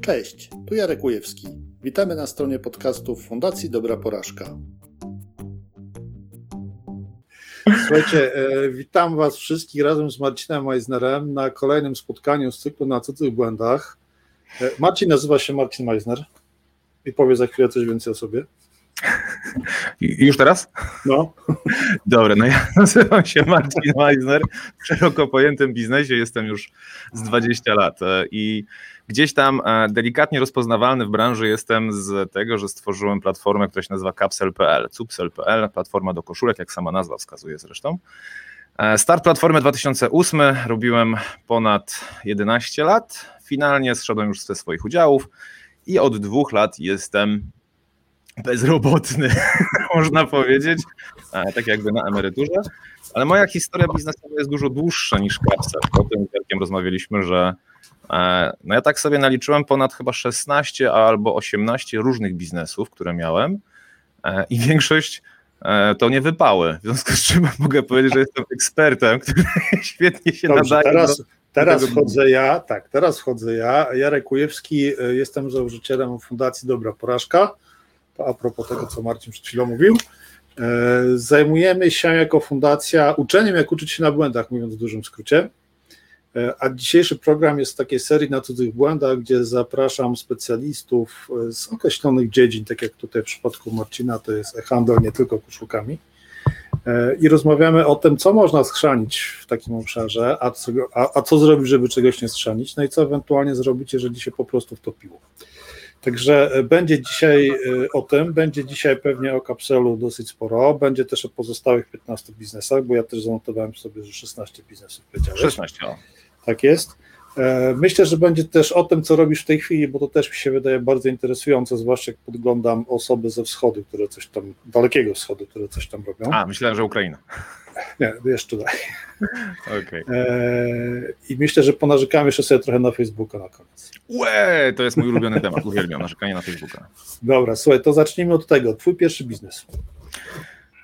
Cześć, tu Jarek Ujewski. Witamy na stronie podcastów Fundacji Dobra Porażka. Słuchajcie, e, witam Was wszystkich razem z Marcinem Meisnerem na kolejnym spotkaniu z cyklu na cudzych błędach. E, Marcin nazywa się Marcin Meisner i powie za chwilę coś więcej o sobie. Już teraz? No. Dobra, no ja nazywam się Marcin Meisner. W szeroko pojętym biznesie jestem już z 20 lat e, i gdzieś tam e, delikatnie rozpoznawalny w branży jestem z tego, że stworzyłem platformę, która się nazywa Capsel.pl, Cupsel.pl, platforma do koszulek, jak sama nazwa wskazuje zresztą. E, start platformy 2008, robiłem ponad 11 lat. Finalnie zszedłem już ze swoich udziałów i od dwóch lat jestem bezrobotny, można powiedzieć, e, tak jakby na emeryturze. Ale moja historia biznesowa jest dużo dłuższa niż Capsel. O tym rozmawialiśmy, że no ja tak sobie naliczyłem ponad chyba 16 albo 18 różnych biznesów, które miałem e, i większość to nie wypały. W związku z czym mogę powiedzieć, że jestem ekspertem, który świetnie się Dobrze, nadaje. Teraz, do, teraz wchodzę ja, tak, teraz wchodzę ja. Jarek Kujewski, jestem założycielem Fundacji Dobra Porażka a propos tego, co Marcin przed chwilą mówił. E, zajmujemy się jako fundacja uczeniem, jak uczyć się na błędach, mówiąc w dużym skrócie. E, a dzisiejszy program jest w takiej serii na cudzych błędach, gdzie zapraszam specjalistów e, z określonych dziedzin, tak jak tutaj w przypadku Marcina, to jest e-handel nie tylko koszulkami. I rozmawiamy o tym, co można schrzanić w takim obszarze, a co, a, a co zrobić, żeby czegoś nie schrzanić, no i co ewentualnie zrobić, jeżeli się po prostu wtopiło. Także e, będzie dzisiaj e, o tym, będzie dzisiaj pewnie o kapselu dosyć sporo, będzie też o pozostałych 15 biznesach, bo ja też zanotowałem sobie, że 16 biznesów powiedziałeś. 16, o. Tak jest. E, myślę, że będzie też o tym, co robisz w tej chwili, bo to też mi się wydaje bardzo interesujące, zwłaszcza jak podglądam osoby ze wschodu, które coś tam, dalekiego wschodu, które coś tam robią. A, myślałem, że Ukraina. Nie, jeszcze dalej. Okay. I myślę, że ponarzekamy jeszcze sobie trochę na Facebooka na koniec. Łe, to jest mój ulubiony temat, uwielbiam narzekanie na Facebooka. Dobra, słuchaj, to zacznijmy od tego. Twój pierwszy biznes.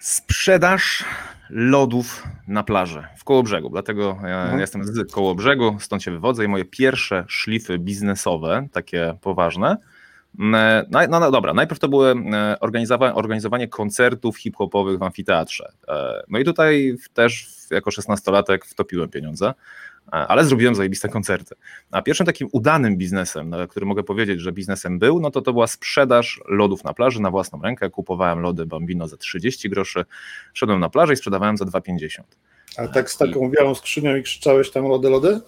Sprzedaż lodów na plaży w Kołobrzegu. Dlatego ja mhm. jestem z Kołobrzegu, stąd się wywodzę i moje pierwsze szlify biznesowe, takie poważne, no, no, no, dobra, najpierw to było organizowanie, organizowanie koncertów hip-hopowych w amfiteatrze. No i tutaj też jako szesnastolatek wtopiłem pieniądze, ale zrobiłem zajebiste koncerty. A pierwszym takim udanym biznesem, który mogę powiedzieć, że biznesem był, no to to była sprzedaż lodów na plaży na własną rękę. Kupowałem lody Bambino za 30 groszy, szedłem na plażę i sprzedawałem za 2,50. A tak z taką białą skrzynią i krzyczałeś tam lody, lody?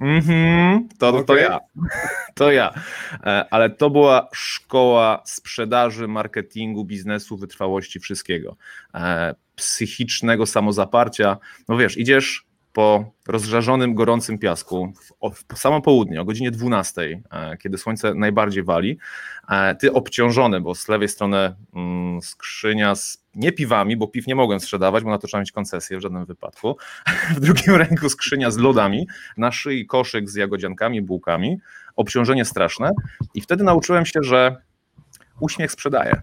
Mhm, to, okay. to ja. To ja. E, ale to była szkoła sprzedaży, marketingu, biznesu, wytrwałości, wszystkiego. E, psychicznego samozaparcia. No wiesz, idziesz po rozżarzonym, gorącym piasku w, w samo południe, o godzinie 12, e, kiedy słońce najbardziej wali, e, ty obciążony, bo z lewej strony mm, skrzynia z nie piwami, bo piw nie mogłem sprzedawać, bo na to trzeba mieć koncesję w żadnym wypadku. W drugim ręku skrzynia z lodami, na szyi koszyk z jagodziankami, bułkami, obciążenie straszne i wtedy nauczyłem się, że uśmiech sprzedaje.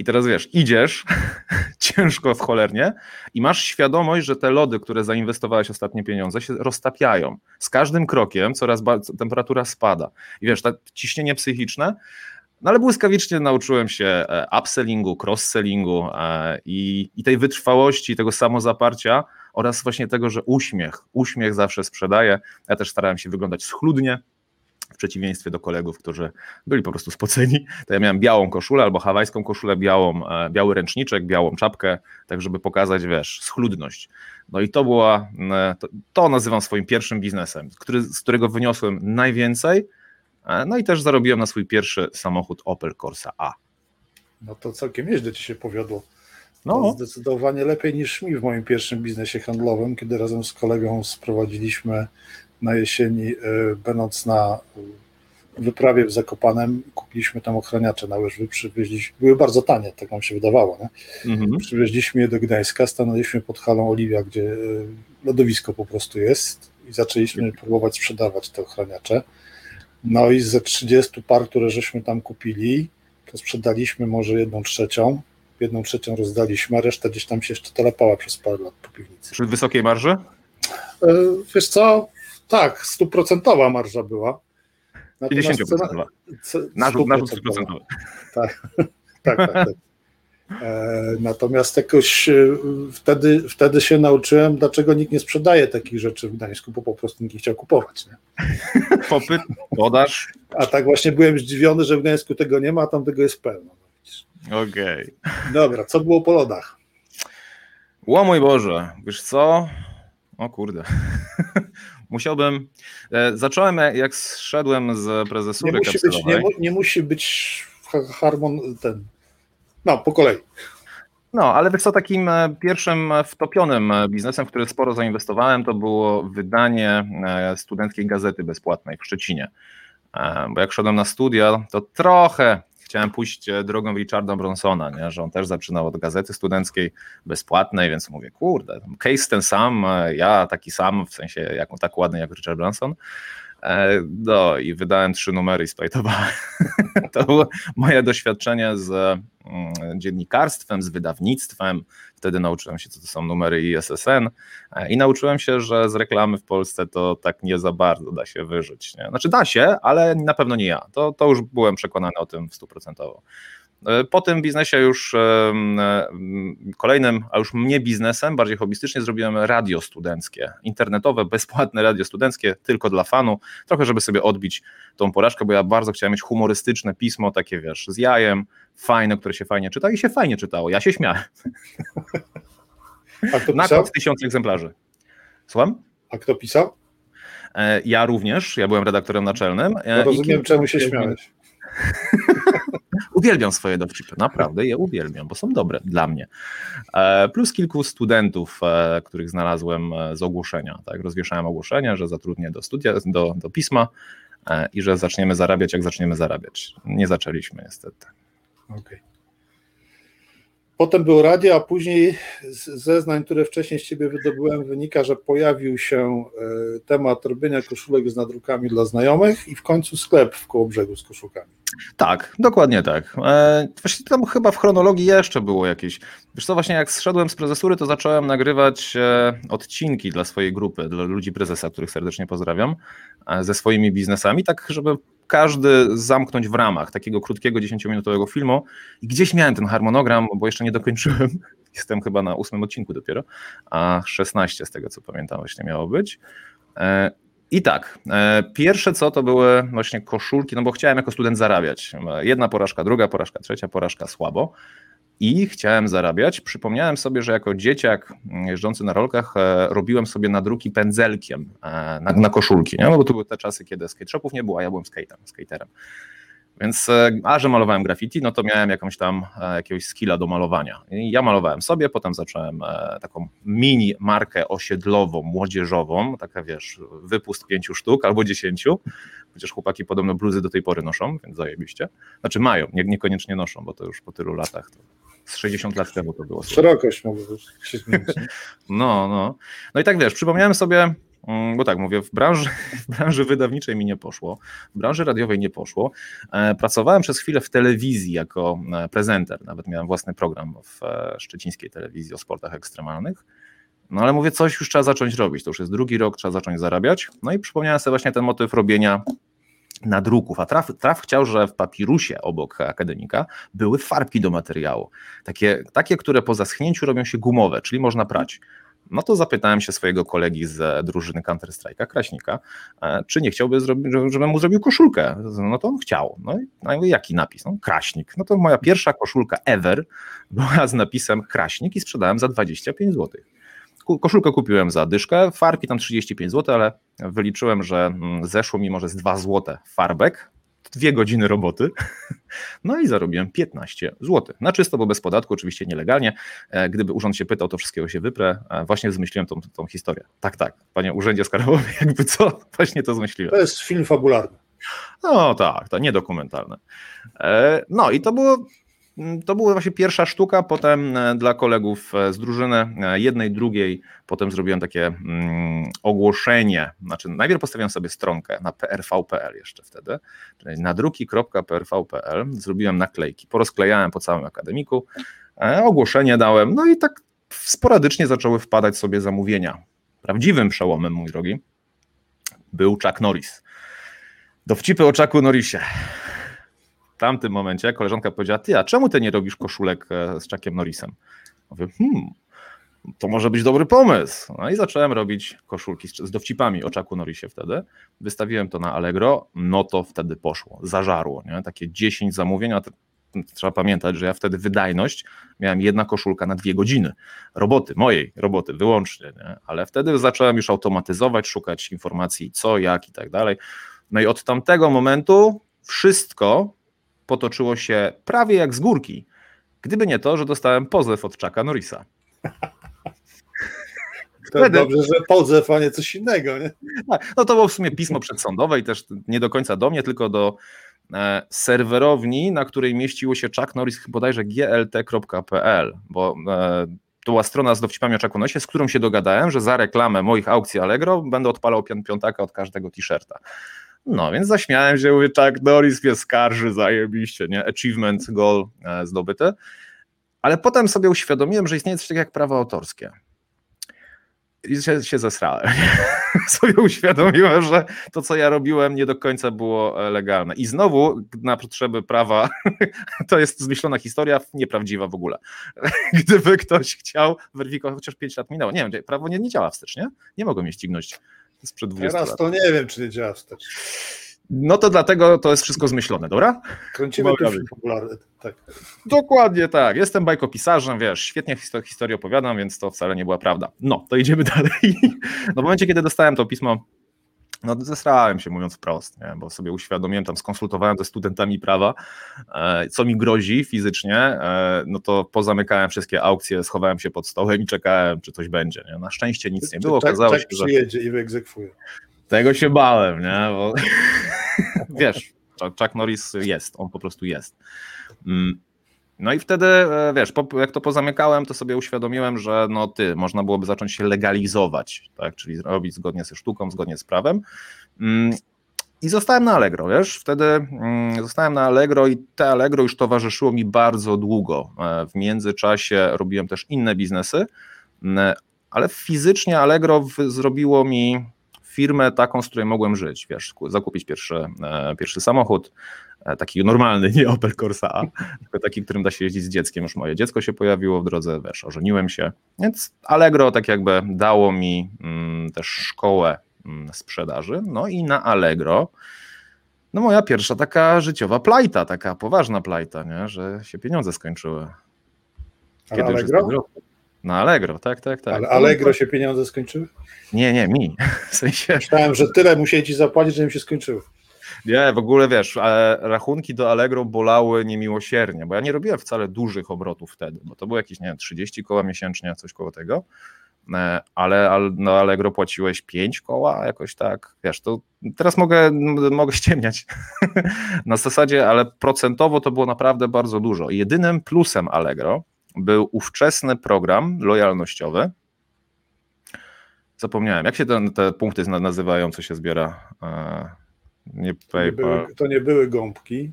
I teraz wiesz, idziesz ciężko w cholernie i masz świadomość, że te lody, które zainwestowałeś ostatnie pieniądze, się roztapiają. Z każdym krokiem coraz temperatura spada. I wiesz, to ciśnienie psychiczne. No ale błyskawicznie nauczyłem się e, upsellingu, cross-sellingu e, i, i tej wytrwałości, tego samozaparcia oraz właśnie tego, że uśmiech, uśmiech zawsze sprzedaje. Ja też starałem się wyglądać schludnie, w przeciwieństwie do kolegów, którzy byli po prostu spoceni, to ja miałem białą koszulę albo hawajską koszulę, białą, e, biały ręczniczek, białą czapkę, tak żeby pokazać, wiesz, schludność. No i to była, e, to, to nazywam swoim pierwszym biznesem, który, z którego wyniosłem najwięcej, e, no i też zarobiłem na swój pierwszy samochód Opel Corsa A. No to całkiem nieźle ci się powiodło. No. Zdecydowanie lepiej niż mi w moim pierwszym biznesie handlowym, kiedy razem z kolegą sprowadziliśmy na jesieni, e, będąc na wyprawie w Zakopanem, kupiliśmy tam ochraniacze na łyżwy, przywieźliśmy, były bardzo tanie, tak nam się wydawało, nie? Mhm. przywieźliśmy je do Gdańska, stanęliśmy pod halą Oliwia, gdzie e, lodowisko po prostu jest i zaczęliśmy próbować sprzedawać te ochraniacze. No i ze 30 par, które żeśmy tam kupili, to sprzedaliśmy może jedną trzecią, jedną trzecią rozdaliśmy, a reszta gdzieś tam się jeszcze telepała przez parę lat po piwnicy. Przy wysokiej marży? E, wiesz co, tak, stuprocentowa marża była. Natomiast 50%. Narzut, narzut 100%. Tak, tak, tak. tak. E, natomiast jakoś e, wtedy, wtedy się nauczyłem, dlaczego nikt nie sprzedaje takich rzeczy w Gdańsku, bo po prostu nikt nie chciał kupować. Nie? Popyt, podaż. A tak właśnie byłem zdziwiony, że w Gdańsku tego nie ma, a tam tego jest pełno. Okej. Okay. Dobra, co było po lodach? O mój Boże, wiesz co? O kurde. Musiałbym. E, zacząłem, jak zszedłem z prezesury nie musi być, nie, nie musi być harmon ten no, po kolei. No, ale wiesz co, takim e, pierwszym e, wtopionym e, biznesem, w który sporo zainwestowałem, to było wydanie studenckiej gazety bezpłatnej w Szczecinie. Bo jak szedłem na studia, to trochę chciałem pójść drogą Richarda Bronsona, nie? że on też zaczynał od gazety studenckiej bezpłatnej, więc mówię, kurde, case ten sam, ja taki sam, w sensie jak, tak ładny jak Richard Branson. E, no i wydałem trzy numery i splajtowałem. To było moje doświadczenie z mm, dziennikarstwem, z wydawnictwem. Wtedy nauczyłem się, co to są numery ISSN e, i nauczyłem się, że z reklamy w Polsce to tak nie za bardzo da się wyżyć. Nie? Znaczy da się, ale na pewno nie ja. To, to już byłem przekonany o tym stuprocentowo. E, po tym biznesie już e, kolejnym, a już mnie biznesem, bardziej hobbystycznie zrobiłem radio studenckie, internetowe, bezpłatne radio studenckie, tylko dla fanu, trochę żeby sobie odbić tą porażkę, bo ja bardzo chciałem mieć humorystyczne pismo, takie wiesz, z jajem, fajne, które się fajnie czyta i się fajnie czytało, ja się śmiałem. A kto Na kod tysiąc egzemplarzy. Słucham? A kto pisał? E, ja również, ja byłem redaktorem naczelnym. No rozumiem, czemu się śmiałeś. uwielbiam swoje dowcipy, naprawdę je uwielbiam, bo są dobre dla mnie. E, plus kilku studentów, e, których znalazłem e, z ogłoszenia. Tak? Rozwieszałem ogłoszenia, że zatrudnię do studia, do, do pisma i że zaczniemy zarabiać, jak zaczniemy zarabiać. Nie zaczęliśmy niestety. Okej. Okay. Potem było radio, a później z zeznań, które wcześniej z Ciebie wydobyłem, wynika, że pojawił się temat robienia koszulek z nadrukami dla znajomych i w końcu sklep w Kołobrzegu z koszulkami. Tak, dokładnie tak. E, właśnie tam chyba w chronologii jeszcze było jakieś. Wiesz co, właśnie jak zszedłem z prezesury, to zacząłem nagrywać e, odcinki dla swojej grupy, dla ludzi prezesa, których serdecznie pozdrawiam, e, ze swoimi biznesami, tak żeby każdy zamknąć w ramach takiego krótkiego 10-minutowego filmu. I gdzieś miałem ten harmonogram, bo jeszcze nie dokończyłem. Jestem chyba na ósmym odcinku dopiero, a 16 z tego co pamiętam właśnie miało być. I tak, e, pierwsze co to były właśnie koszulki, no bo chciałem jako student zarabiać. Jedna porażka, druga porażka, trzecia porażka słabo. I chciałem zarabiać. Przypomniałem sobie, że jako dzieciak jeżdżący na rolkach e, robiłem sobie nadruki pędzelkiem e, na, na koszulki, nie? No bo to były te czasy, kiedy skate shopów nie było, a ja byłem skaterem. skaterem. Więc, e, a że malowałem graffiti, no to miałem jakąś tam jakiegoś skilla do malowania. I ja malowałem sobie, potem zacząłem taką mini markę osiedlową, młodzieżową, taka wiesz, wypust pięciu sztuk albo dziesięciu, chociaż chłopaki podobno bluzy do tej pory noszą, więc zajebiście. Znaczy mają, nie, niekoniecznie noszą, bo to już po tylu latach to z 60 lat temu to było. Szerokość mogła się zmienić. No, no. No i tak wiesz, przypomniałem sobie Mm, bo tak mówię, w branży, w branży wydawniczej mi nie poszło, w branży radiowej nie poszło. E, pracowałem przez chwilę w telewizji jako e, prezenter, nawet miałem własny program w e, szczecińskiej telewizji o sportach ekstremalnych. No ale mówię, coś już trzeba zacząć robić. To już jest drugi rok, trzeba zacząć zarabiać. No i przypomniałem sobie właśnie ten motyw robienia nadruków, a traf, traf chciał, że w papirusie obok akademika były farbki do materiału. Takie, takie, które po zaschnięciu robią się gumowe, czyli można prać. No to zapytałem się swojego kolegi z drużyny Counter-Strike'a, Kraśnika, e, czy nie chciałby, żebym mu zrobił koszulkę. No to on chciał. No i no jaki napis? No, Kraśnik. No to moja pierwsza koszulka ever była z napisem Kraśnik i sprzedałem za 25 zł. Koszulkę kupiłem za dyszkę, farbki tam 35 zł, ale wyliczyłem, że mm, zeszło mi może z 2 zł farbek, dwie godziny roboty, no i zarobiłem 15 zł. Na czysto, bo bez podatku, oczywiście nielegalnie. E, gdyby urząd się pytał, to wszystkiego się wyprę. E, właśnie zmyśliłem tą, tą historię. Tak, tak, panie urzędzie skarbowym, jakby co, właśnie to zmyśliłem. To jest film fabularny. No tak, to niedokumentalne. No i to było to była właśnie pierwsza sztuka, potem e, dla kolegów e, z drużyny, e, jednej, drugiej, potem zrobiłem takie mm, ogłoszenie, znaczy najpierw postawiłem sobie stronkę na prv.pl jeszcze wtedy, czyli nadruki.prv.pl, zrobiłem naklejki, porozklejałem po całym akademiku, ogłoszenie dałem, no i tak sporadycznie zaczęły wpadać sobie zamówienia. Prawdziwym przełomem, mój drogi, był Chuck Norris. Dowcipy o Chucku Norrisie. Tamtym momencie koleżanka powiedziała, ty, a czemu ty nie robisz koszulek e, z Chuckiem Norrisem? Mówię, hmm, to może być dobry pomysł. No i zacząłem robić koszulki z, z dowcipami o Chucku Norrisie wtedy. Wystawiłem to na Allegro, no to wtedy poszło, zażarło, nie? takie 10 zamówień, a trzeba pamiętać, że ja wtedy wydajność miałem jedna koszulka na dwie godziny roboty, mojej roboty wyłącznie, nie? ale wtedy zacząłem już automatyzować, szukać informacji co, jak i tak dalej. No i od tamtego momentu wszystko potoczyło się prawie jak z górki. Gdyby nie to, że dostałem pozew od Chucka Norrisa. Wtedy... Dobrze, że pozew, a nie coś innego. Nie? Tak, no to było w sumie pismo przedsądowe i też nie do końca do mnie, tylko do e, serwerowni, na której mieściło się Chuck Norris bodajże glt.pl, bo e, to była strona z dowcipami o Chucku Norrisie, z którą się dogadałem, że za reklamę moich aukcji Allegro będę odpalał piątaka od każdego t-shirta. No więc zaśmiałem się, mówię, Chuck Norris mnie skarży, zajebiście, nie? Achievement, goal e, zdobyty. Ale potem sobie uświadomiłem, że istnieje coś takiego jak prawo autorskie. I się, się zesrałem. sobie uświadomiłem, że to, co ja robiłem, nie do końca było e, legalne. I znowu na potrzeby prawa to jest zmyślona historia, nieprawdziwa w ogóle. Gdyby ktoś chciał weryfikować, chociaż 5 lat minęło, nie wiem, prawo nie, nie działa wstecz, nie? Nie mogą mnie ścignąć sprzed 20 Teraz lat. to nie wiem, czy nie działa wstecz. No to dlatego to jest wszystko zmyślone, dobra? Kręcimy tu popularne. Tak. Dokładnie tak. Jestem bajkopisarzem, wiesz, świetnie historię opowiadam, więc to wcale nie była prawda. No, to idziemy dalej. No w momencie, kiedy dostałem to pismo, no zesrałem się, mówiąc wprost, nie? bo sobie uświadomiłem, tam skonsultowałem ze studentami prawa, e, co mi grozi fizycznie, e, no to pozamykałem wszystkie aukcje, schowałem się pod stołem i czekałem, czy coś będzie. Nie? Na szczęście nic nie było. Okazało się, że... przyjedzie i wyegzekwuje. Tego się bałem, nie? Bo... Wiesz, Chuck Norris jest, on po prostu jest. Mm. No i wtedy, e, wiesz, jak to pozamykałem, to sobie uświadomiłem, że no ty, można byłoby zacząć się legalizować, tak, czyli robić zgodnie ze sztuką, zgodnie z prawem. Mm. I zostałem na Allegro, wiesz, wtedy mm, zostałem na Allegro i te Allegro już towarzyszyło mi bardzo długo. E, w międzyczasie robiłem też inne biznesy, ale fizycznie Allegro zrobiło mi firmę taką, z której mogłem żyć, wiesz, zakupić pierwszy, e, pierwszy samochód, e, taki normalny, nie Opel Corsa A, tylko taki, którym da się jeździć z dzieckiem, już moje dziecko się pojawiło w drodze, wiesz, ożeniłem się, więc Allegro tak jakby dało mi mm, też szkołę mm, sprzedaży, no i na Allegro no moja pierwsza taka życiowa plajta, taka poważna plajta, nie? że się pieniądze skończyły. Kiedy Allegro? Na Allegro, tak, tak, tak. Ale Allegro się pieniądze skończyły? Nie, nie, mi. W sensie... Myślałem, że tyle musieli ci zapłacić, że im się skończyły. Nie, w ogóle wiesz, rachunki do Allegro bolały niemiłosiernie, bo ja nie robiłem wcale dużych obrotów wtedy, bo to było jakieś, nie wiem, 30 koła miesięcznie, coś koło tego, e, ale na Allegro płaciłeś 5 koła, jakoś tak, wiesz, to teraz mogę, mogę ściemniać na zasadzie, ale procentowo to było naprawdę bardzo dużo. Jedynym plusem Allegro był ówczesny program lojalnościowy. Zapomniałem, jak się te, te punkty nazywają, co się zbiera? E, nie PayPal. Nie były, to nie były gąbki.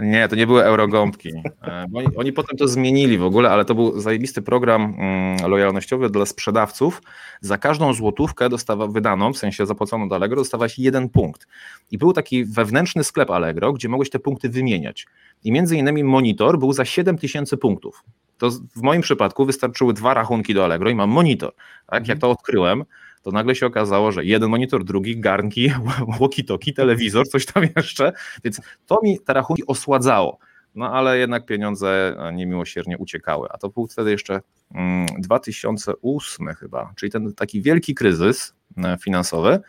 Nie, to nie były eurogąbki. E, oni, oni, potem to zmienili w ogóle, ale to był zajebisty program mm, lojalnościowy dla sprzedawców. Za każdą złotówkę dostawa, wydaną, w sensie zapłaconą do Allegro, dostawałeś jeden punkt. I był taki wewnętrzny sklep Allegro, gdzie mogłeś te punkty wymieniać. I między innymi monitor był za 7 tysięcy punktów. To w moim przypadku wystarczyły dwa rachunki do Allegro i mam monitor. Tak? Jak to odkryłem, to nagle się okazało, że jeden monitor, drugi, garnki, walkie-talkie, telewizor, coś tam jeszcze, więc to mi te rachunki osładzało. No ale jednak pieniądze niemiłosiernie uciekały. A to był wtedy jeszcze 2008 mm, chyba, czyli ten taki wielki kryzys e, finansowy,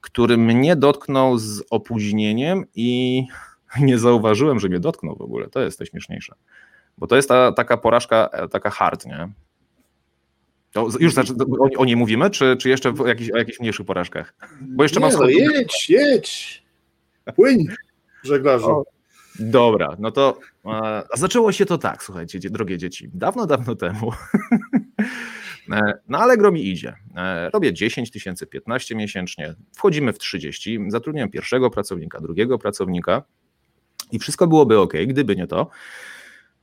który mnie dotknął z opóźnieniem i nie zauważyłem, że mnie dotknął w ogóle. To jest śmieszniejsze. Bo to jest ta, taka porażka, e, taka hard, nie? To już znaczy, o, o niej mówimy, czy, czy jeszcze w jakichś, o jakichś mniejszych porażkach? Bo jeszcze mam... No jedź, jedź, płyń, żeglarzu. O, dobra, no to a zaczęło się to tak, słuchajcie, drogie dzieci, dawno, dawno temu. E, na Allegro mi idzie. E, robię 10 tysięcy, 15 miesięcznie, wchodzimy w 30, zatrudniam pierwszego pracownika, drugiego pracownika i wszystko byłoby ok, gdyby nie to,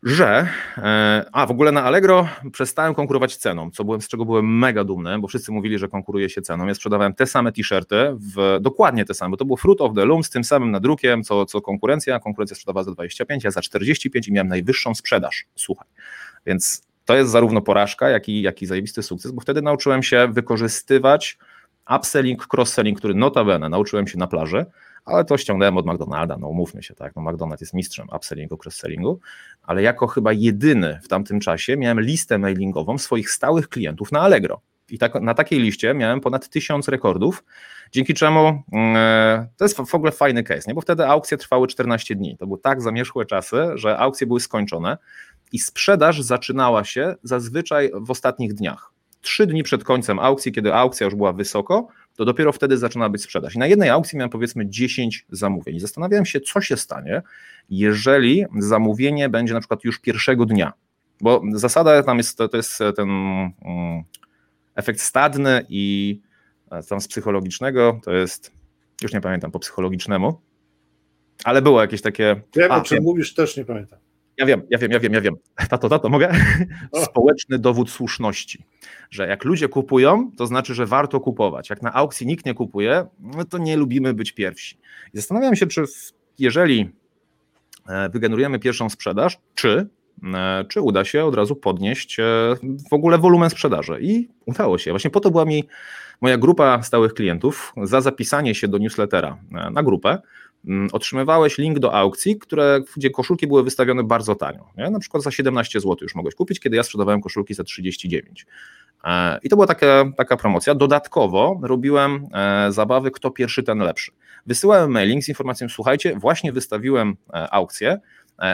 że e, a w ogóle na Allegro przestałem konkurować ceną, co byłem, z czego byłem mega dumny, bo wszyscy mówili, że konkuruje się ceną. Ja sprzedawałem te same t-shirty, dokładnie te same, bo to było Fruit of the Loom z tym samym nadrukiem, co, co konkurencja. Konkurencja sprzedawała za 25, ja za 45 i miałem najwyższą sprzedaż. Słuchaj. Więc to jest zarówno porażka, jak i, jak i zajebisty sukces, bo wtedy nauczyłem się wykorzystywać upselling, cross-selling, który notabene nauczyłem się na plaży, ale to ściągnąłem od McDonalda, no umówmy się, tak, no McDonald jest mistrzem upsellingu, cross-sellingu, ale jako chyba jedyny w tamtym czasie miałem listę mailingową swoich stałych klientów na Allegro. I tak, na takiej liście miałem ponad tysiąc rekordów, dzięki czemu yy, to jest w ogóle fajny case, nie? bo wtedy aukcje trwały 14 dni. To były tak zamierzchłe czasy, że aukcje były skończone i sprzedaż zaczynała się zazwyczaj w ostatnich dniach. Trzy dni przed końcem aukcji, kiedy aukcja już była wysoko, to dopiero wtedy zaczyna być sprzedaż. I na jednej aukcji miałem powiedzmy 10 zamówień. Zastanawiałem się, co się stanie, jeżeli zamówienie będzie na przykład już pierwszego dnia. Bo zasada tam jest, to jest ten um, efekt stadny i e, tam z psychologicznego to jest, już nie pamiętam po psychologicznemu, ale było jakieś takie. Wiem, o czym mówisz, też nie pamiętam. Ja wiem, ja wiem, ja wiem, ja wiem. Tato, tato, mogę? Społeczny dowód słuszności, że jak ludzie kupują, to znaczy, że warto kupować. Jak na aukcji nikt nie kupuje, no to nie lubimy być pierwsi. I zastanawiam się, czy jeżeli e, wygenerujemy pierwszą sprzedaż, czy, e, czy uda się od razu podnieść e, w ogóle wolumen sprzedaży. I udało się. Właśnie po to była mi moja grupa stałych klientów za zapisanie się do newslettera na grupę otrzymywałeś link do aukcji, które, gdzie koszulki były wystawione bardzo tanio. Nie? Na przykład za 17 zł już mogłeś kupić, kiedy ja sprzedawałem koszulki za 39. E, I to była taka, taka promocja. Dodatkowo robiłem e, zabawy, kto pierwszy, ten lepszy. Wysyłałem mailing z informacją: słuchajcie, właśnie wystawiłem e, aukcję.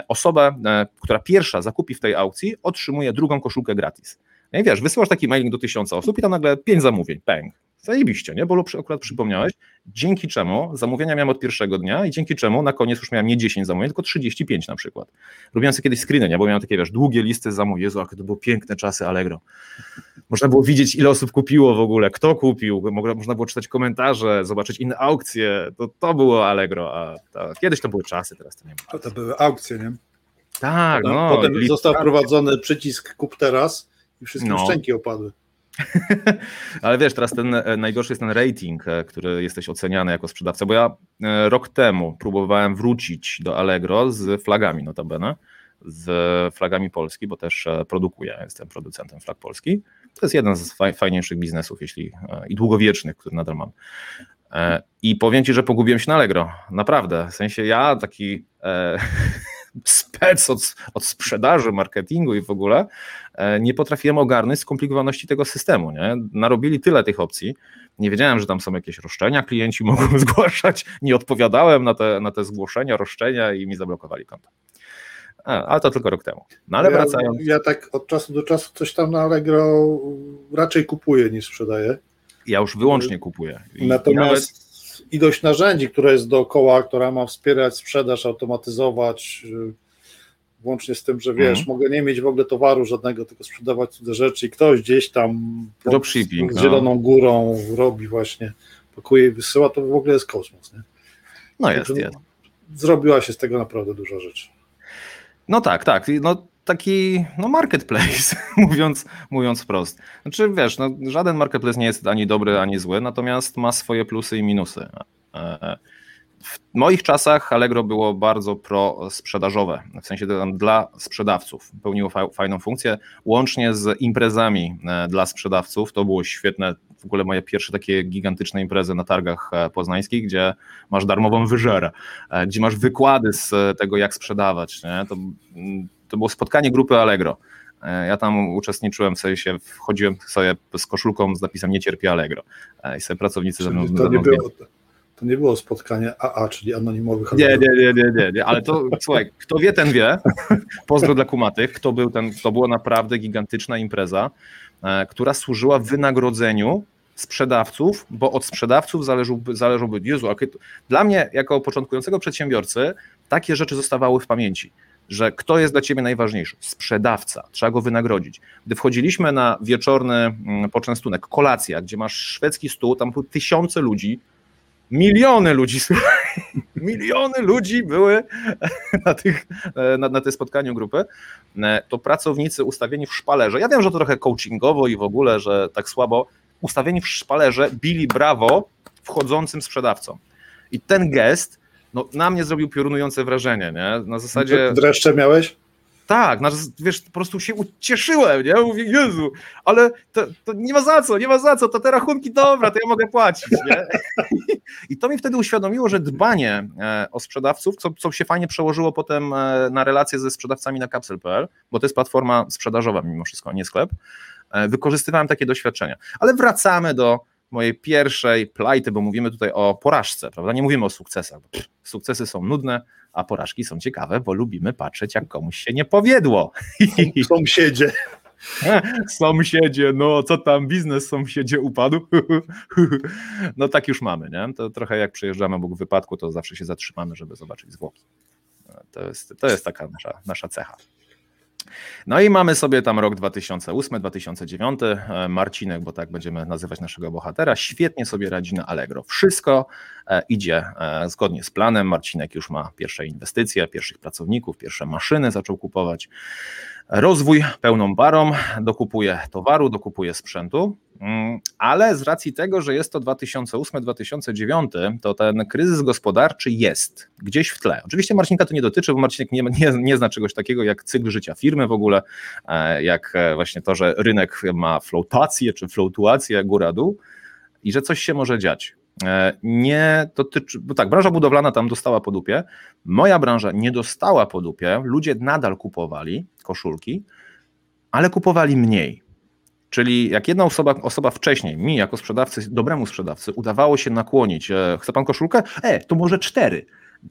Osoba, która pierwsza zakupi w tej aukcji, otrzymuje drugą koszulkę gratis. No i wiesz, wysyłasz taki mailing do tysiąca osób i tam nagle pięć zamówień, pęk. Zajebiście, nie? Bo akurat przypomniałeś, dzięki czemu zamówienia miałem od pierwszego dnia i dzięki czemu na koniec już miałem nie 10 zamówień, tylko 35 na przykład. Robiłem sobie kiedyś screeny, nie? Bo miałem takie, wiesz, długie listy zamówień. Jezu, jakie to były piękne czasy Allegro. Można było widzieć, ile osób kupiło w ogóle, kto kupił, można było czytać komentarze, zobaczyć inne aukcje. To, to było Allegro, a to, kiedyś to były czasy, teraz to nie ma. To były aukcje, nie? Tak, potem, no. Potem został wprowadzony przycisk kup teraz i wszystkie no. szczęki opadły. Ale wiesz, teraz ten e, najgorszy jest ten rating, e, który jesteś oceniany jako sprzedawca, bo ja e, rok temu próbowałem wrócić do Allegro z flagami notabene, z flagami Polski, bo też produkuję, jestem producentem flag Polski. To jest jeden z fajniejszych biznesów jeśli, i długowiecznych, który nadal mam. I powiem Ci, że pogubiłem się na Allegro, naprawdę. W sensie ja taki spec od, od sprzedaży, marketingu i w ogóle, e, nie potrafiłem ogarnąć skomplikowaności tego systemu. Nie? Narobili tyle tych opcji. Nie wiedziałem, że tam są jakieś roszczenia, klienci mogą zgłaszać. Nie odpowiadałem na te, na te zgłoszenia, roszczenia i mi zablokowali konto. A, ale to tylko rok temu. No ale ja, wracając. Ja tak od czasu do czasu coś tam na Allegro raczej kupuję niż sprzedaję. Ja już wyłącznie kupuję. I Natomiast ilość narzędzi, która jest dookoła, która ma wspierać sprzedaż, automatyzować, włącznie z tym, że wiesz, mhm. mogę nie mieć w ogóle towaru żadnego, tylko sprzedawać cudze rzeczy i ktoś gdzieś tam pod, no. Zieloną Górą robi właśnie, pakuje i wysyła, to w ogóle jest kosmos, nie? No jest, jest. Zrobiła się z tego naprawdę dużo rzeczy. No tak, tak. No, taki no marketplace, mówiąc, mówiąc wprost. Znaczy wiesz, no, żaden marketplace nie jest ani dobry, ani zły, natomiast ma swoje plusy i minusy. E, w moich czasach Allegro było bardzo pro-sprzedażowe, w sensie dla sprzedawców. Pełniło fajną funkcję, łącznie z imprezami e, dla sprzedawców. To było świetne. W ogóle moje pierwsze takie gigantyczne imprezy na targach e, poznańskich, gdzie masz darmową wyżerę, gdzie masz wykłady z tego, jak sprzedawać. Nie? To mm, to było spotkanie grupy Allegro. E, ja tam uczestniczyłem, w sensie wchodziłem sobie z koszulką z napisem nie cierpię Allegro. E, I sobie pracownicy ze mną... To nie, było, to nie było spotkanie AA, czyli anonimowych nie, nie, nie, nie, nie, nie, ale to słuchaj, kto wie, ten wie. Pozdro dla kumatych. Kto był ten, to była naprawdę gigantyczna impreza, e, która służyła wynagrodzeniu sprzedawców, bo od sprzedawców zależałby, zależałby Jezu, dla mnie jako początkującego przedsiębiorcy takie rzeczy zostawały w pamięci że kto jest dla ciebie najważniejszy? Sprzedawca, trzeba go wynagrodzić. Gdy wchodziliśmy na wieczorny mm, poczęstunek, kolacja, gdzie masz szwedzki stół, tam były tysiące ludzi, miliony ludzi, miliony ludzi były na, tych, na, na tym spotkaniu grupy, to pracownicy ustawieni w szpalerze, ja wiem, że to trochę coachingowo i w ogóle, że tak słabo, ustawieni w szpalerze bili brawo wchodzącym sprzedawcom. I ten gest no, na mnie zrobił piorunujące wrażenie, nie? Na zasadzie... Dreszcze miałeś? Tak, no, wiesz, po prostu się ucieszyłem, nie? Mówię, Jezu, ale to, to, nie ma za co, nie ma za co, to te rachunki dobra, to ja mogę płacić, nie? I to mi wtedy uświadomiło, że dbanie e, o sprzedawców, co, co się fajnie przełożyło potem e, na relacje ze sprzedawcami na kapsel.pl, bo to jest platforma sprzedażowa mimo wszystko, nie sklep, e, wykorzystywałem takie doświadczenia. Ale wracamy do mojej pierwszej plajty, bo mówimy tutaj o porażce, prawda? Nie mówimy o sukcesach. Pff, sukcesy są nudne, a porażki są ciekawe, bo lubimy patrzeć, jak komuś się nie powiedło. Sąsiedzie. Sąsiedzie, no co tam, biznes sąsiedzie upadł. No tak już mamy, nie? To trochę jak przyjeżdżamy obok wypadku, to zawsze się zatrzymamy, żeby zobaczyć zwłoki. To jest, to jest taka nasza, nasza cecha. No i mamy sobie tam rok 2008-2009. E, Marcinek, bo tak będziemy nazywać naszego bohatera, świetnie sobie radzi na Allegro. Wszystko e, idzie e, zgodnie z planem. Marcinek już ma pierwsze inwestycje, pierwszych pracowników, pierwsze maszyny zaczął kupować. Rozwój pełną barą, dokupuje towaru, dokupuje sprzętu. Mm, ale z racji tego, że jest to 2008-2009, to ten kryzys gospodarczy jest gdzieś w tle. Oczywiście Marcinka to nie dotyczy, bo Marcinek nie, nie, nie zna czegoś takiego jak cykl życia firmy w ogóle, e, jak e, właśnie to, że rynek ma flotację czy fluktuację góra-dół i że coś się może dziać. E, nie dotyczy, bo tak, branża budowlana tam dostała po dupie, moja branża nie dostała po dupie, ludzie nadal kupowali koszulki, ale kupowali mniej. Czyli jak jedna osoba, osoba wcześniej, mi jako sprzedawcy, dobremu sprzedawcy, udawało się nakłonić, e, chce pan koszulkę? E, to może cztery.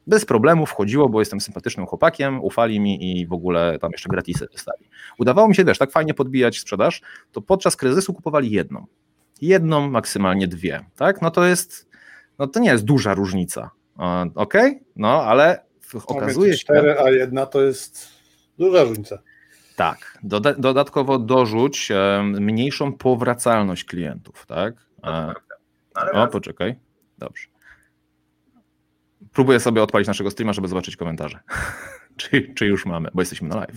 Bez problemu wchodziło, bo jestem sympatycznym chłopakiem, ufali mi i w ogóle tam jeszcze gratisy dostali. Udawało mi się, wiesz, tak fajnie podbijać sprzedaż, to podczas kryzysu kupowali jedną. Jedną, maksymalnie dwie, tak? No to jest, no to nie jest duża różnica, ok? No, ale okazuje się... Cztery, a jedna to jest duża różnica. Tak. Doda dodatkowo dorzuć mniejszą powracalność klientów, tak? E, o, poczekaj. Dobrze. Próbuję sobie odpalić naszego streama, żeby zobaczyć komentarze. czy, czy już mamy, bo jesteśmy na live.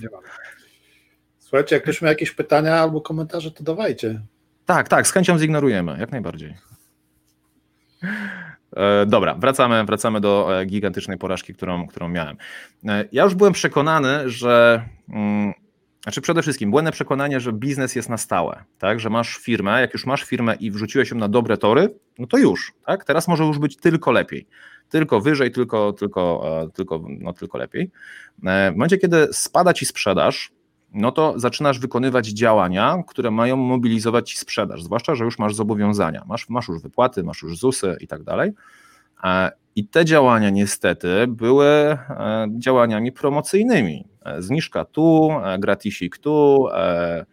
Słuchajcie, jak ktoś ma jakieś pytania albo komentarze, to dawajcie. Tak, tak, z chęcią zignorujemy, jak najbardziej. E, dobra, wracamy, wracamy do e, gigantycznej porażki, którą, którą miałem. Ja już byłem przekonany, że mm, znaczy przede wszystkim błędne przekonanie, że biznes jest na stałe, tak? że masz firmę, jak już masz firmę i wrzuciłeś ją na dobre tory, no to już, tak? teraz może już być tylko lepiej, tylko wyżej, tylko, tylko, e, tylko, no, tylko lepiej. E, w momencie, kiedy spada ci sprzedaż, no to zaczynasz wykonywać działania, które mają mobilizować ci sprzedaż, zwłaszcza, że już masz zobowiązania, masz, masz już wypłaty, masz już ZUSy i tak dalej. E, I te działania niestety były działaniami promocyjnymi. E, zniżka tu, e, gratisik tu, e,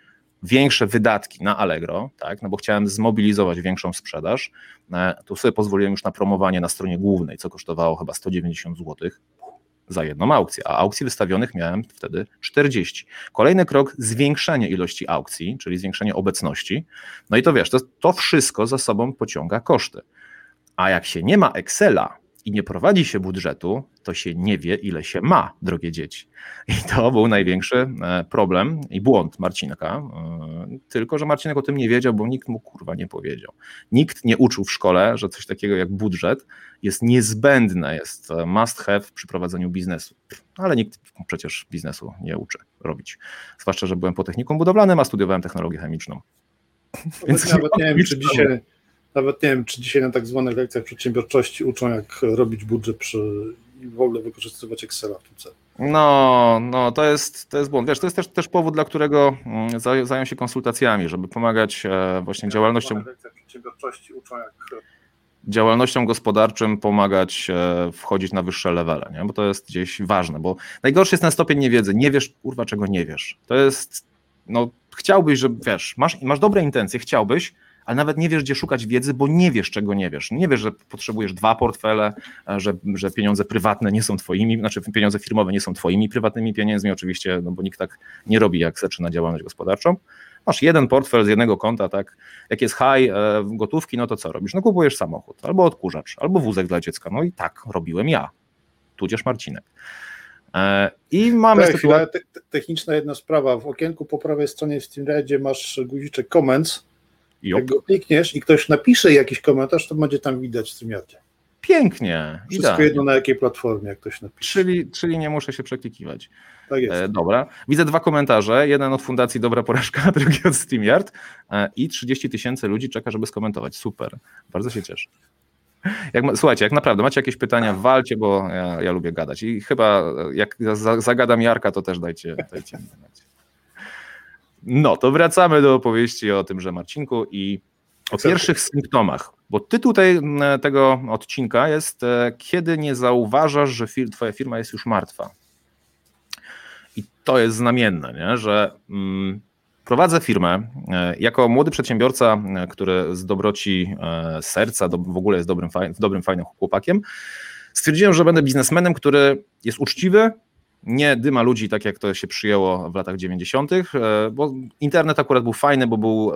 większe wydatki na Allegro, tak, no bo chciałem zmobilizować większą sprzedaż. Tu sobie pozwoliłem już na promowanie na stronie głównej, co kosztowało chyba 190 zł za jedną aukcję, a aukcji wystawionych miałem wtedy 40. Kolejny krok, zwiększenie ilości aukcji, czyli zwiększenie obecności. No i to wiesz, to, to wszystko za sobą pociąga koszty. A jak się nie ma Excela, i nie prowadzi się budżetu, to się nie wie, ile się ma, drogie dzieci. I to był największy e, problem i błąd Marcinka. E, tylko, że Marcinek o tym nie wiedział, bo nikt mu kurwa nie powiedział. Nikt nie uczył w szkole, że coś takiego jak budżet jest niezbędne, jest e, must have przy prowadzeniu biznesu. Ale nikt przecież biznesu nie uczy robić. Zwłaszcza, że byłem po technikum budowlanym, a studiowałem technologię chemiczną. Więc nawet nie wiem, czy dzisiaj nawet nie wiem, czy dzisiaj na tak zwanych lekcjach przedsiębiorczości uczą, jak robić budżet przy i w ogóle wykorzystywać Excela w tym celu. No, no to jest, to jest błąd. Wiesz, to jest też, też powód, dla którego mm, zajął się konsultacjami, żeby pomagać e, właśnie działalnością. przedsiębiorczości uczą, jak działalnością gospodarczym pomagać e, wchodzić na wyższe levele, nie? bo to jest gdzieś ważne, bo najgorszy jest ten stopień niewiedzy, nie wiesz, kurwa, czego nie wiesz. To jest, no chciałbyś, że wiesz, masz, masz dobre intencje, chciałbyś, ale nawet nie wiesz, gdzie szukać wiedzy, bo nie wiesz, czego nie wiesz. Nie wiesz, że potrzebujesz dwa portfele, że, że pieniądze prywatne nie są twoimi, znaczy pieniądze firmowe nie są twoimi prywatnymi pieniędzmi, oczywiście, no bo nikt tak nie robi, jak zaczyna działalność gospodarczą. Masz jeden portfel z jednego konta, tak? Jak jest high e, gotówki, no to co robisz? No kupujesz samochód, albo odkurzacz, albo wózek dla dziecka. No i tak robiłem ja, tudzież Marcinek. E, I mamy tak, sytuację... te, techniczna jedna sprawa. W okienku po prawej stronie w SteamRedzie masz guziczek comments. Jop. Jak go klikniesz i ktoś napisze jakiś komentarz, to będzie tam widać w StreamYardzie. Pięknie. Wszystko idealnie. jedno na jakiej platformie, jak ktoś napisze. Czyli, czyli nie muszę się przeklikiwać. Tak jest. E, dobra. Widzę dwa komentarze. Jeden od Fundacji Dobra Porażka, drugi od StreamYard. E, I 30 tysięcy ludzi czeka, żeby skomentować. Super. Bardzo się cieszę. Jak, słuchajcie, jak naprawdę macie jakieś pytania, walcie, bo ja, ja lubię gadać. I chyba jak zagadam Jarka, to też dajcie, dajcie znać. No, to wracamy do opowieści o tymże Marcinku i o pierwszych symptomach, bo tytuł tej, tego odcinka jest e, Kiedy nie zauważasz, że fir twoja firma jest już martwa. I to jest znamienne, nie? że mm, prowadzę firmę e, jako młody przedsiębiorca, e, który z dobroci serca do, w ogóle jest dobrym, dobrym, fajnym chłopakiem. Stwierdziłem, że będę biznesmenem, który jest uczciwy, nie dyma ludzi, tak jak to się przyjęło w latach 90., e, bo internet akurat był fajny, bo był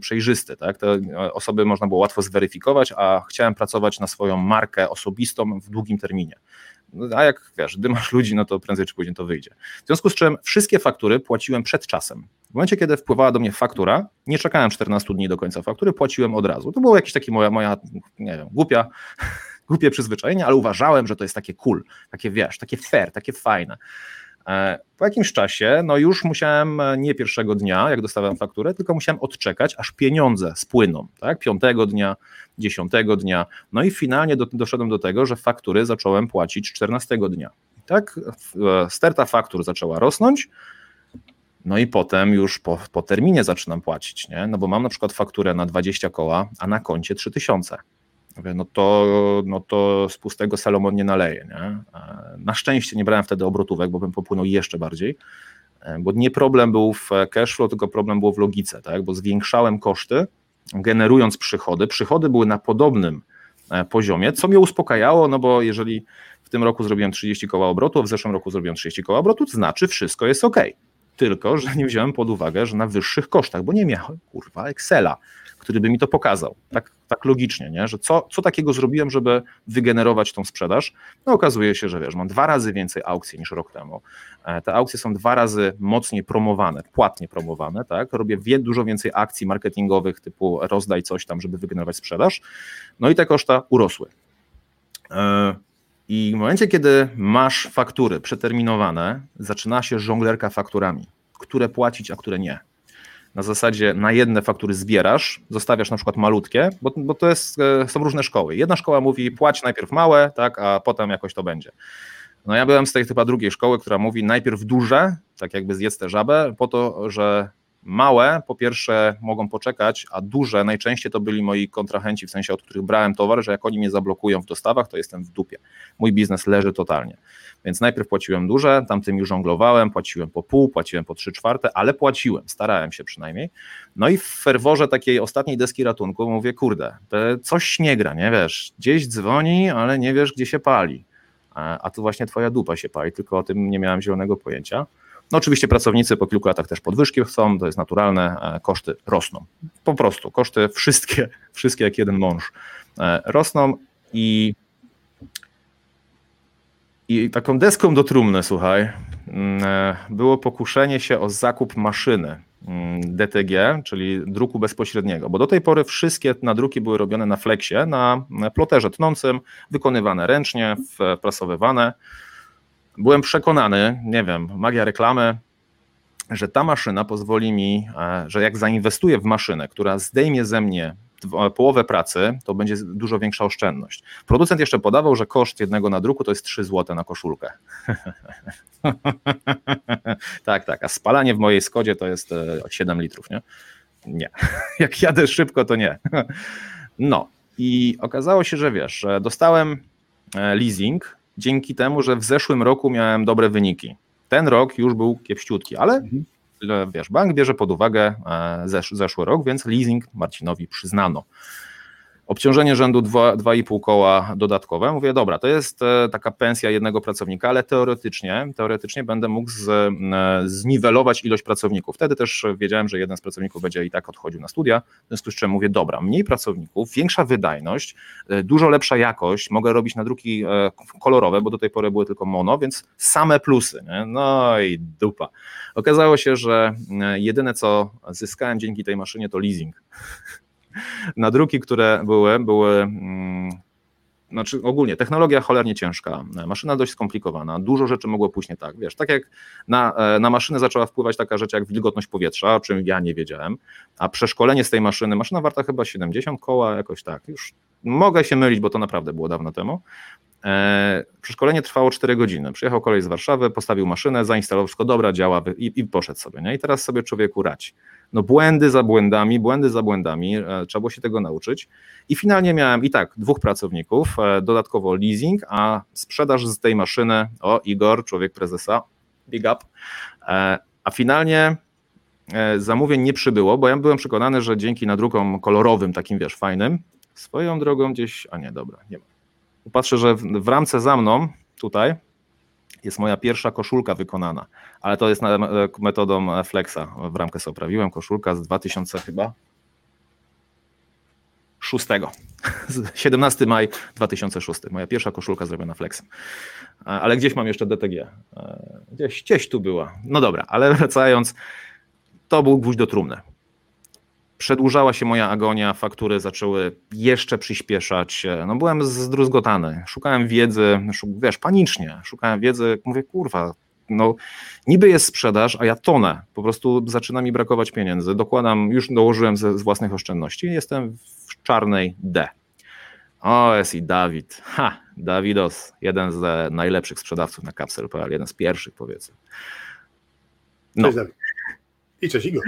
przejrzysty. Tak? Te osoby można było łatwo zweryfikować, a chciałem pracować na swoją markę osobistą w długim terminie. No, a jak wiesz, dymasz ludzi, no to prędzej czy później to wyjdzie. W związku z czym wszystkie faktury płaciłem przed czasem. W momencie, kiedy wpływała do mnie faktura, nie czekałem 14 dni do końca faktury, płaciłem od razu. To było jakieś takie moja, moja nie wiem, głupia głupie przyzwyczajenie, ale uważałem, że to jest takie cool, takie wiesz, takie fair, takie fajne. E, po jakimś czasie, no już musiałem e, nie pierwszego dnia, jak dostałem fakturę, tylko musiałem odczekać, aż pieniądze spłyną, tak? Piątego dnia, dziesiątego dnia, no i finalnie do, doszedłem do tego, że faktury zacząłem płacić czternastego dnia. Tak e, sterta faktur zaczęła rosnąć, no i potem już po, po terminie zaczynam płacić, nie? No bo mam na przykład fakturę na 20 koła, a na koncie 3000 no to, no to z pustego Salomon nie naleje. Nie? Na szczęście nie brałem wtedy obrotówek, bo bym popłynął jeszcze bardziej, e, bo nie problem był w cashflow, tylko problem był w logice, tak? bo zwiększałem koszty, generując przychody. Przychody były na podobnym e, poziomie, co mnie uspokajało, no bo jeżeli w tym roku zrobiłem 30 koła obrotu, a w zeszłym roku zrobiłem 30 koła obrotu, to znaczy wszystko jest ok. Tylko, że nie wziąłem pod uwagę, że na wyższych kosztach, bo nie miałem, kurwa, Excela który by mi to pokazał. Tak, tak logicznie, nie? że co, co takiego zrobiłem, żeby wygenerować tą sprzedaż? No okazuje się, że wiesz, mam dwa razy więcej aukcji niż rok temu. E, te aukcje są dwa razy mocniej promowane, płatnie promowane, tak? Robię wie, dużo więcej akcji marketingowych typu rozdaj coś tam, żeby wygenerować sprzedaż. No i te koszta urosły. E, I w momencie, kiedy masz faktury przeterminowane, zaczyna się żonglerka fakturami, które płacić, a które nie na zasadzie na jedne faktury zbierasz, zostawiasz na przykład malutkie, bo, bo to jest, e, są różne szkoły. Jedna szkoła mówi płać najpierw małe, tak, a potem jakoś to będzie. No ja byłem z tej chyba drugiej szkoły, która mówi najpierw duże, tak jakby zjedz tę żabę, po to, że Małe po pierwsze mogą poczekać, a duże najczęściej to byli moi kontrahenci, w sensie od których brałem towar, że jak oni mnie zablokują w dostawach, to jestem w dupie. Mój biznes leży totalnie. Więc najpierw płaciłem duże, tamtymi żonglowałem, płaciłem po pół, płaciłem po trzy czwarte, ale płaciłem, starałem się przynajmniej. No i w ferworze takiej ostatniej deski ratunku mówię, kurde, coś nie gra, nie wiesz, gdzieś dzwoni, ale nie wiesz, gdzie się pali. A tu właśnie twoja dupa się pali, tylko o tym nie miałem zielonego pojęcia. No oczywiście pracownicy po kilku latach też podwyżki chcą, to jest naturalne, e, koszty rosną. Po prostu koszty wszystkie, wszystkie jak jeden mąż e, rosną i i taką deską do trumny, słuchaj, mm, e, było pokuszenie się o zakup maszyny mm, DTG, czyli druku bezpośredniego, bo do tej pory wszystkie nadruki były robione na flexie, na ploterze tnącym, wykonywane ręcznie, wprasowywane byłem przekonany, nie wiem, magia reklamy, że ta maszyna pozwoli mi, e, że jak zainwestuję w maszynę, która zdejmie ze mnie połowę pracy, to będzie dużo większa oszczędność. Producent jeszcze podawał, że koszt jednego nadruku to jest 3 zł na koszulkę. tak, tak, a spalanie w mojej Skodzie to jest 7 e, litrów, nie? Nie. Jak jadę szybko, to nie. No i okazało się, że wiesz, dostałem e, leasing dzięki temu, że w zeszłym roku miałem dobre wyniki. Ten rok już był kiepściutki, ale mhm. wiesz, bank bierze pod uwagę e, zesz, zeszły rok, więc leasing Marcinowi przyznano. Obciążenie rzędu 2,5 koła dodatkowe. Mówię, dobra, to jest e, taka pensja jednego pracownika, ale teoretycznie, teoretycznie będę mógł z, e, zniwelować ilość pracowników. Wtedy też wiedziałem, że jeden z pracowników będzie i tak odchodził na studia, w związku z czym mówię, dobra, mniej pracowników, większa wydajność, e, dużo lepsza jakość, mogę robić nadruki kolorowe, bo do tej pory były tylko mono, więc same plusy. Nie? No i dupa. Okazało się, że jedyne co zyskałem dzięki tej maszynie to leasing nadruki, które były, były mm, znaczy ogólnie technologia cholernie ciężka, maszyna dość skomplikowana, dużo rzeczy mogło pójść nie tak. Wiesz, tak jak na, e, na maszynę zaczęła wpływać taka rzecz jak wilgotność powietrza, o czym ja nie wiedziałem, a przeszkolenie z tej maszyny, maszyna warta chyba 70 koła, jakoś tak, już mogę się mylić, bo to naprawdę było dawno temu. E, przeszkolenie trwało 4 godziny. Przyjechał kolej z Warszawy, postawił maszynę, zainstalował wszystko, dobra, działa i, i poszedł sobie. Nie? I teraz sobie człowieku rać no błędy za błędami, błędy za błędami, e, trzeba było się tego nauczyć. I finalnie miałem i tak dwóch pracowników, e, dodatkowo leasing, a sprzedaż z tej maszyny, o Igor, człowiek prezesa, big up, e, a finalnie zamówień nie przybyło, bo ja byłem przekonany, że dzięki nadrukom kolorowym, takim wiesz, fajnym, swoją drogą gdzieś, a nie, dobra, nie ma. Patrzę, że w, w ramce za mną, tutaj, jest moja pierwsza koszulka wykonana, ale to jest metodą Flexa. W ramkę sobie oprawiłem, koszulka z 2000 chyba 6. 17 maj 2006. Moja pierwsza koszulka zrobiona Flexem. Ale gdzieś mam jeszcze DTG. Gdzieś, gdzieś tu była. No dobra, ale wracając, to był gwóźdź do trumny przedłużała się moja agonia, faktury zaczęły jeszcze przyspieszać. No byłem zdruzgotany, szukałem wiedzy, wiesz, panicznie, szukałem wiedzy, mówię, kurwa, no niby jest sprzedaż, a ja tonę, po prostu zaczyna mi brakować pieniędzy, dokładam, już dołożyłem z, z własnych oszczędności i jestem w czarnej D. O, jest i Dawid, ha, Dawidos, jeden z najlepszych sprzedawców na Capsule.pl, jeden z pierwszych powiedzmy. No. Cześć Dawid. I cześć Igor.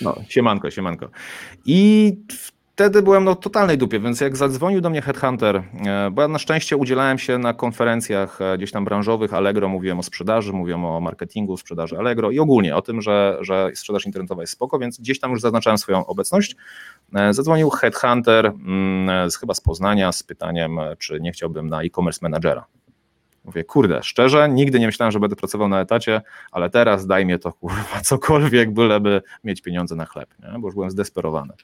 No, siemanko, siemanko. I wtedy byłem no, totalnej dupie, więc jak zadzwonił do mnie Headhunter, e, bo ja na szczęście udzielałem się na konferencjach e, gdzieś tam branżowych Allegro, mówiłem o sprzedaży, mówiłem o marketingu, sprzedaży Allegro i ogólnie o tym, że, że sprzedaż internetowa jest spoko, więc gdzieś tam już zaznaczałem swoją obecność. E, zadzwonił Headhunter, mm, chyba z Poznania, z pytaniem, czy nie chciałbym na e-commerce managera. Mówię, kurde, szczerze, nigdy nie myślałem, że będę pracował na etacie, ale teraz daj mi to, kurwa, cokolwiek, byleby mieć pieniądze na chleb, nie? bo już byłem zdesperowany.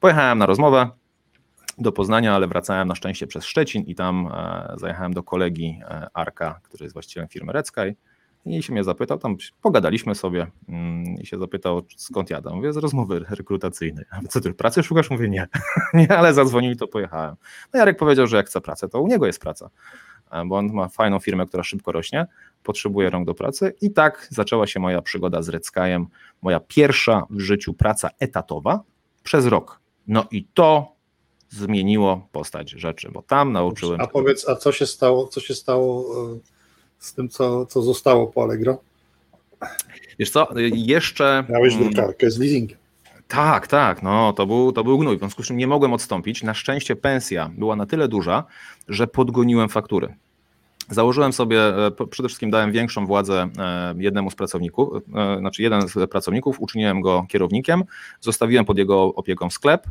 Pojechałem na rozmowę do Poznania, ale wracałem na szczęście przez Szczecin i tam e, zajechałem do kolegi e, Arka, który jest właścicielem firmy Redsky i się mnie zapytał, tam pogadaliśmy sobie mm, i się zapytał, skąd jadę. Mówię, z rozmowy rekrutacyjnej. A co ty, pracy szukasz? Mówię, nie. nie, ale zadzwonił i to pojechałem. No Jarek powiedział, że jak chce pracę, to u niego jest praca. E, bo on ma fajną firmę, która szybko rośnie, potrzebuje rąk do pracy i tak zaczęła się moja przygoda z Redskajem, moja pierwsza w życiu praca etatowa przez rok. No i to zmieniło postać rzeczy, bo tam nauczyłem. A powiedz, a co się stało, co się stało e, z tym, co, co zostało po Allegro? Wiesz co, e, jeszcze... Miałeś mm, drukarkę z leasingiem. Tak, tak, no to był, to był gnój, w związku z czym nie mogłem odstąpić. Na szczęście pensja była na tyle duża, że podgoniłem faktury. Założyłem sobie, e, przede wszystkim dałem większą władzę e, jednemu z pracowników, e, znaczy jeden z pracowników, uczyniłem go kierownikiem, zostawiłem pod jego opieką sklep,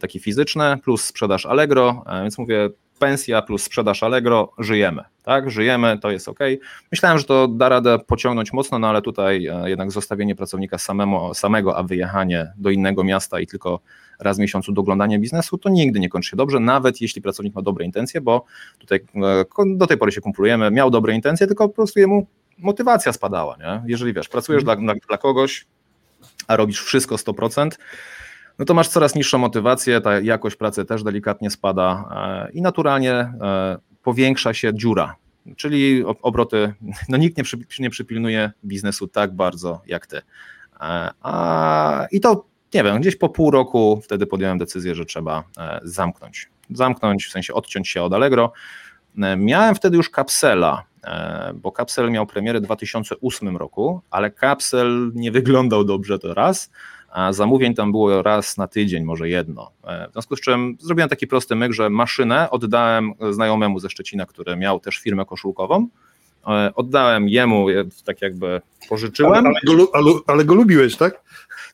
taki fizyczny, plus sprzedaż Allegro, więc mówię, pensja plus sprzedaż Allegro, żyjemy, tak, żyjemy, to jest ok. Myślałem, że to da radę pociągnąć mocno, no ale tutaj jednak zostawienie pracownika samemu, samego, a wyjechanie do innego miasta i tylko raz w miesiącu doglądanie biznesu, to nigdy nie kończy się dobrze, nawet jeśli pracownik ma dobre intencje, bo tutaj e, do tej pory się kumplujemy, miał dobre intencje, tylko po prostu jemu motywacja spadała, nie? Jeżeli wiesz, pracujesz dla, dla, dla kogoś, a robisz wszystko 100%, no to masz coraz niższą motywację, ta jakość pracy też delikatnie spada e, i naturalnie e, powiększa się dziura. Czyli obroty, no nikt nie, przy, nie przypilnuje biznesu tak bardzo jak ty. A, I to nie wiem, gdzieś po pół roku wtedy podjąłem decyzję, że trzeba e, zamknąć. Zamknąć, w sensie odciąć się od Allegro. E, miałem wtedy już kapsela, e, bo kapsel miał premierę w 2008 roku, ale kapsel nie wyglądał dobrze to raz, a zamówień tam było raz na tydzień, może jedno. W związku z czym zrobiłem taki prosty myk, że maszynę oddałem znajomemu ze Szczecina, który miał też firmę koszulkową. Oddałem jemu, tak jakby pożyczyłem. Ale, ale, go, ale, ale go lubiłeś, tak?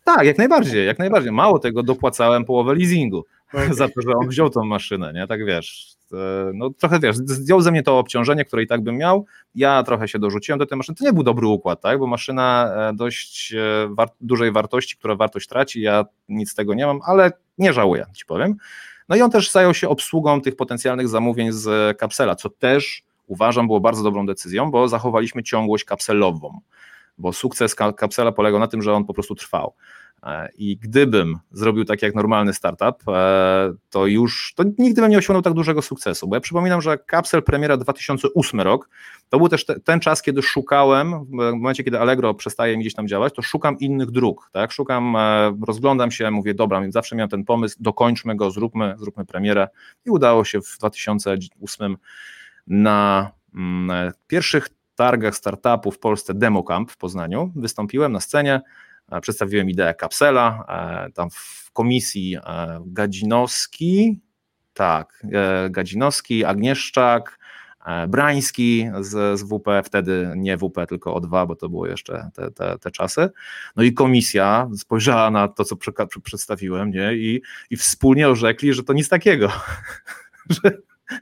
Tak, jak najbardziej, jak najbardziej. Mało tego, dopłacałem połowę leasingu. okay. za to, że on wziął tą maszynę, nie? Tak wiesz, no trochę wiesz, zdjął ze mnie to obciążenie, które i tak bym miał, ja trochę się dorzuciłem do tej maszyny, to nie był dobry układ, tak, bo maszyna e, dość e, war dużej wartości, która wartość traci, ja nic z tego nie mam, ale nie żałuję, ci powiem. No i on też zajął się obsługą tych potencjalnych zamówień z kapsela, co też uważam było bardzo dobrą decyzją, bo zachowaliśmy ciągłość kapselową, bo sukces kapsela polegał na tym, że on po prostu trwał. E, I gdybym zrobił tak jak normalny startup, e, to już to nigdy bym nie osiągnął tak dużego sukcesu. Bo ja przypominam, że Capsel premiera 2008 rok to był też te, ten czas, kiedy szukałem, w momencie, kiedy Allegro przestaje mi gdzieś tam działać, to szukam innych dróg. Tak? Szukam, e, rozglądam się, mówię, dobra, zawsze miałem ten pomysł, dokończmy go, zróbmy, zróbmy premierę. I udało się w 2008 na mm, pierwszych targach startupów w Polsce DemoCamp w Poznaniu. Wystąpiłem na scenie przedstawiłem ideę kapsela, e, tam w komisji e, Gadzinowski, tak, Gadzinowski, Agnieszczak, Brański z, z WP, wtedy nie WP, tylko O2, bo to było jeszcze te, te, te czasy. No i komisja spojrzała na to, co przedstawiłem, nie? I, i wspólnie orzekli, że to nic takiego, że,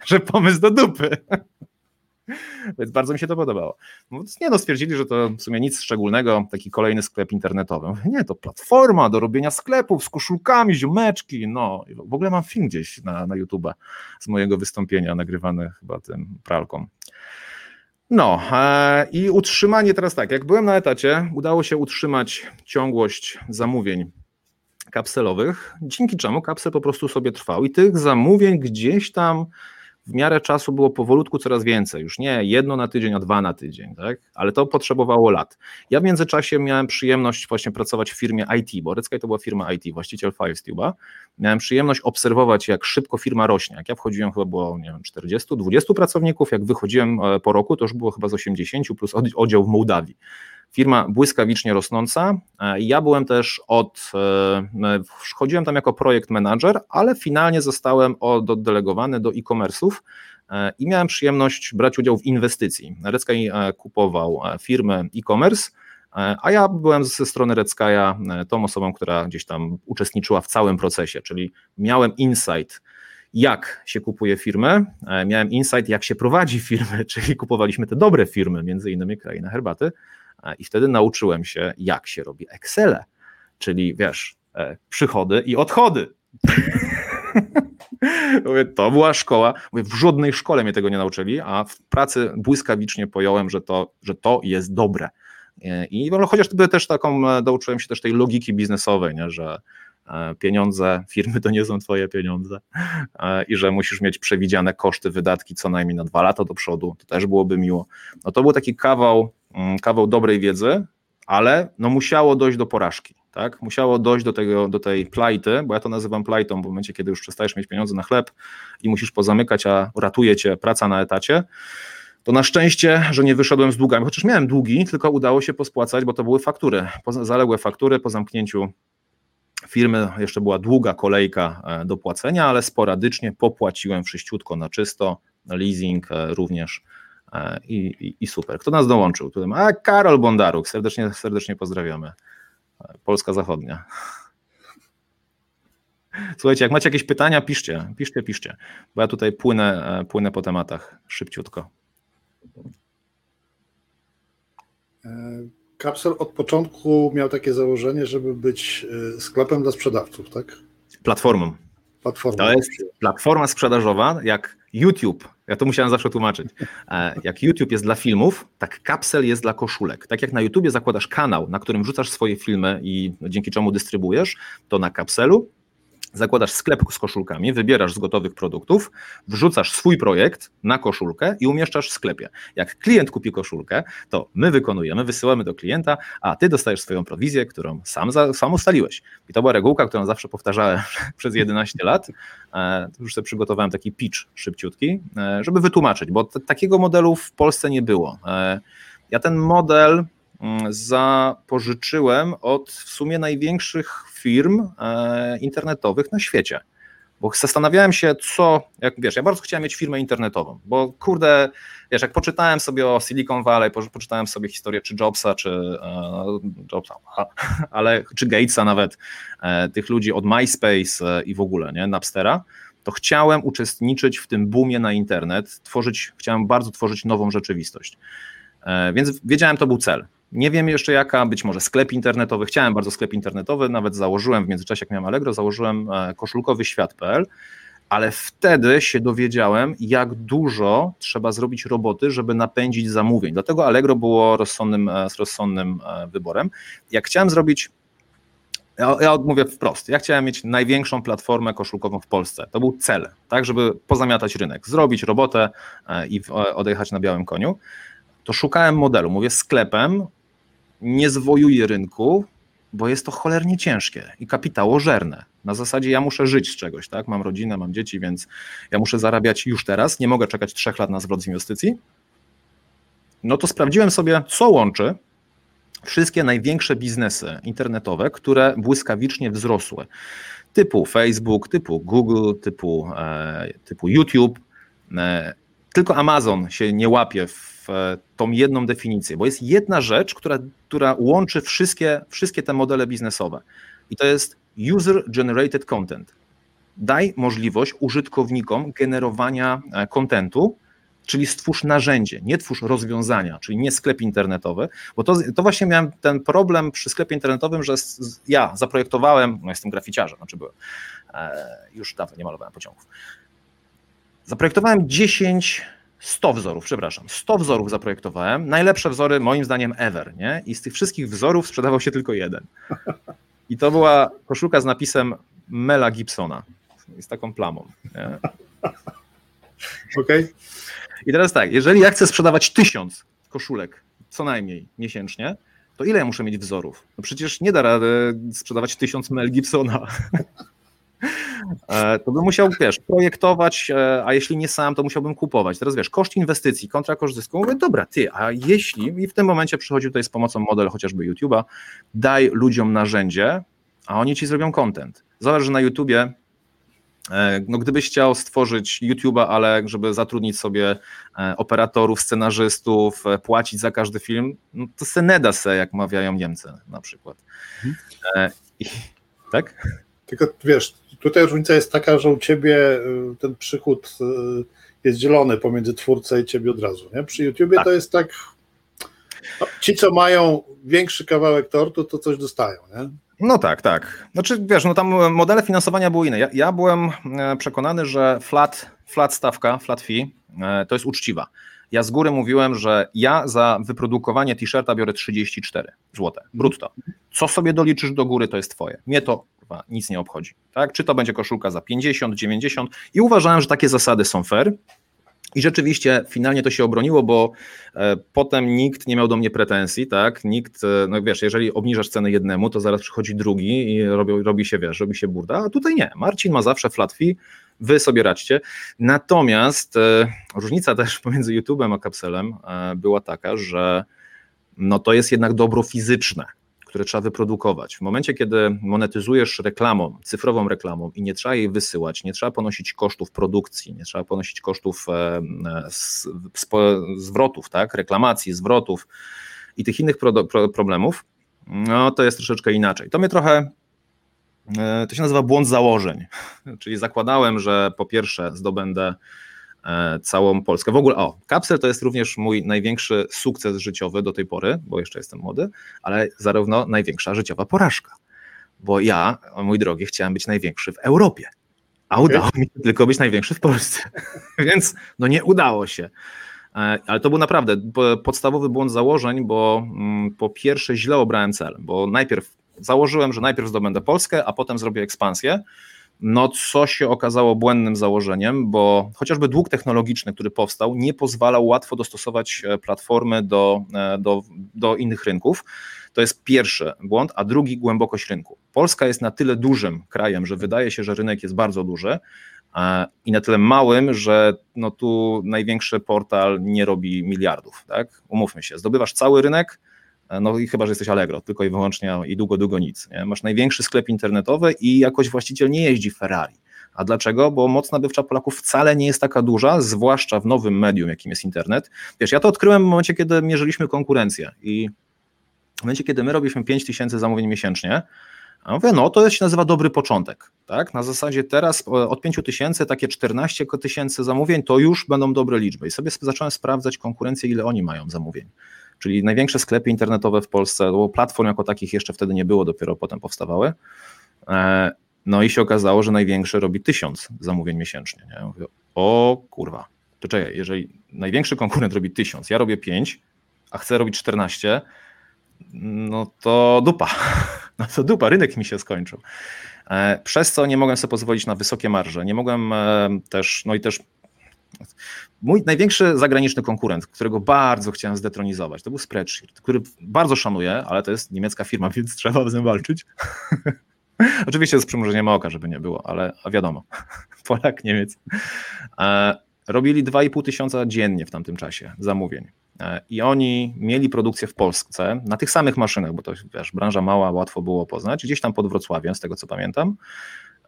że pomysł do dupy. Więc bardzo mi się to podobało. No, nie no, stwierdzili, że to w sumie nic szczególnego, taki kolejny sklep internetowy. Nie, to platforma do robienia sklepów z koszulkami, ziomeczki, no. W ogóle mam film gdzieś na, na YouTube z mojego wystąpienia, nagrywany chyba tym pralką. No e, i utrzymanie teraz tak, jak byłem na etacie, udało się utrzymać ciągłość zamówień kapselowych, dzięki czemu kapsel po prostu sobie trwał i tych zamówień gdzieś tam w miarę czasu było powolutku coraz więcej, już nie jedno na tydzień, a dwa na tydzień, tak? ale to potrzebowało lat. Ja w międzyczasie miałem przyjemność właśnie pracować w firmie IT, bo Ryckaj to była firma IT, właściciel FireStube'a. Miałem przyjemność obserwować, jak szybko firma rośnie. Jak ja wchodziłem, chyba było, nie wiem, 40, 20 pracowników, jak wychodziłem e, po roku, to już było chyba z 80 plus oddział w Mołdawii firma błyskawicznie rosnąca. E, ja byłem też od, e, chodziłem tam jako projekt manager, ale finalnie zostałem oddelegowany do e-commerce'ów e, i miałem przyjemność brać udział w inwestycji. Redsky kupował firmę e-commerce, a ja byłem ze strony Redskaya tą osobą, która gdzieś tam uczestniczyła w całym procesie, czyli miałem insight, jak się kupuje firmę, miałem insight, jak się prowadzi firmy, czyli kupowaliśmy te dobre firmy, między innymi Kraina Herbaty, i wtedy nauczyłem się, jak się robi Excel, czyli wiesz, e, przychody i odchody. Mówię, to była szkoła. Mówię, w żadnej szkole mnie tego nie nauczyli, a w pracy błyskawicznie pojąłem, że to, że to jest dobre. E, I chociaż też taką, e, nauczyłem się też tej logiki biznesowej, nie, że pieniądze firmy to nie są twoje pieniądze i że musisz mieć przewidziane koszty, wydatki co najmniej na dwa lata do przodu, to też byłoby miło. No to był taki kawał Mm, kawał dobrej wiedzy, ale no musiało dojść do porażki. Tak? Musiało dojść do, tego, do tej plajty, bo ja to nazywam plajtą, w momencie, kiedy już przestajesz mieć pieniądze na chleb i musisz pozamykać, a ratuje cię praca na etacie, to na szczęście, że nie wyszedłem z długami, chociaż miałem długi, tylko udało się pospłacać, bo to były faktury, zaległe faktury po zamknięciu firmy, jeszcze była długa kolejka e, do płacenia, ale sporadycznie popłaciłem wszyściutko na czysto, leasing e, również E, I, i, i, super. Kto nas dołączył? Tutaj, a Karol Bondaruk, serdecznie, serdecznie pozdrawiamy. Polska Zachodnia. Słuchajcie, jak macie jakieś pytania, piszcie, piszcie, piszcie, bo ja tutaj płynę, płynę po tematach szybciutko. Kapsel od początku miał takie założenie, żeby być sklepem dla sprzedawców, tak? Platformą. Platformą. To jest platforma sprzedażowa, jak YouTube ja to musiałem zawsze tłumaczyć. E, jak YouTube jest dla filmów, tak kapsel jest dla koszulek. Tak jak na YouTubie zakładasz kanał, na którym wrzucasz swoje filmy i dzięki czemu dystrybuujesz, to na kapselu zakładasz sklep z koszulkami, wybierasz z gotowych produktów, wrzucasz swój projekt na koszulkę i umieszczasz w sklepie. Jak klient kupi koszulkę, to my wykonujemy, wysyłamy do klienta, a ty dostajesz swoją prowizję, którą sam, za, sam ustaliłeś. I to była regułka, którą zawsze powtarzałem przez 11 lat. E, już sobie przygotowałem taki pitch szybciutki, e, żeby wytłumaczyć, bo takiego modelu w Polsce nie było. E, ja ten model zapożyczyłem od w sumie największych firm e, internetowych na świecie. bo zastanawiałem się, co, jak wiesz, ja bardzo chciałem mieć firmę internetową, bo kurde, wiesz, jak poczytałem sobie o Silicon Valley, poczytałem sobie historię czy Jobsa, czy e, Jobsa, ale czy Gatesa nawet, e, tych ludzi od MySpace e, i w ogóle, nie, Napstera, to chciałem uczestniczyć w tym boomie na internet, tworzyć, chciałem bardzo tworzyć nową rzeczywistość. E, więc wiedziałem, to był cel. Nie wiem jeszcze jaka, być może sklep internetowy. Chciałem bardzo sklep internetowy, nawet założyłem w międzyczasie, jak miałem Allegro, założyłem e, koszulkowy świat.pl, ale wtedy się dowiedziałem, jak dużo trzeba zrobić roboty, żeby napędzić zamówień. Dlatego Allegro było rozsądnym, e, rozsądnym wyborem. Jak chciałem zrobić ja, odmówię wprost. Ja chciałem mieć największą platformę koszulkową w Polsce. To był cel, tak, żeby pozamiatać rynek, zrobić robotę i odjechać na białym koniu to szukałem modelu. Mówię, sklepem nie zwojuję rynku, bo jest to cholernie ciężkie i kapitałożerne. Na zasadzie ja muszę żyć z czegoś, tak? Mam rodzinę, mam dzieci, więc ja muszę zarabiać już teraz. Nie mogę czekać trzech lat na zwrot z inwestycji. No to sprawdziłem sobie, co łączy wszystkie największe biznesy internetowe, które błyskawicznie wzrosły. Typu Facebook, typu Google, typu, e, typu YouTube. E, tylko Amazon się nie łapie w tą jedną definicję, bo jest jedna rzecz, która, która łączy wszystkie, wszystkie te modele biznesowe i to jest user-generated content. Daj możliwość użytkownikom generowania e, kontentu, czyli stwórz narzędzie, nie twórz rozwiązania, czyli nie sklep internetowy, bo to, to właśnie miałem ten problem przy sklepie internetowym, że ja zaprojektowałem, no jestem graficiarzem, znaczy byłem, e, już dawno nie malowałem pociągów, zaprojektowałem 10 100 wzorów, przepraszam, 100 wzorów zaprojektowałem. Najlepsze wzory moim zdaniem ever, nie? I z tych wszystkich wzorów sprzedawał się tylko jeden. I to była koszulka z napisem Mela Gibsona. Z taką plamą. Okej. Okay. I teraz tak, jeżeli ja chcę sprzedawać tysiąc koszulek co najmniej miesięcznie, to ile ja muszę mieć wzorów? No przecież nie da rady sprzedawać tysiąc Mel Gibsona. E, to bym musiał, wiesz, projektować, e, a jeśli nie sam, to musiałbym kupować. Teraz wiesz, koszt inwestycji kontra koszt zysku. Mówię, dobra, ty, a jeśli, i w tym momencie przychodzi tutaj z pomocą model chociażby YouTube'a, daj ludziom narzędzie, a oni ci zrobią content. Zobacz, że na YouTubie e, no gdybyś chciał stworzyć YouTube'a, ale żeby zatrudnić sobie operatorów, scenarzystów, płacić za każdy film, no to se nie da se, jak mawiają Niemcy na przykład. Mhm. I, tak? Tylko wiesz, tutaj różnica jest taka, że u ciebie y, ten przychód y, jest dzielony pomiędzy twórcą i ciebie od razu. Nie? Przy YouTubie tak. to jest tak. No, ci, co mają większy kawałek tortu, to coś dostają. Nie? No tak, tak. Znaczy, wiesz, no tam modele finansowania były inne. Ja, ja byłem e, przekonany, że flat, flat stawka, flat fee e, to jest uczciwa. Ja z góry mówiłem, że ja za wyprodukowanie t-shirta biorę 34 zł brutto. Co sobie doliczysz do góry, to jest twoje. Mnie to nic nie obchodzi. Tak? Czy to będzie koszulka za 50, 90 i uważałem, że takie zasady są fair. I rzeczywiście finalnie to się obroniło, bo e, potem nikt nie miał do mnie pretensji, tak? Nikt, e, no wiesz, jeżeli obniżasz cenę jednemu, to zaraz przychodzi drugi i robi, robi się, wiesz, robi się burda, a tutaj nie. Marcin ma zawsze flat fee, wy sobie radźcie. Natomiast e, różnica też pomiędzy YouTube'em a Kapselem e, była taka, że no to jest jednak dobro fizyczne które trzeba wyprodukować. W momencie, kiedy monetyzujesz reklamą, cyfrową reklamą i nie trzeba jej wysyłać, nie trzeba ponosić kosztów produkcji, nie trzeba ponosić kosztów e, zwrotów, tak, reklamacji, zwrotów i tych innych problemów, no to jest troszeczkę inaczej. To mnie trochę to się nazywa błąd założeń. Czyli zakładałem, że po pierwsze zdobędę E, całą Polskę. W ogóle, o, Kapsel to jest również mój największy sukces życiowy do tej pory, bo jeszcze jestem młody, ale zarówno największa życiowa porażka. Bo ja, mój drogi, chciałem być największy w Europie, a udało mi się tylko być największy w Polsce. Więc no nie udało się. E, ale to był naprawdę podstawowy błąd założeń, bo mm, po pierwsze źle obrałem cel, bo najpierw założyłem, że najpierw zdobędę Polskę, a potem zrobię ekspansję no co się okazało błędnym założeniem, bo chociażby dług technologiczny, który powstał, nie pozwalał łatwo dostosować e, platformy do, e, do, do innych rynków. To jest pierwszy błąd, a drugi głębokość rynku. Polska jest na tyle dużym krajem, że wydaje się, że rynek jest bardzo duży e, i na tyle małym, że no tu największy portal nie robi miliardów. Tak? Umówmy się, zdobywasz cały rynek, no i chyba, że jesteś Allegro, tylko i wyłącznie i długo, długo nic. Nie? Masz największy sklep internetowy i jakoś właściciel nie jeździ Ferrari, A dlaczego? Bo moc nabywcza Polaków wcale nie jest taka duża, zwłaszcza w nowym medium, jakim jest internet. Wiesz, ja to odkryłem w momencie, kiedy mierzyliśmy konkurencję i w momencie, kiedy my robiliśmy 5 tysięcy zamówień miesięcznie, a mówię, no to się nazywa dobry początek. Tak? Na zasadzie teraz od 5 tysięcy, takie 14 tysięcy zamówień, to już będą dobre liczby. I sobie zacząłem sprawdzać konkurencję, ile oni mają zamówień. Czyli największe sklepy internetowe w Polsce, bo platform jako takich jeszcze wtedy nie było, dopiero potem powstawały. E, no i się okazało, że największy robi 1000 zamówień miesięcznie. Nie? Mówię, o kurwa, to czekaj, jeżeli największy konkurent robi 1000, ja robię 5, a chcę robić 14, no to dupa. No to dupa, rynek mi się skończył. E, przez co nie mogłem sobie pozwolić na wysokie marże. Nie mogłem e, też, no i też mój największy zagraniczny konkurent, którego bardzo chciałem zdetronizować, to był Spreadsheet, który bardzo szanuję, ale to jest niemiecka firma, więc trzeba z nią walczyć. Oczywiście z przymrużeniem oka, żeby nie było, ale wiadomo, Polak, Niemiec. E, robili 2,5 tysiąca dziennie w tamtym czasie zamówień. E, I oni mieli produkcję w Polsce na tych samych maszynach, bo to wiesz, branża mała, łatwo było poznać, gdzieś tam pod Wrocławiem, z tego co pamiętam.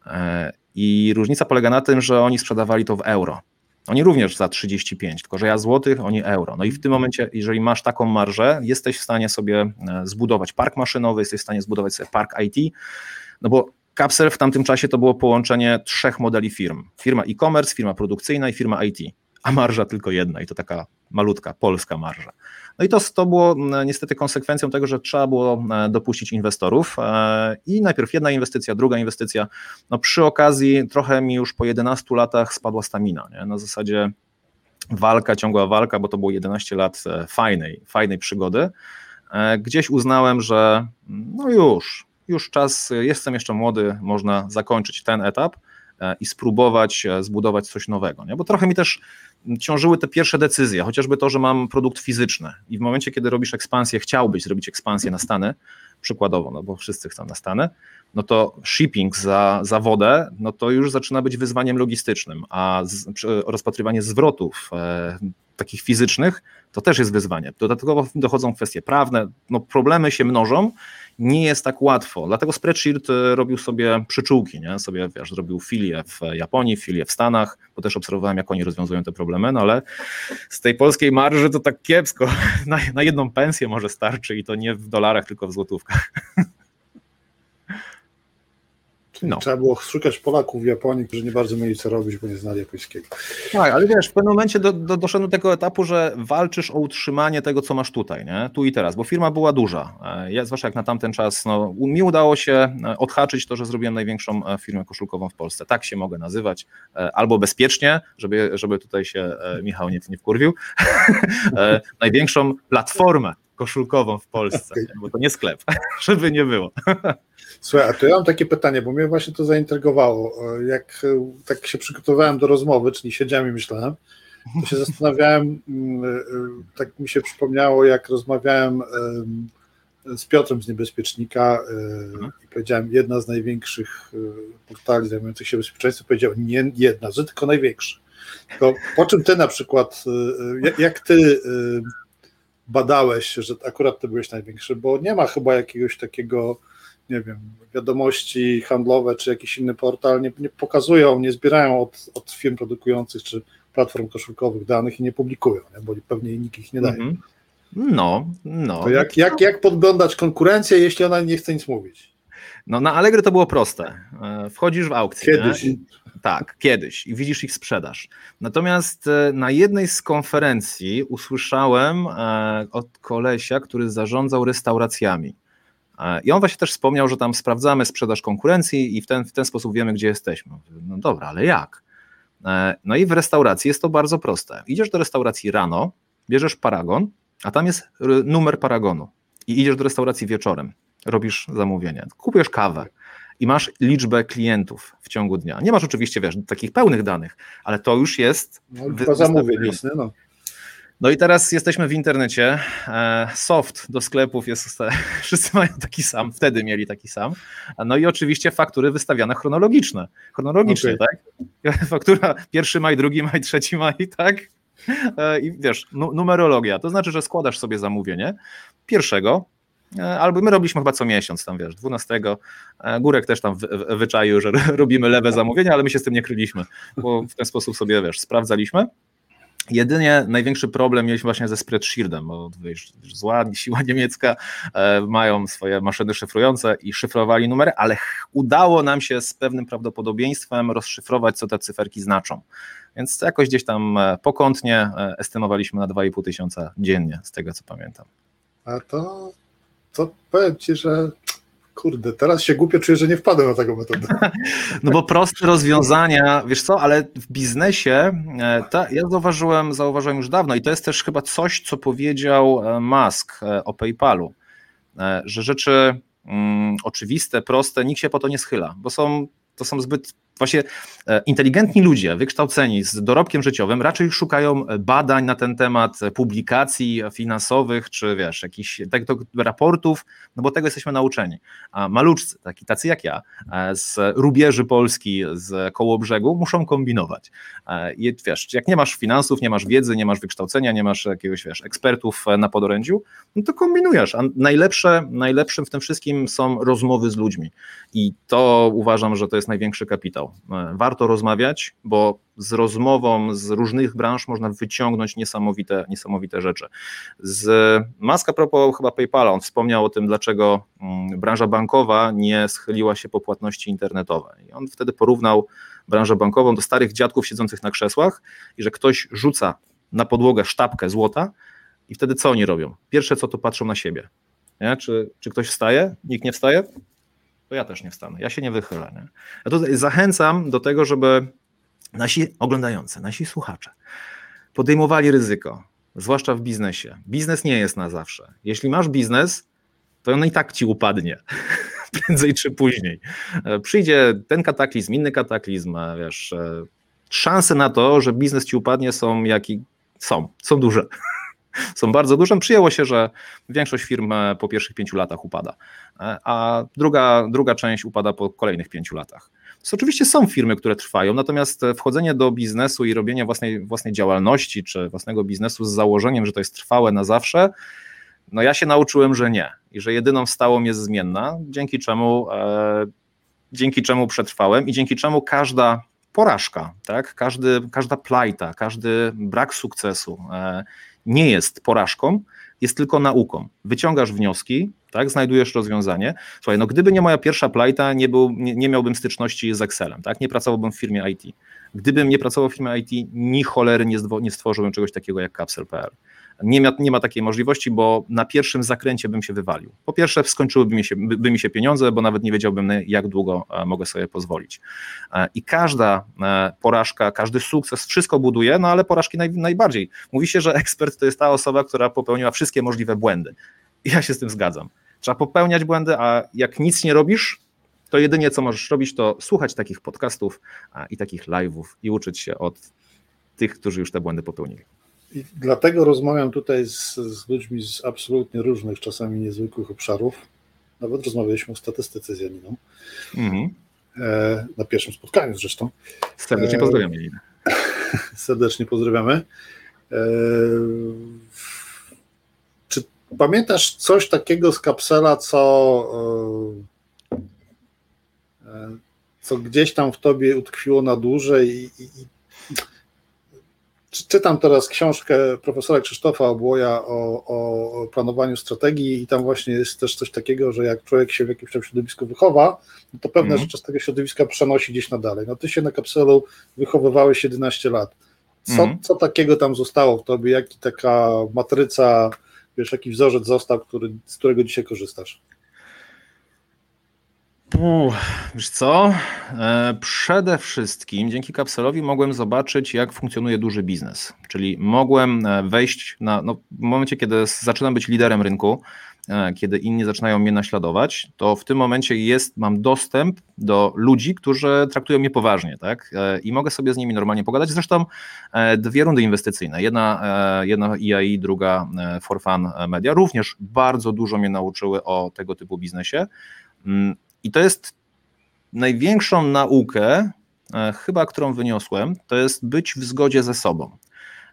E, I różnica polega na tym, że oni sprzedawali to w euro. Oni również za 35, tylko że ja złotych, oni euro. No i w tym momencie, jeżeli masz taką marżę, jesteś w stanie sobie e, zbudować park maszynowy, jesteś w stanie zbudować sobie park IT, no bo Capsel w tamtym czasie to było połączenie trzech modeli firm. Firma e-commerce, firma produkcyjna i firma IT, a marża tylko jedna i to taka malutka, polska marża. No i to, to było niestety konsekwencją tego, że trzeba było e, dopuścić inwestorów e, i najpierw jedna inwestycja, druga inwestycja. No przy okazji trochę mi już po 11 latach spadła stamina, nie? na zasadzie walka, ciągła walka, bo to było 11 lat e, fajnej, fajnej przygody. Gdzieś uznałem, że no już, już czas, jestem jeszcze młody, można zakończyć ten etap i spróbować zbudować coś nowego. Nie? Bo trochę mi też ciążyły te pierwsze decyzje, chociażby to, że mam produkt fizyczny. I w momencie, kiedy robisz ekspansję, chciałbyś zrobić ekspansję na Stany, przykładowo, no bo wszyscy chcą na Stany, no to shipping za, za wodę, no to już zaczyna być wyzwaniem logistycznym, a z, rozpatrywanie zwrotów e, takich fizycznych to też jest wyzwanie. Dodatkowo dochodzą kwestie prawne, no problemy się mnożą nie jest tak łatwo. Dlatego Spreadsheet e, robił sobie przyczółki, nie? sobie wiesz, zrobił filię w Japonii, filię w Stanach, bo też obserwowałem, jak oni rozwiązują te problemy, no ale z tej polskiej marży to tak kiepsko. Na, na jedną pensję może starczy i to nie w dolarach, tylko w złotówkach. No. Trzeba było szukać Polaków w Japonii, którzy nie bardzo mieli co robić, bo nie znali japońskiego. Tak, ale wiesz, w pewnym momencie do, do, doszedłem do tego etapu, że walczysz o utrzymanie tego, co masz tutaj, nie? tu i teraz, bo firma była duża. E, ja, zwłaszcza jak na tamten czas, no, mi udało się e, odhaczyć to, że zrobiłem największą e, firmę koszulkową w Polsce. Tak się mogę nazywać, albo bezpiecznie, żeby, żeby tutaj się Michał nie, nie wkurwił, największą platformę koszulkową w Polsce, okay. bo to nie sklep, żeby nie było. Słuchaj, a to ja mam takie pytanie, bo mnie właśnie to zaintrygowało. Jak tak się przygotowałem do rozmowy, czyli siedziałem i myślałem, to się zastanawiałem, mm, y, tak mi się przypomniało, jak rozmawiałem z Piotrem z Niebezpiecznika mhm. i powiedziałem, jedna z największych portali zajmujących się bezpieczeństwem, powiedział nie jedna, że tylko największy. To po czym ty na przykład, jak ty badałeś, że akurat ty byłeś największy, bo nie ma chyba jakiegoś takiego, nie wiem, wiadomości handlowe czy jakiś inny portal nie, nie pokazują, nie zbierają od, od firm produkujących czy platform koszulkowych danych i nie publikują, nie? bo pewnie nikt ich nie daje. Mm -hmm. No, no. To jak, jak, jak podglądać konkurencję, jeśli ona nie chce nic mówić? No na Allegro to było proste. E, wchodzisz w aukcję. Kiedyś. Tak, kiedyś i widzisz ich sprzedaż. Natomiast e, na jednej z konferencji usłyszałem e, od kolesia, który zarządzał restauracjami. E, I on właśnie też wspomniał, że tam sprawdzamy sprzedaż konkurencji i w ten, w ten sposób wiemy, gdzie jesteśmy. No dobra, ale jak? No i w restauracji jest to bardzo proste. Idziesz do restauracji rano, bierzesz paragon, a tam jest numer paragonu. I idziesz do restauracji wieczorem, robisz zamówienie, kupujesz kawę i masz liczbę klientów w ciągu dnia. Nie masz oczywiście, wiesz, takich pełnych danych, ale to już jest... No, zamówień jest, no. No i teraz jesteśmy w internecie. E, soft do sklepów jest, wszyscy mają taki sam, wtedy mieli taki sam. No i oczywiście faktury wystawiane chronologiczne. Chronologicznie, okay. tak? Faktura 1 maj, 2 maj, 3 maj, tak? E, I wiesz, numerologia. To znaczy, że składasz sobie zamówienie pierwszego, albo my robiliśmy chyba co miesiąc, tam wiesz, 12. Górek też tam wyczaił, że robimy lewe zamówienia, ale my się z tym nie kryliśmy, bo w ten sposób sobie, wiesz, sprawdzaliśmy. Jedynie największy problem mieliśmy właśnie ze spreadsheetem, bo wiesz, zła siła niemiecka e, mają swoje maszyny szyfrujące i szyfrowali numery, ale udało nam się z pewnym prawdopodobieństwem rozszyfrować, co te cyferki znaczą. Więc jakoś gdzieś tam e, pokątnie e, estymowaliśmy na 2,5 tysiąca dziennie, z tego co pamiętam. A to, to powiem Ci, że Kurde, teraz się głupio czuję, że nie wpadłem na taką metodę. No bo proste rozwiązania, wiesz co, ale w biznesie, e, ta, ja zauważyłem, zauważyłem już dawno i to jest też chyba coś, co powiedział e, Musk e, o PayPalu, że rzeczy mm, oczywiste, proste, nikt się po to nie schyla, bo są, to są zbyt Właśnie e, inteligentni ludzie, wykształceni z dorobkiem życiowym, raczej szukają badań na ten temat, publikacji finansowych, czy wiesz, jakichś tak, raportów, no bo tego jesteśmy nauczeni. A maluczcy, taki, tacy jak ja, e, z rubieży Polski, z koło brzegu, muszą kombinować. E, I wiesz, jak nie masz finansów, nie masz wiedzy, nie masz wykształcenia, nie masz jakiegoś, wiesz, ekspertów na podorędziu, no to kombinujesz. A najlepsze, najlepszym w tym wszystkim są rozmowy z ludźmi. I to uważam, że to jest największy kapitał. E, warto rozmawiać, bo z rozmową z różnych branż można wyciągnąć niesamowite, niesamowite rzeczy. Z Maska propos chyba PayPala, on wspomniał o tym, dlaczego mm, branża bankowa nie schyliła się po płatności internetowe. I on wtedy porównał branżę bankową do starych dziadków siedzących na krzesłach i że ktoś rzuca na podłogę sztabkę złota i wtedy co oni robią? Pierwsze co to patrzą na siebie. Nie? Czy, czy ktoś wstaje? Nikt nie wstaje? To ja też nie wstanę, ja się nie wychylę. Nie? Ja tutaj zachęcam do tego, żeby nasi oglądający, nasi słuchacze podejmowali ryzyko, zwłaszcza w biznesie. Biznes nie jest na zawsze. Jeśli masz biznes, to on i tak ci upadnie. Prędzej czy później. E, przyjdzie ten kataklizm, inny kataklizm, wiesz, e, szanse na to, że biznes ci upadnie są jaki są, są duże są bardzo duże. Przyjęło się, że większość firm e, po pierwszych pięciu latach upada, e, a druga, druga część upada po kolejnych pięciu latach. Więc oczywiście są firmy, które trwają, natomiast wchodzenie do biznesu i robienie własnej, własnej działalności czy własnego biznesu z założeniem, że to jest trwałe na zawsze, no ja się nauczyłem, że nie i że jedyną stałą jest zmienna, dzięki czemu, e, dzięki czemu przetrwałem i dzięki czemu każda porażka, tak? każdy, każda plajta, każdy brak sukcesu, e, nie jest porażką, jest tylko nauką. Wyciągasz wnioski, tak, znajdujesz rozwiązanie. Słuchaj, no gdyby nie moja pierwsza plajta, nie, był, nie, nie miałbym styczności z Excelem, tak, nie pracowałbym w firmie IT. Gdybym nie pracował w firmie IT, ni cholery nie, nie stworzyłbym czegoś takiego jak Capsule.pl. Nie ma, nie ma takiej możliwości, bo na pierwszym zakręcie bym się wywalił. Po pierwsze, skończyłyby mi się, by, by mi się pieniądze, bo nawet nie wiedziałbym, jak długo e, mogę sobie pozwolić. E, I każda e, porażka, każdy sukces, wszystko buduje, no ale porażki naj, najbardziej. Mówi się, że ekspert to jest ta osoba, która popełniła wszystkie możliwe błędy. I ja się z tym zgadzam. Trzeba popełniać błędy, a jak nic nie robisz, to jedynie co możesz robić, to słuchać takich podcastów i takich live'ów i uczyć się od tych, którzy już te błędy popełnili. I dlatego rozmawiam tutaj z, z, ludźmi z absolutnie różnych, czasami niezwykłych obszarów. Nawet rozmawialiśmy o statystyce z Janiną. Mm-hmm. E, na pierwszym spotkaniu zresztą. Serdecznie e, pozdrawiamy Janinę. serdecznie pozdrawiamy. E, czy pamiętasz coś takiego z kapsela, co, e, e, co gdzieś tam w tobie utkwiło na dłużej i, i Czytam teraz książkę profesora Krzysztofa Obłoja o, o, planowaniu strategii i tam właśnie jest też coś takiego, że jak człowiek się w jakimś tam środowisku wychowa, no to pewne mm. rzeczy z tego środowiska przenosi gdzieś na dalej. No ty się na kapselu wychowywałeś 11 lat. Co, mm. co takiego tam zostało w tobie? Jaki taka matryca, wiesz, jaki wzorzec został, który, z którego dzisiaj korzystasz? Puh, wiesz co? E, przede wszystkim dzięki kapselowi mogłem zobaczyć, jak funkcjonuje duży biznes. Czyli mogłem e, wejść na. No, w momencie, kiedy zaczynam być liderem rynku, e, kiedy inni zaczynają mnie naśladować, to w tym momencie jest, mam dostęp do ludzi, którzy traktują mnie poważnie, tak? I mogę sobie z nimi normalnie pogadać. Zresztą dwie rundy inwestycyjne, jedna, jedna IAI, druga For Fun Media, również bardzo dużo mnie nauczyły o tego typu biznesie. I to jest największą naukę, e, chyba którą wyniosłem, to jest być w zgodzie ze sobą.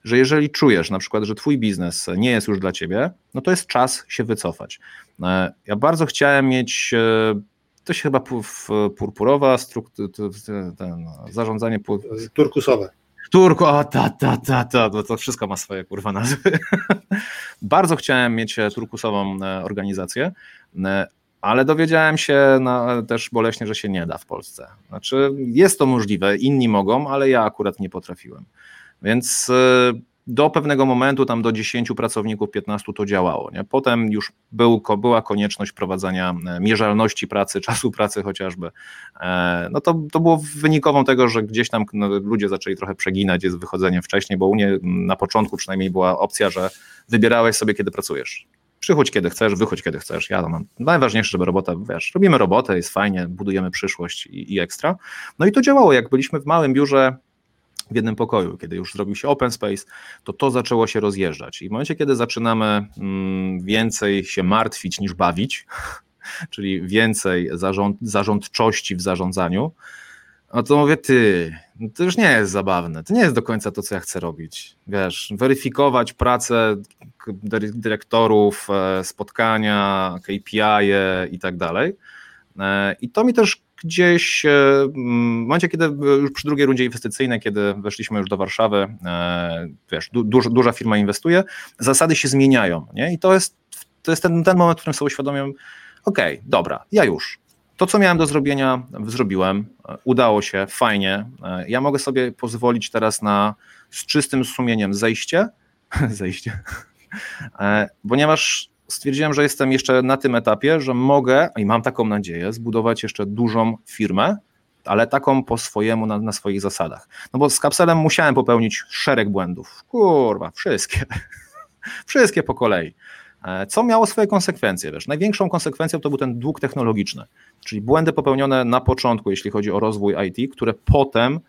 że jeżeli czujesz na przykład, że twój biznes nie jest już dla ciebie, no to jest czas się wycofać. E, ja bardzo chciałem mieć e, to się chyba purpurowa struktura, zarządzanie. Turkusowe. Turku, o ta, ta, ta, ta, bo to wszystko ma swoje kurwa nazwy. Bardzo chciałem mieć turkusową organizację, ale dowiedziałem się na, też boleśnie, że się nie da w Polsce. Znaczy, jest to możliwe, inni mogą, ale ja akurat nie potrafiłem. Więc e, do pewnego momentu, tam do 10 pracowników, 15 to działało. Nie? Potem już był, była konieczność prowadzenia e, mierzalności pracy, czasu pracy chociażby. E, no to, to było wynikową tego, że gdzieś tam no, ludzie zaczęli trochę przeginać z wychodzeniem wcześniej, bo u mnie na początku przynajmniej była opcja, że wybierałeś sobie, kiedy pracujesz. Przychodź kiedy chcesz, wychodź kiedy chcesz. Ja mam. Najważniejsze, żeby robota, wiesz, robimy robotę, jest fajnie, budujemy przyszłość i, i ekstra. No i to działało. Jak byliśmy w małym biurze, w jednym pokoju. Kiedy już zrobił się open space, to to zaczęło się rozjeżdżać. I w momencie, kiedy zaczynamy mm, więcej się martwić niż bawić, czyli więcej zarząd, zarządczości w zarządzaniu, no to mówię, ty, to już nie jest zabawne, to nie jest do końca to, co ja chcę robić. Wiesz, weryfikować pracę dyrektorów, e, spotkania, KPI -e i tak dalej. E, I to mi też gdzieś e, w momencie, kiedy już przy drugiej rundzie inwestycyjnej, kiedy weszliśmy już do Warszawy, wiesz, du, duża firma inwestuje, zasady się zmieniają. Nie? I to jest, to jest ten, ten moment, w którym sobie uświadomiłem, okej, okay, dobra, ja już, to, co miałem do zrobienia, zrobiłem. Udało się, fajnie. Ja mogę sobie pozwolić teraz na z czystym sumieniem zejście. zejście. Ponieważ stwierdziłem, że jestem jeszcze na tym etapie, że mogę i mam taką nadzieję zbudować jeszcze dużą firmę, ale taką po swojemu, na, na swoich zasadach. No bo z kapselem musiałem popełnić szereg błędów. Kurwa, wszystkie. wszystkie po kolei. E, co miało swoje konsekwencje. Wiesz, największą konsekwencją to był ten dług technologiczny, czyli błędy popełnione na początku, jeśli chodzi o rozwój IT, które potem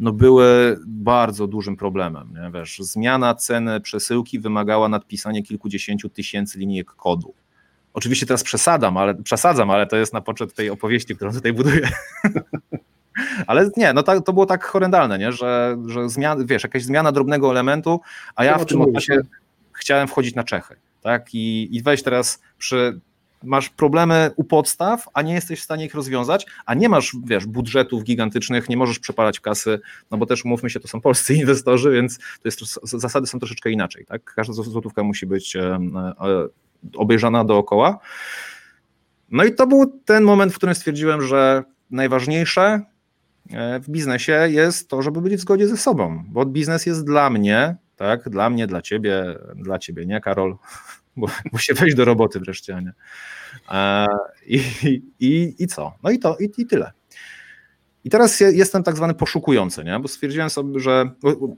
no, były bardzo dużym problemem. Nie? Wiesz, zmiana ceny przesyłki wymagała nadpisania kilkudziesięciu tysięcy linijek kodu. Oczywiście teraz przesadzam, ale, przesadzam, ale to jest na poczet tej opowieści, którą tutaj buduję. Ale nie, no to, to było tak horrendalne, nie? że, że zmian, wiesz, jakaś zmiana drobnego elementu, a ja w tym momencie no. chciałem wchodzić na Czechy tak? I, i weź teraz przy masz problemy u podstaw, a nie jesteś w stanie ich rozwiązać, a nie masz, wiesz, budżetów gigantycznych, nie możesz przepalać kasy, no bo też umówmy się, to są polscy inwestorzy, więc to jest, zasady są troszeczkę inaczej, tak? Każda złotówka musi być obejrzana dookoła. No i to był ten moment, w którym stwierdziłem, że najważniejsze e, w biznesie jest to, żeby być w zgodzie ze sobą, bo biznes jest dla mnie tak? Dla mnie, dla ciebie, dla ciebie, nie Karol, bo, bo się wejść do roboty wreszcie, nie? E, i, i, I co? No i to, i, i tyle. I teraz jestem tak zwany poszukujący, nie? bo stwierdziłem sobie, że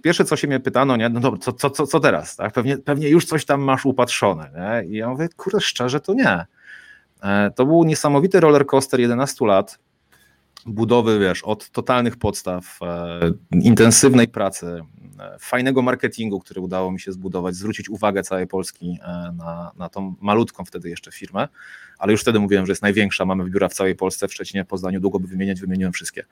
pierwsze co się mnie pytano, nie? no dobra, co, co, co, teraz? Tak? Pewnie, pewnie już coś tam masz upatrzone. Nie? I ja mówię, kurde, szczerze to nie. E, to był niesamowity roller coaster 11 lat, budowy, wiesz, od totalnych podstaw, e, intensywnej pracy, fajnego marketingu, który udało mi się zbudować, zwrócić uwagę całej Polski e, na, na tą malutką wtedy jeszcze firmę, ale już wtedy mówiłem, że jest największa, mamy biura w całej Polsce, w Szczecinie, Poznaniu, długo by wymieniać, wymieniłem wszystkie.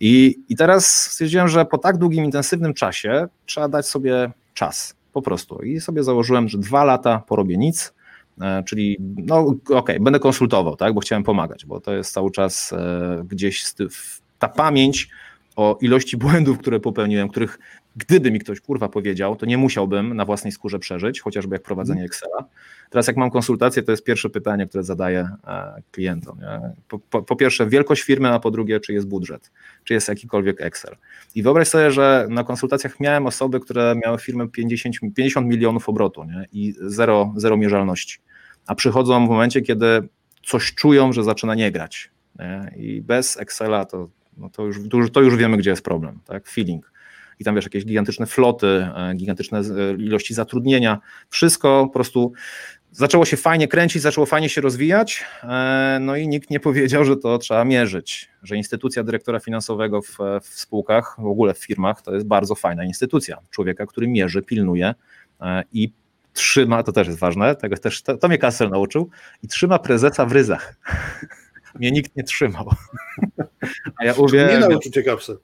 I, I teraz stwierdziłem, że po tak długim, intensywnym czasie trzeba dać sobie czas, po prostu. I sobie założyłem, że dwa lata porobię nic, E, czyli no okej, okay, będę konsultował, tak, bo chciałem pomagać, bo to jest cały czas e, gdzieś ta pamięć o ilości błędów, które popełniłem, których gdyby mi ktoś kurwa powiedział, to nie musiałbym na własnej skórze przeżyć, chociażby jak prowadzenie Excela. Teraz jak mam konsultację, to jest pierwsze pytanie, które zadaję e, klientom. Po, po, po, pierwsze wielkość firmy, a po drugie czy jest budżet, czy jest jakikolwiek Excel. I wyobraź sobie, że na konsultacjach miałem osoby, które miały firmę 50, 50 milionów obrotu nie? i zero, zero mierzalności, a przychodzą w momencie, kiedy coś czują, że zaczyna nie grać. Nie? I bez Excela to, no to, już, to już wiemy, gdzie jest problem, tak? Feeling i tam wiesz, jakieś gigantyczne floty, e, gigantyczne e, ilości zatrudnienia, wszystko po prostu zaczęło się fajnie kręcić, zaczęło fajnie się rozwijać, e, no i nikt nie powiedział, że to trzeba mierzyć, że instytucja dyrektora finansowego w, w spółkach, w ogóle w firmach, to jest bardzo fajna instytucja, człowieka, który mierzy, pilnuje i trzyma, to też jest ważne, tego też, to, to mnie Kassel nauczył, i trzyma prezesa w ryzach. mnie nikt nie trzymał. A ja uwielbiam... Nie nauczył cię Kapsel.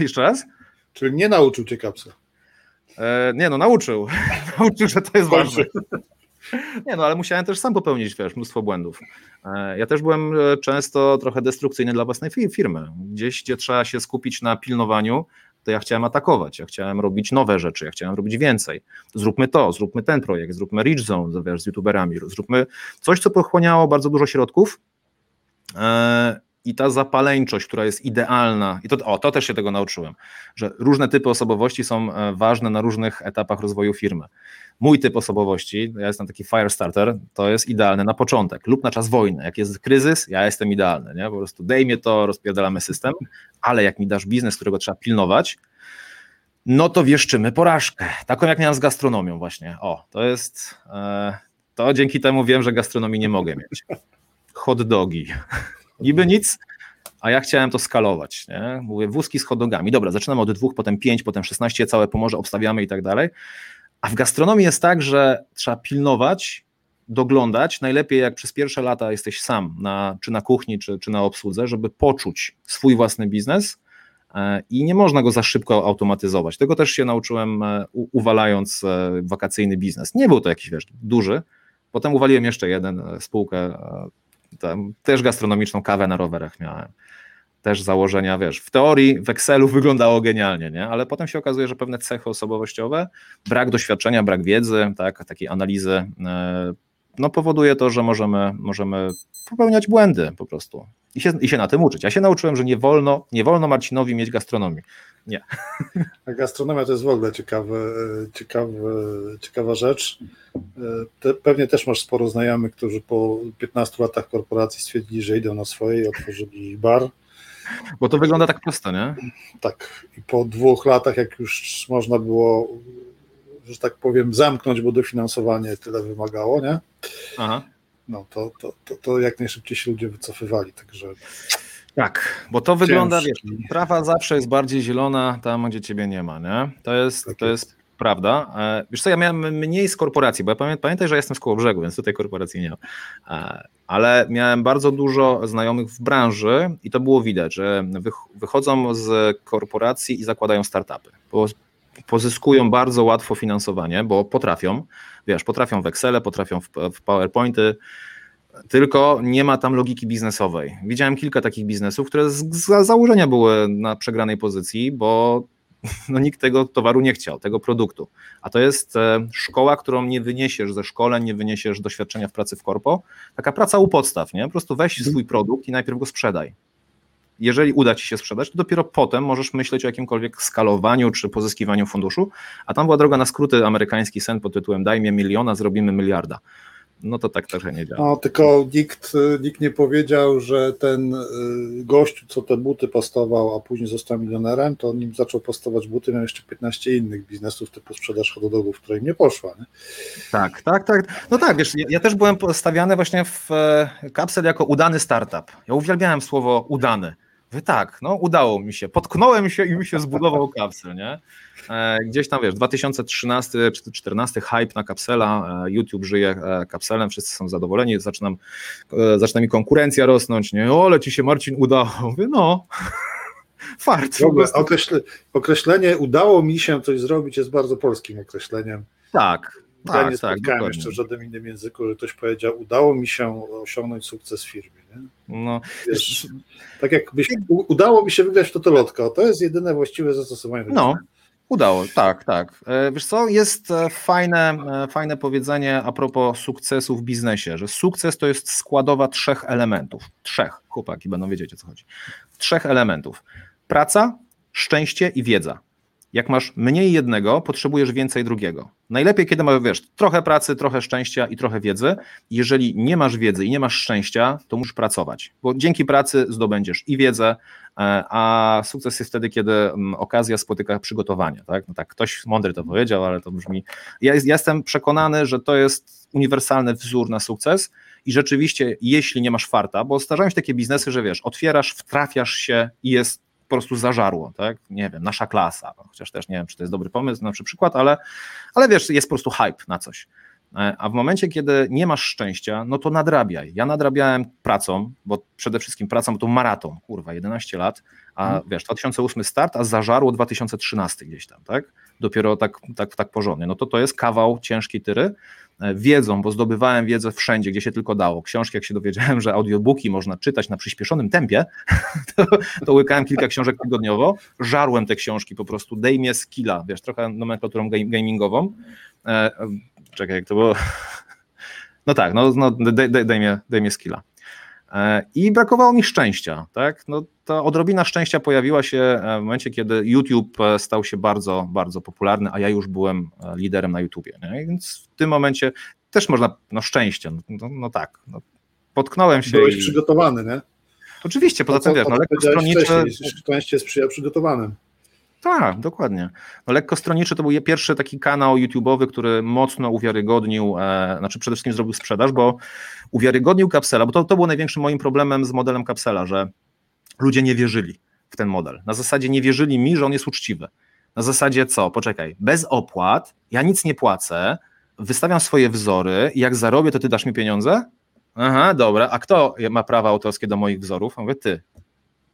Jeszcze raz? Czyli nie nauczył cię kapsel. E, nie no, nauczył. nauczył, że to jest ważne. Nie no, ale musiałem też sam popełnić, wiesz, mnóstwo błędów. E, ja też byłem e, często trochę destrukcyjny dla własnej firmy. Gdzieś, gdzie trzeba się skupić na pilnowaniu, to ja chciałem atakować, ja chciałem robić nowe rzeczy, ja chciałem robić więcej. Zróbmy to, zróbmy ten projekt, zróbmy Rich Zone wiesz, z youtuberami, zróbmy coś, co pochłaniało bardzo dużo środków e, i ta zapaleńczość, która jest idealna, i to, o, to też się tego nauczyłem, że różne typy osobowości są ważne na różnych etapach rozwoju firmy mój typ osobowości, ja jestem taki fire starter, to jest idealny na początek lub na czas wojny. Jak jest kryzys, ja jestem idealny, nie? po prostu dej mnie to, rozpierdalamy system, ale jak mi dasz biznes, którego trzeba pilnować, no to wieszczymy porażkę. Taką jak miałem z gastronomią właśnie. O, to jest, e, to dzięki temu wiem, że gastronomii nie mogę mieć. Hot dogi. Niby nic, a ja chciałem to skalować. Nie? Mówię, wózki z hot dogami. Dobra, zaczynamy od dwóch, potem pięć, potem szesnaście, całe pomorze obstawiamy i tak dalej. A w gastronomii jest tak, że trzeba pilnować, doglądać, najlepiej jak przez pierwsze lata jesteś sam, na, czy na kuchni, czy, czy na obsłudze, żeby poczuć swój własny biznes e, i nie można go za szybko automatyzować. Tego też się nauczyłem e, uwalając e, wakacyjny biznes. Nie był to jakiś wiesz, duży, potem uwaliłem jeszcze jeden spółkę, tam, też gastronomiczną kawę na rowerach miałem też założenia, wiesz, w teorii w Excelu wyglądało genialnie, nie? ale potem się okazuje, że pewne cechy osobowościowe, brak doświadczenia, brak wiedzy, tak, takiej analizy, e, no powoduje to, że możemy, możemy popełniać błędy po prostu i się, i się na tym uczyć. Ja się nauczyłem, że nie wolno, nie wolno Marcinowi mieć gastronomii. Nie. A gastronomia to jest w ogóle ciekawe, ciekawe, ciekawa rzecz. Te, pewnie też masz sporo znajomych, którzy po 15 latach korporacji stwierdzili, że idą na swoje i otworzyli bar bo to wygląda tak prosto, nie? Tak. I po dwóch latach, jak już można było, że tak powiem, zamknąć, bo dofinansowanie tyle wymagało, nie? Aha. No to, to, to, to jak najszybciej się ludzie wycofywali, także. Tak, bo to wygląda, wiesz, trawa zawsze jest bardziej zielona tam, gdzie ciebie nie ma, nie? To jest, tak to jest. jest prawda. E, wiesz co, ja miałem mniej z korporacji, bo ja pamiętaj, że jestem z koło brzegu, więc tutaj korporacji nie ma. E, ale miałem bardzo dużo znajomych w branży i to było widać, że wychodzą z korporacji i zakładają startupy, bo pozyskują bardzo łatwo finansowanie, bo potrafią, wiesz, potrafią w Excel, potrafią w, w PowerPointy, tylko nie ma tam logiki biznesowej. Widziałem kilka takich biznesów, które z, założenia były na przegranej pozycji, bo no nikt tego towaru nie chciał, tego produktu. A to jest e, szkoła, którą nie wyniesiesz ze szkoleń, nie wyniesiesz doświadczenia w pracy w korpo. Taka praca u podstaw, nie? Po prostu weź swój produkt i najpierw go sprzedaj. Jeżeli uda ci się sprzedać, to dopiero potem możesz myśleć o jakimkolwiek skalowaniu czy pozyskiwaniu funduszu, a tam była droga na skróty amerykański sen pod tytułem daj mi miliona, zrobimy miliarda no to tak trochę nie działa. No, tylko nikt, nikt nie powiedział, że ten y, gościu, co te buty postował, a później został milionerem, to nim zaczął postować buty, miał jeszcze 15 innych biznesów typu sprzedaż hot dogów, której nie poszła. Nie? Tak, tak, tak. No tak, wiesz, ja, ja też byłem postawiany właśnie w e, kapsel jako udany startup. Ja uwielbiałem słowo udany. Wy tak, no udało mi się. Potknąłem się i mi się zbudował kapsel, nie? E, gdzieś tam wiesz, 2013 czy 2014 hype na kapsela, e, YouTube żyje e, kapselem, wszyscy są zadowoleni, zaczynam, zaczyna mi konkurencja rosnąć, nie? O, ale ci się Marcin udało. Mówię, no. Fart. W ogóle określe, określenie udało mi się coś zrobić jest bardzo polskim określeniem. Tak, ja tak, nie tak, spotkałem tak, jeszcze w żadnym innym języku, że ktoś powiedział, udało mi się osiągnąć sukces w firmie. Nie? No, Wiesz, tak jakbyś udało mi się wygrać w totolotka, to jest jedyne właściwe zastosowanie. No, udało, tak, tak. E, wiesz co, jest e, fajne, e, fajne powiedzenie a propos sukcesu w biznesie, że sukces to jest składowa trzech elementów. Trzech, chłopaki będą wiedzieć o co chodzi. Trzech elementów. Praca, szczęście i wiedza. Jak masz mniej jednego, potrzebujesz więcej drugiego. Najlepiej, kiedy masz, wiesz, trochę pracy, trochę szczęścia i trochę wiedzy. Jeżeli nie masz wiedzy i nie masz szczęścia, to musisz pracować, bo dzięki pracy zdobędziesz i wiedzę, e, a sukces jest wtedy, kiedy mm, okazja spotyka przygotowanie. Tak? No tak, ktoś mądry to powiedział, ale to brzmi. Ja, jestem przekonany, że to jest uniwersalny wzór na sukces i rzeczywiście, jeśli nie masz farta, bo zdarzają się takie biznesy, że wiesz, otwierasz, wtrafiasz się i jest po prostu zażarło, tak? Nie wiem, nasza klasa, no, chociaż też nie wiem, czy to jest dobry pomysł, na przykład, ale, ale wiesz, jest po prostu hype na coś. E, a w momencie, kiedy nie masz szczęścia, no to nadrabiaj. Ja nadrabiałem pracą, bo przede wszystkim pracą to maraton, kurwa, 11 lat, a hmm. wiesz, 2008 start, a zażarło 2013 gdzieś tam, tak? dopiero tak, tak, tak porządnie. No to to jest kawał ciężkiej tyry, wiedzą, bo zdobywałem wiedzę wszędzie, gdzie się tylko dało. Książki, jak się dowiedziałem, że audiobooki można czytać na przyspieszonym tempie, to, to łykałem kilka książek tygodniowo, żarłem te książki po prostu, dej mnie skilla, wiesz, trochę nomenklaturą gamingową. E, czekaj, jak to było? No tak, no, no daj mnie skilla. E, I brakowało mi szczęścia, tak? No, ta odrobina szczęścia pojawiła się e, w momencie, kiedy YouTube e, stał się bardzo, bardzo popularny, a ja już byłem liderem na YouTubie. Nie? Więc w tym momencie też można, no szczęście, no, no, no tak, no, potknąłem się. Byłeś i... przygotowany, nie? Oczywiście, poza tym wiesz, no lekko stronnicze... Szczęście sprzyja przygotowanym. Tak, dokładnie. No, Lekko Stronniczy to był pierwszy taki kanał YouTube'owy, który mocno uwiarygodnił, e, znaczy przede wszystkim zrobił sprzedaż, bo uwiarygodnił kapsela, bo to, to było największym moim problemem z modelem kapsela, że ludzie nie wierzyli w ten model. Na zasadzie nie wierzyli mi, że on jest uczciwy. Na zasadzie co? Poczekaj, bez opłat, ja nic nie płacę, wystawiam swoje wzory i jak zarobię, to ty dasz mi pieniądze? Aha, dobra. A kto ma prawa autorskie do moich wzorów? mówię, ty.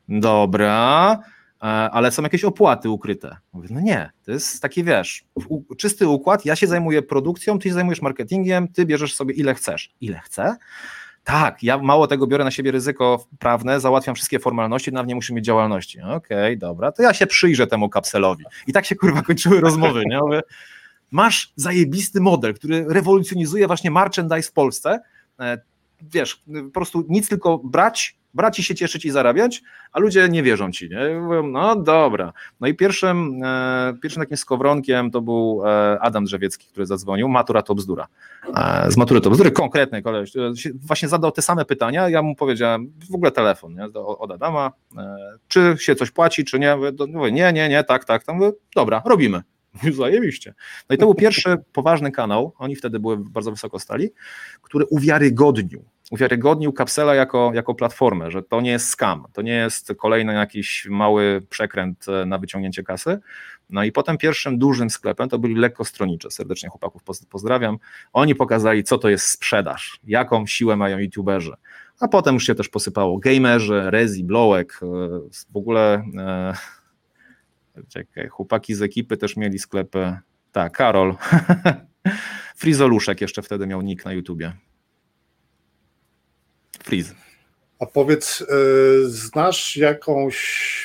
Dobra, E, ale są jakieś opłaty ukryte. Mówię, no nie, to jest taki, wiesz, czysty układ, ja się zajmuję produkcją, ty się zajmujesz marketingiem, ty bierzesz sobie ile chcesz. Ile chcę? Tak, ja mało tego biorę na siebie ryzyko prawne, załatwiam wszystkie formalności, nawet nie muszę mieć działalności. Okej, okay, dobra, to ja się przyjrzę temu kapselowi. I tak się kurwa kończyły rozmowy, nie? Mówię, masz zajebisty model, który rewolucjonizuje właśnie merchandise w Polsce, e, wiesz, po prostu nic tylko brać, brać i się cieszyć i zarabiać, a ludzie nie wierzą ci, nie? Mówią, no dobra. No i pierwszym, e, pierwszym takim skowronkiem to był e, Adam Drzewiecki, który zadzwonił, matura to bzdura. E, z matury to bzdury, konkretny koleś, e, właśnie zadał te same pytania, ja mu powiedziałem, w ogóle telefon nie? od Adama, e, czy się coś płaci, czy nie? Mówię, nie, nie, nie, tak, tak, tam mówię, dobra, robimy. Zajebiście. No i to był pierwszy poważny kanał, oni wtedy były bardzo wysoko stali, który uwiarygodnił, uwiarygodnił Kapsela jako, jako platformę, że to nie jest scam, to nie jest kolejny jakiś mały przekręt e, na wyciągnięcie kasy. No i potem pierwszym dużym sklepem to byli lekkostronnicze, serdecznie chłopaków pozdrawiam. Oni pokazali, co to jest sprzedaż, jaką siłę mają youtuberzy. A potem już się też posypało gamerzy, Rezi, Blowek, e, w ogóle e, Czekaj, chłopaki z ekipy też mieli sklepy. Tak, Karol. Frizoluszek jeszcze wtedy miał nick na YouTubie. Friz. A powiedz, y, znasz jakąś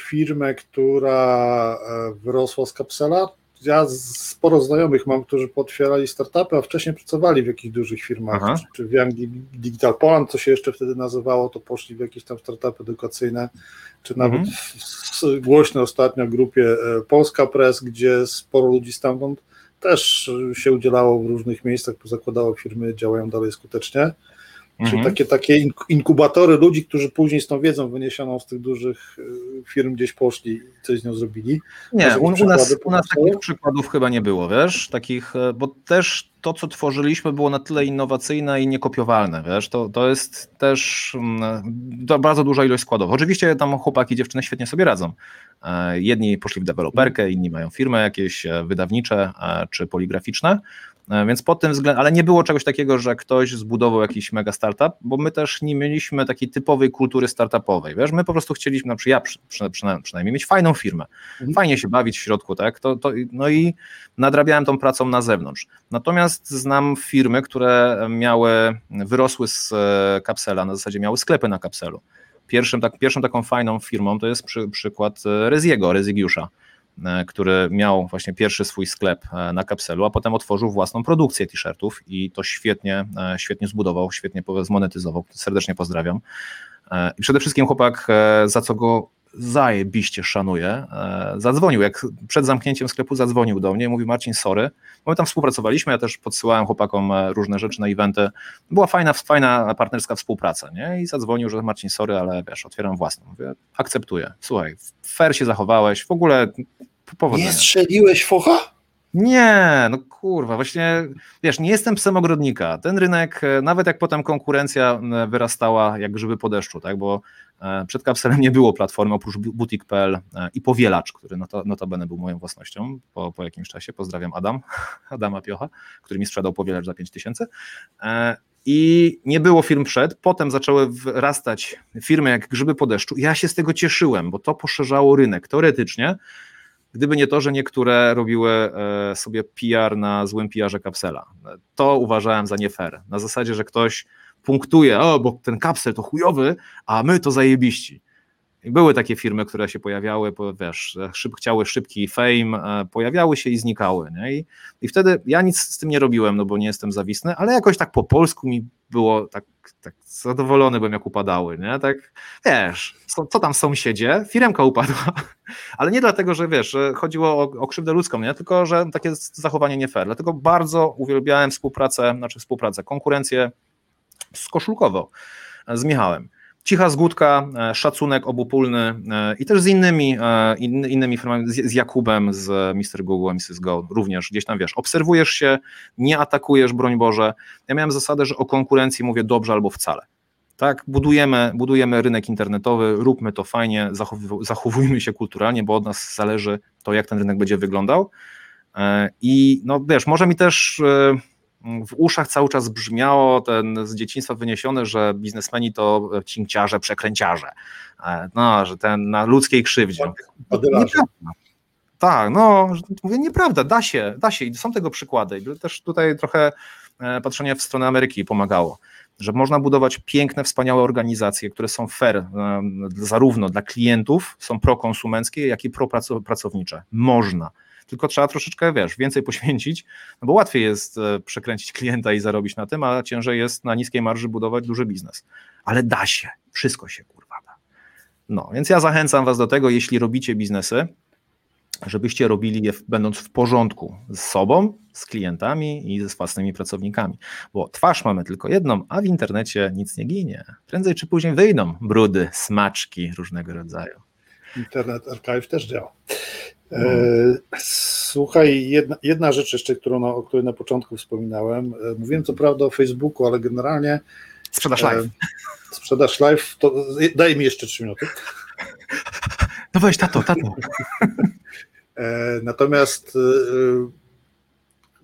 firmę, która e, wyrosła z kapsela? ja sporo znajomych mam, którzy potwierali startupy, a wcześniej pracowali w jakichś dużych firmach, czy, czy w Young Digital Poland, co się jeszcze wtedy nazywało, to poszli w jakieś tam startupy edukacyjne, czy nawet mhm. w, głośnej ostatnio grupie e, Polska Press, gdzie sporo ludzi stamtąd też się udzielało w różnych miejscach, pozakładało firmy, działają dalej skutecznie. Czyli mhm. takie, takie inkubatory ludzi, którzy później z tą wiedzą wyniesioną z tych dużych y, firm gdzieś poszli i coś z nią zrobili. Nie, u, u, nas, u nas takich przykładów chyba nie było, wiesz, takich, e, bo też to, co tworzyliśmy, było na tyle innowacyjne i niekopiowalne, wiesz, to, to jest też mm, bardzo duża ilość składów. Oczywiście tam chłopaki i dziewczyny świetnie sobie radzą. E, jedni poszli w deweloperkę, inni mają firmy jakieś e, wydawnicze czy poligraficzne, więc pod tym względem, ale nie było czegoś takiego, że ktoś zbudował jakiś mega startup, bo my też nie mieliśmy takiej typowej kultury startupowej. Wiesz, my po prostu chcieliśmy, na przykład ja przy, przy, przynajmniej mieć fajną firmę, mhm. fajnie się bawić w środku, tak? To, to, no i nadrabiałem tą pracą na zewnątrz. Natomiast znam firmy, które miały, wyrosły z e, kapsela, na zasadzie miały sklepy na kapselu. Pierwszym, tak, pierwszą taką fajną firmą to jest przy, przykład e, Reziego, Rezigiusza E, który miał właśnie pierwszy swój sklep e, na kapselu, a potem otworzył własną produkcję t-shirtów i to świetnie, e, świetnie zbudował, świetnie zmonetyzował. Serdecznie pozdrawiam. I przede wszystkim chłopak, za co go zajebiście szanuję, zadzwonił, jak przed zamknięciem sklepu zadzwonił do mnie i mówi Marcin, sorry, bo my tam współpracowaliśmy, ja też podsyłałem chłopakom różne rzeczy na eventy, była fajna, fajna partnerska współpraca, nie? I zadzwonił, że Marcin, sorry, ale wiesz, otwieram własną. Mówię, akceptuję, słuchaj, fair się zachowałeś, w ogóle Powodzenia. Nie strzeliłeś focha? Nie, no kurwa, właśnie, wiesz, nie jestem psem ogrodnika. Ten rynek, e, nawet jak potem konkurencja wyrastała jak grzyby po deszczu, tak, bo e, przed kapselem nie było platformy oprócz Boutique.pl e, i Powielacz, który notabene był moją własnością po, po jakimś czasie. Pozdrawiam Adam, Adama Piocha, który mi sprzedał Powielacz za 5000. I nie było firm przed, potem zaczęły wyrastać firmy jak grzyby po deszczu. Ja się z tego cieszyłem, bo to poszerzało rynek. Teoretycznie gdyby nie to, że niektóre robiły e, sobie PR na złym PR-ze kapsela. To uważałem za nie fair. Na zasadzie, że ktoś punktuje, o, bo ten kapsel to chujowy, a my to zajebiści. Były takie firmy, które się pojawiały, wiesz, szyb, chciały szybki fame, e, pojawiały się i znikały. Nie? I, I wtedy ja nic z tym nie robiłem, no bo nie jestem zawisny, ale jakoś tak po polsku mi było tak, tak zadowolony byłem, jak upadały. Nie? Tak, wiesz, co, co tam sąsiedzie? Firemka upadła, ale nie dlatego, że wiesz, chodziło o, o krzywdę ludzką, nie? tylko że takie zachowanie nie fair. Dlatego bardzo uwielbiałem współpracę, znaczy współpracę, konkurencję z koszulkowo, z Michałem cicha zgódka, e, szacunek obopólny e, i też z innymi, e, innymi firmami, z Jakubem, z Mr. Google, Mrs. Go, również gdzieś tam wiesz, obserwujesz się, nie atakujesz, broń Boże. Ja miałem zasadę, że o konkurencji mówię dobrze albo wcale. Tak, budujemy, budujemy rynek internetowy, róbmy to fajnie, zachowujmy się kulturalnie, bo od nas zależy to, jak ten rynek będzie wyglądał. I no wiesz, może mi też w uszach cały czas brzmiało ten z dzieciństwa wyniesione, że biznesmeni to cinkciarze, przekręciarze. E, no, że ten na ludzkiej krzywdzie. Tak, no, mówię, nieprawda, da się, da się i są tego przykłady. Też tutaj trochę e, patrzenie w stronę Ameryki pomagało, że można budować piękne, wspaniałe organizacje, które są fair e, zarówno dla klientów, są prokonsumenckie, jak i propracownicze. Można tylko trzeba troszeczkę, wiesz, więcej poświęcić, no bo łatwiej jest e, przekręcić klienta i zarobić na tym, a ciężej jest na niskiej marży budować duży biznes. Ale da się, wszystko się kurwa da. No, więc ja zachęcam Was do tego, jeśli robicie biznesy, żebyście robili je będąc w porządku z sobą, z klientami i ze własnymi pracownikami. Bo twarz mamy tylko jedną, a w internecie nic nie ginie. Prędzej czy później wyjdą brudy, smaczki różnego rodzaju. Internet Archive też działa. E, słuchaj, jedna, jedna rzecz jeszcze, którą, o której na początku wspominałem. E, mówiłem co prawda o Facebooku, ale generalnie. Sprzedaż live. E, sprzedaż live, to daj mi jeszcze trzy minuty. No weź, tato, tato. Natomiast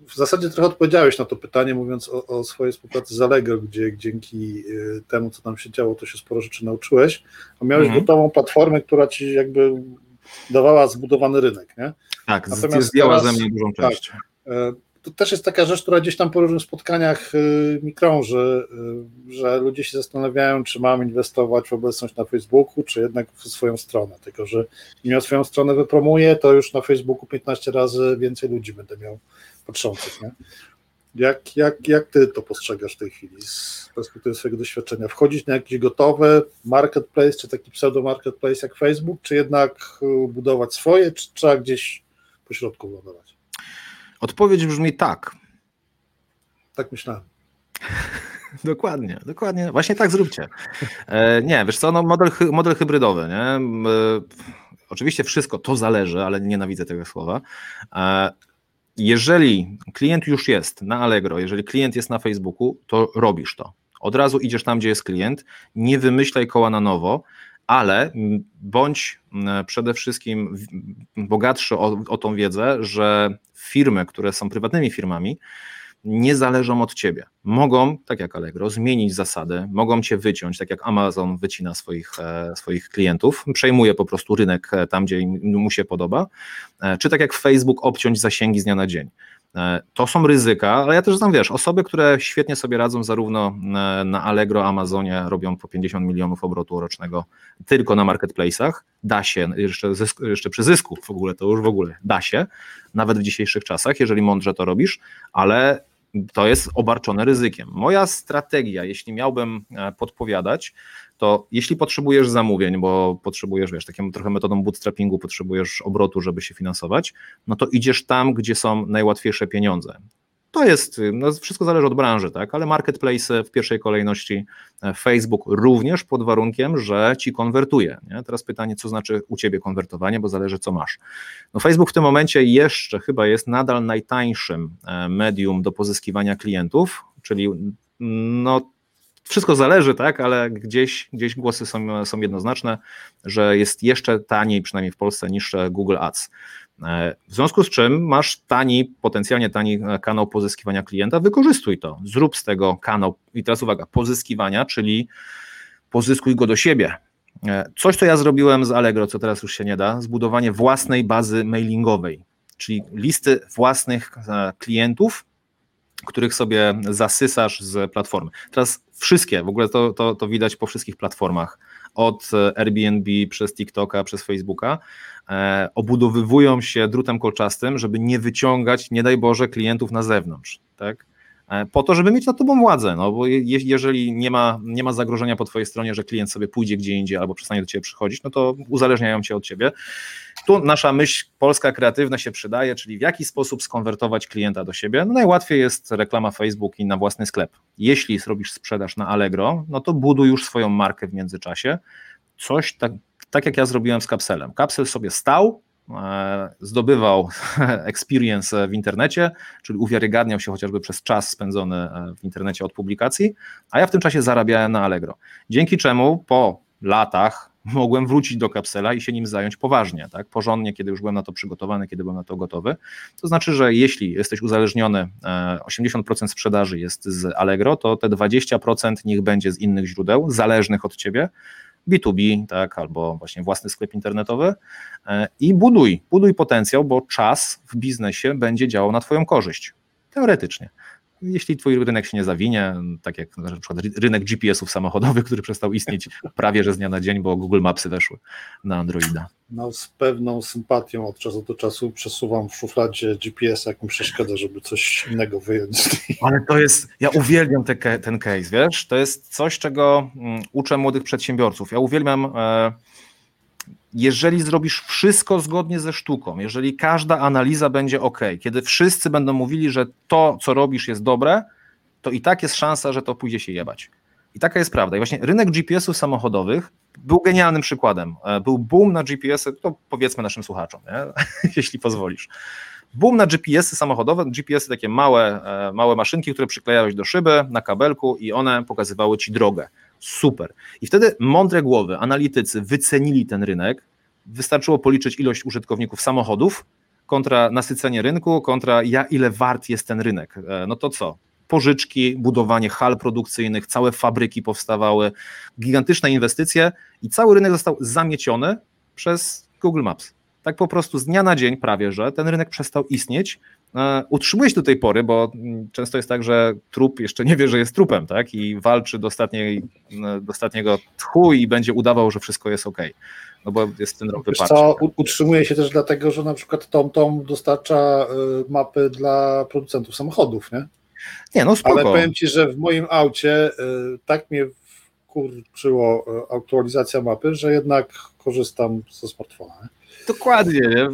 w zasadzie trochę odpowiedziałeś na to pytanie, mówiąc o, o swojej współpracy z Allegro, gdzie dzięki temu, co tam się działo, to się sporo rzeczy nauczyłeś, a miałeś mhm. gotową platformę, która ci jakby dawała zbudowany rynek. Nie? Tak, Natomiast zdjęła teraz, ze mnie dużą tak, część. Tak, to też jest taka rzecz, która gdzieś tam po różnych spotkaniach e, mi krąży, że ludzie się zastanawiają, czy mam inwestować w obecność na Facebooku, czy jednak w swoją stronę. Tylko, że im ja swoją stronę wypromuję, to już na Facebooku 15 razy więcej ludzi będę miał patrzących. Nie? Jak, jak, jak ty to postrzegasz w tej chwili z perspektywy swojego doświadczenia? Wchodzić na jakiś gotowy marketplace, czy taki pseudo marketplace jak Facebook, czy jednak y, budować swoje, czy trzeba gdzieś po środku lądować? Odpowiedź brzmi tak. Tak myślałem. Dokładnie, dokładnie. Właśnie tak zróbcie. E, nie, wiesz co, no model, model hybrydowy, nie? E, oczywiście wszystko to zależy, ale nienawidzę tego słowa. Jeżeli klient już jest na Allegro, jeżeli klient jest na Facebooku, to robisz to. Od razu idziesz tam, gdzie jest klient, nie wymyślaj koła na nowo, ale bądź przede wszystkim bogatszy o, o tą wiedzę, że firmy, które są prywatnymi firmami, nie zależą od ciebie. Mogą, tak jak Allegro, zmienić zasady, mogą cię wyciąć, tak jak Amazon wycina swoich, e, swoich klientów, przejmuje po prostu rynek e, tam, gdzie mu się podoba, e, czy tak jak Facebook obciąć zasięgi z dnia na dzień. To są ryzyka, ale ja też znam, wiesz, osoby, które świetnie sobie radzą zarówno na Allegro, Amazonie, robią po 50 milionów obrotu rocznego tylko na marketplace'ach, da się, jeszcze, zysk, jeszcze przy zysku w ogóle, to już w ogóle da się, nawet w dzisiejszych czasach, jeżeli mądrze to robisz, ale to jest obarczone ryzykiem. Moja strategia, jeśli miałbym e, podpowiadać, to jeśli potrzebujesz zamówień, bo potrzebujesz, wiesz, taką trochę metodą bootstrappingu, potrzebujesz obrotu, żeby się finansować, no to idziesz tam, gdzie są najłatwiejsze pieniądze. To jest, no wszystko zależy od branży, tak, ale marketplace w pierwszej kolejności, e, Facebook również pod warunkiem, że ci konwertuje. Nie? Teraz pytanie, co znaczy u ciebie konwertowanie, bo zależy co masz. No Facebook w tym momencie jeszcze chyba jest nadal najtańszym e, medium do pozyskiwania klientów, czyli no wszystko zależy, tak, ale gdzieś, gdzieś głosy są, są jednoznaczne, że jest jeszcze taniej, przynajmniej w Polsce, niż Google Ads. E, w związku z czym masz tani, potencjalnie tani e, kanał pozyskiwania klienta, wykorzystuj to. Zrób z tego kanał, i teraz uwaga, pozyskiwania, czyli pozyskuj go do siebie. Coś, co ja zrobiłem z Allegro, co teraz już się nie da, zbudowanie własnej bazy mailingowej, czyli listy własnych klientów, których sobie zasysasz z platformy. Teraz wszystkie, w ogóle to, to, to widać po wszystkich platformach, od Airbnb przez TikToka, przez Facebooka, e, obudowywują się drutem kolczastym, żeby nie wyciągać, nie daj Boże, klientów na zewnątrz. Tak? E, po to, żeby mieć nad tobą władzę, no bo je, jeżeli nie ma, nie ma zagrożenia po twojej stronie, że klient sobie pójdzie gdzie indziej albo przestanie do ciebie przychodzić, no to uzależniają cię od ciebie. Tu nasza myśl polska kreatywna się przydaje, czyli w jaki sposób skonwertować klienta do siebie. No najłatwiej jest reklama Facebook i na własny sklep. Jeśli zrobisz sprzedaż na Allegro, no to buduj już swoją markę w międzyczasie. Coś tak, tak jak ja zrobiłem z kapselem. Kapsel sobie stał, E, zdobywał experience w internecie, czyli uwiarygadniał się chociażby przez czas spędzony e, w internecie od publikacji, a ja w tym czasie zarabiałem na Allegro. Dzięki czemu po latach mogłem wrócić do kapsela i się nim zająć poważnie, tak? porządnie, kiedy już byłem na to przygotowany, kiedy byłem na to gotowy. To znaczy, że jeśli jesteś uzależniony, 80% e, sprzedaży jest z Allegro, to te 20% niech będzie z innych źródeł, zależnych od ciebie, B2B, tak, albo właśnie własny sklep internetowy e, i buduj, buduj potencjał, bo czas w biznesie będzie działał na Twoją korzyść. Teoretycznie. Jeśli twój rynek się nie zawinie, tak jak na przykład rynek GPS-ów samochodowych, który przestał istnieć prawie że z dnia na dzień, bo Google Mapsy weszły na Androida. No, z pewną sympatią od czasu do czasu przesuwam w szufladzie GPS, jak mi przeszkadza, żeby coś innego wyjąć. Ale to jest, ja uwielbiam te, ten case, wiesz, to jest coś, czego mm, uczę młodych przedsiębiorców. Ja uwielbiam e, jeżeli zrobisz wszystko zgodnie ze sztuką, jeżeli każda analiza będzie ok, kiedy wszyscy będą mówili, że to, co robisz, jest dobre, to i tak jest szansa, że to pójdzie się jebać. I taka jest prawda. I właśnie rynek GPS-ów samochodowych był genialnym przykładem. E, był boom na GPS-y, to powiedzmy naszym słuchaczom, jeśli pozwolisz. Boom na GPS-y samochodowe, GPS-y takie małe, e, małe maszynki, które przyklejałeś do szyby na kabelku i one pokazywały ci drogę. Super. I wtedy mądre głowy, analitycy wycenili ten rynek. Wystarczyło policzyć ilość użytkowników samochodów kontra nasycenie rynku, kontra ja, ile wart jest ten rynek. E, no to co? Pożyczki, budowanie hal produkcyjnych, całe fabryki powstawały, gigantyczne inwestycje i cały rynek został zamieciony przez Google Maps. Tak po prostu z dnia na dzień prawie, że ten rynek przestał istnieć, E, utrzymuje się do tej pory, bo mm, często jest tak, że trup jeszcze nie wie, że jest trupem, tak? I walczy do, ostatniej, do ostatniego tchu i będzie udawał, że wszystko jest ok. No bo jest ten rok wypadczy. Co utrzymuje się też dlatego, że na przykład TomTom dostarcza y, mapy dla producentów samochodów, nie? Nie, no spoko. Ale powiem Ci, że w moim aucie y, tak mnie kurczyło y, aktualizacja mapy, że jednak korzystam ze smartfona. Nie? Dokładnie. Nie?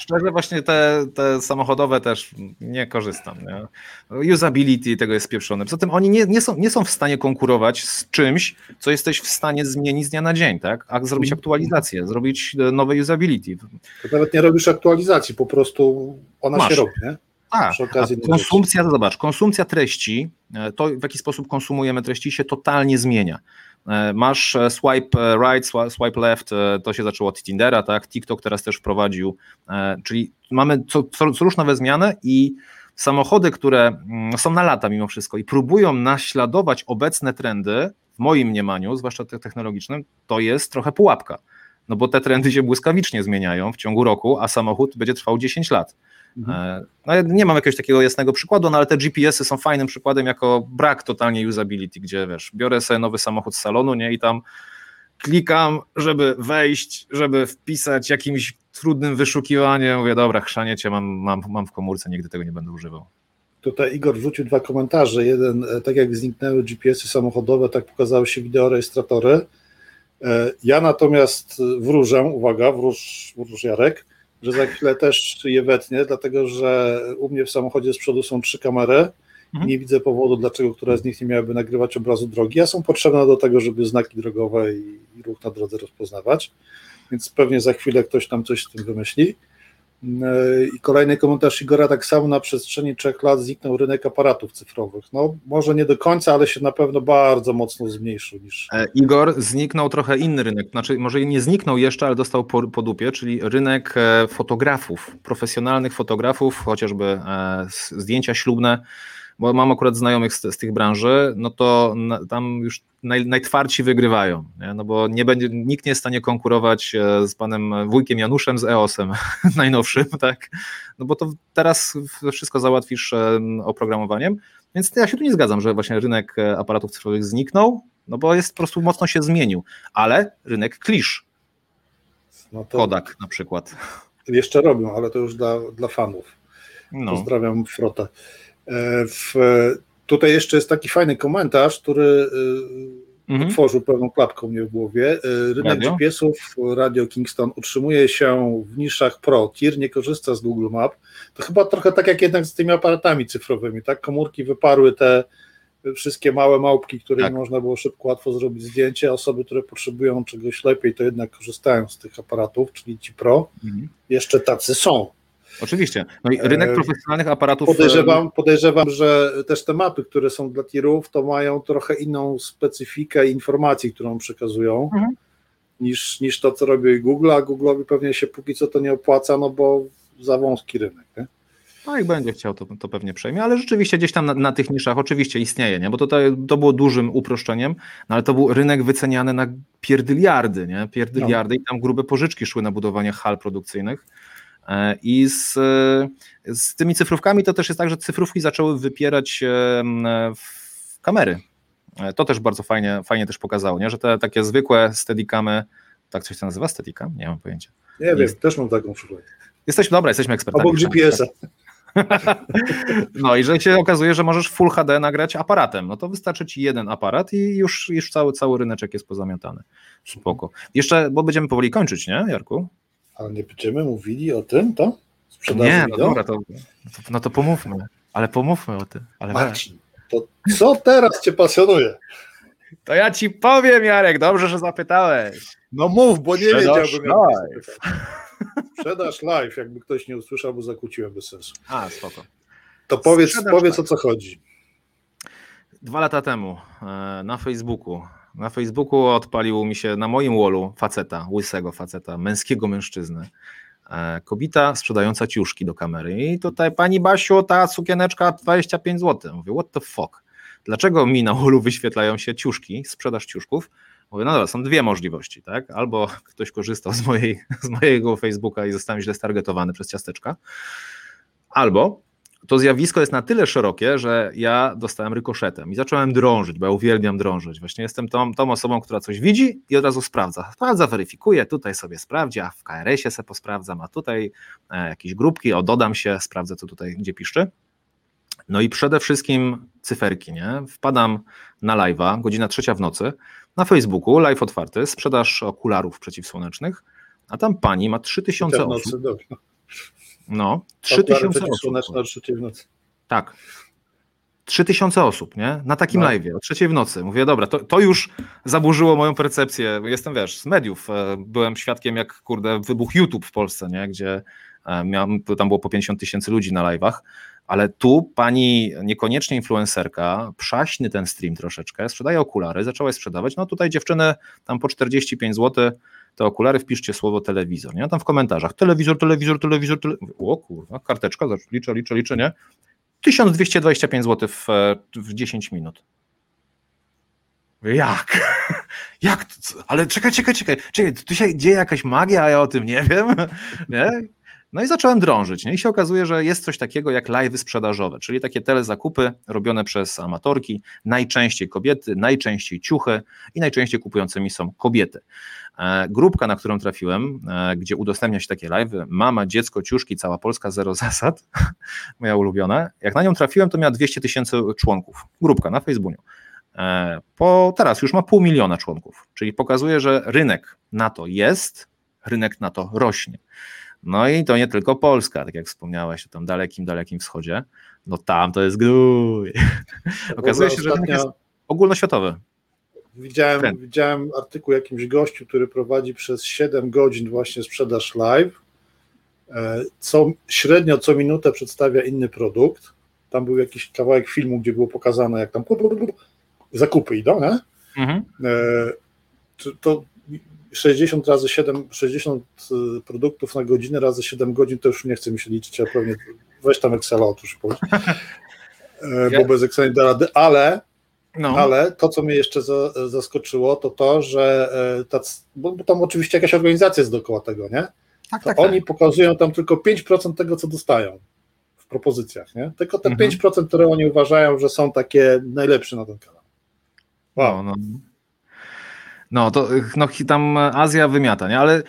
Szczerze właśnie te, te samochodowe też nie korzystam. Nie? Usability tego jest spieprzone. Poza tym oni nie, nie, są, nie są w stanie konkurować z czymś, co jesteś w stanie zmienić z dnia na dzień, tak? A zrobić mhm. aktualizację, zrobić nowe usability. To nawet nie robisz aktualizacji, po prostu ona Masz. się robi, nie? Tak, konsumpcja, to zobacz, konsumpcja treści, e, to w jaki sposób konsumujemy treści się totalnie zmienia. E, masz e, swipe e, right, swipe left, to się zaczęło od Tindera, tak? TikTok teraz też wprowadził, czyli mamy co, co, co rusz nowe zmiany i samochody, które mm, są na lata mimo wszystko i próbują naśladować obecne trendy, w moim mniemaniu, zwłaszcza te technologicznym, to jest trochę pułapka. No bo te trendy się błyskawicznie zmieniają w ciągu roku, a samochód będzie trwał 10 lat. Mhm. E, no, ja nie mam jakiegoś takiego jasnego przykładu, no ale te GPS-y są fajnym przykładem jako brak totalnie usability, gdzie wiesz, biorę sobie nowy samochód z salonu, nie i tam klikam, żeby wejść, żeby wpisać jakimś trudnym wyszukiwaniem, mówię, dobra, chrzanie cię mam, mam, mam w komórce, nigdy tego nie będę używał. Tutaj Igor wrzucił dwa komentarze. Jeden, e, tak jak zniknęły GPS-y samochodowe, tak pokazały się wideorejestratory. E, ja natomiast wróżę, uwaga, wróż, wróż Jarek, że za chwilę też je wetnie, dlatego że u mnie w samochodzie z przodu są trzy kamery. Mhm. Nie widzę powodu, dlaczego która z nich nie miałaby nagrywać obrazu drogi, a są potrzebne do tego, żeby znaki drogowe i, i ruch na drodze rozpoznawać. Więc pewnie za chwilę ktoś tam coś z tym wymyśli. I kolejny komentarz Igora, tak samo na przestrzeni trzech lat zniknął rynek aparatów cyfrowych. No może nie do końca, ale się na pewno bardzo mocno zmniejszył niż... E, Igor, zniknął trochę inny rynek, znaczy może nie zniknął jeszcze, ale dostał po, po dupie, czyli rynek e, fotografów, profesjonalnych fotografów, chociażby e, zdjęcia ślubne, bo mam akurat znajomych z, z tych branży, no to na, tam już naj, najtwardsi wygrywają, nie? no bo nie będzie, nikt nie jest w stanie konkurować e, z panem wujkiem Januszem, z EOS-em najnowszym, tak, no bo to teraz wszystko załatwisz oprogramowaniem, więc ja się tu nie zgadzam, że właśnie rynek e, aparatów cyfrowych zniknął, no bo jest po prostu mocno się zmienił, ale rynek klisz, no Kodak na przykład. Jeszcze robią, ale to już dla, dla fanów. No. Pozdrawiam Frotę. E, w, tutaj jeszcze jest taki fajny komentarz, który e, mhm. otworzył pewną klapką mnie w głowie. E, rynek radio? GPS-ów Radio Kingston utrzymuje się w niszach Pro. TIR nie korzysta z Google Map. To chyba trochę tak jak jednak z tymi aparatami cyfrowymi, tak? Komórki wyparły te wszystkie małe małpki, które tak. można było szybko, łatwo zrobić zdjęcie. Osoby, które potrzebują czegoś lepiej, to jednak korzystają z tych aparatów, czyli ci Pro. Mhm. Jeszcze tacy są. Oczywiście. No i rynek e, profesjonalnych aparatów. Podejrzewam, podejrzewam, że też te mapy, które są dla tirów, to mają trochę inną specyfikę informacji, którą przekazują. Mhm. Niż, niż to, co robi Google, a Google'owi pewnie się póki co to nie opłaca, no bo za wąski rynek. Nie? No jak będzie chciał, to, to pewnie przejmie, ale rzeczywiście gdzieś tam na, na tych niszach oczywiście istnieje, nie? bo to, to, to było dużym uproszczeniem, no ale to był rynek wyceniany na pierdyliardy, nie? pierdyliardy no. i tam grube pożyczki szły na budowanie hal produkcyjnych. E, I z, z tymi cyfrówkami to też jest tak, że cyfrówki zaczęły wypierać w kamery. E, to też bardzo fajnie, fajnie też pokazało, nie? że te takie zwykłe steadicamy, tak coś się nazywa steadicam? Nie mam pojęcia. Nie wiem, jest. też mam taką przykład. Jesteśmy, dobra, jesteśmy ekspertami. Obok GPS-a. No i że się okazuje, że możesz Full HD nagrać aparatem, no to wystarczy ci jeden aparat i już, już cały, cały ryneczek jest pozamiatany. Spoko. Jeszcze, bo będziemy powoli kończyć, nie, Jarku? Ale nie będziemy mówili o tym, to? Sprzedaży nie, no dobra, to, no to pomówmy, ale pomówmy o tym. Ale Marcin, to co teraz cię pasjonuje? To ja ci powiem, Jarek, dobrze, że zapytałeś. No mów, bo nie wiedziałbym. Jak Sprzedaż live, jakby ktoś nie usłyszał, bo zakłóciłem bez sensu. A, spoko. To powiedz, Sprzedaż powiedz o co chodzi. Dwa lata temu e, na Facebooku na Facebooku odpalił mi się na moim wallu faceta, łysego faceta, męskiego mężczyzny. E, kobieta sprzedająca ciuszki do kamery. I tutaj pani Basiu, ta sukieneczka 25 zł. Mówię, what the fuck? Dlaczego mi na wallu wyświetlają się ciuszki, sprzedaż ciuszków? Mówię, no dobra, są dwie możliwości, tak? Albo ktoś korzystał z, mojej, z mojego Facebooka i zostałem źle stargetowany przez ciasteczka, albo to zjawisko jest na tyle szerokie, że ja dostałem rykoszetem i zacząłem drążyć, bo ja uwielbiam drążyć. Właśnie jestem tą, tą osobą, która coś widzi i od razu sprawdza. Sprawdza, weryfikuje, tutaj sobie sprawdzi, a w KRS-ie sobie posprawdzam, a tutaj e, jakieś grupki, o dodam się, sprawdzę, co tutaj gdzie piszczy. No i przede wszystkim cyferki, nie? Wpadam na live'a, godzina trzecia w nocy, na Facebooku, live otwarty, sprzedaż okularów przeciwsłonecznych, a tam pani ma 3000 osób. Nocy, no, 3000 osób. Tak. 3000 osób, nie? Na takim no. live o trzeciej w nocy. Mówię, dobra, to, to już zaburzyło moją percepcję. Jestem, wiesz, z mediów. E, byłem świadkiem, jak, kurde, wybuch YouTube w Polsce, nie? Gdzie e, miałem, tam było po 50 tysięcy ludzi na live'ach, ale tu pani niekoniecznie influencerka, przaśny ten stream troszeczkę, sprzedaje okulary, zaczęła je sprzedawać, no tutaj dziewczyny tam po 45 zł te okulary, wpiszcie słowo telewizor, nie? Tam w komentarzach telewizor, telewizor, telewizor, telewizor. o kurwa, karteczka, liczę, liczę, liczę, nie? 1225 zł w, w 10 minut. Jak? Jak? Ale czekaj, czekaj, czekaj, czekaj, tu się dzieje jakaś magia, a ja o tym nie wiem, nie? No i zacząłem drążyć. Nie? I się okazuje, że jest coś takiego jak live sprzedażowe, czyli takie telezakupy robione przez amatorki, najczęściej kobiety, najczęściej ciuchy i najczęściej kupującymi są kobiety. E, grupka, na którą trafiłem, e, gdzie udostępnia się takie live, mama, dziecko, ciuszki, cała Polska, zero zasad, moja ulubiona. Jak na nią trafiłem, to miała 200 tysięcy członków. Grupka na Facebooku. E, po, teraz już ma pół miliona członków, czyli pokazuje, że rynek na to jest, rynek na to rośnie. No i to nie tylko Polska, tak jak wspomniałeś o tym dalekim, dalekim wschodzie. No tam to jest gnój. Okazuje się, że rynek jest ogólnoświatowy. Widziałem, widziałem artykuł jakimś gościu, który prowadzi przez 7 godzin właśnie sprzedaż live. E, co, średnio co minutę przedstawia inny produkt. Tam był jakiś kawałek filmu, gdzie było pokazane, jak tam zakupy idą, nie? Mhm. E, to 60 razy 7, 60 y, produktów na godzinę razy 7 godzin, to już nie chce mi się liczyć, a pewnie weź tam Excela, otóż bo bez Excela nie da rady, ale no. Ale to, co mnie jeszcze za, zaskoczyło, to to, że tacy, bo tam oczywiście jakaś organizacja jest dookoła tego, nie? Tak, tak, oni tak. pokazują tam tylko 5% tego, co dostają w propozycjach, nie? Tylko te mhm. 5%, które oni uważają, że są takie najlepsze na ten kanał. Wow. No, no. No to no, tam Azja wymiata, nie? Ale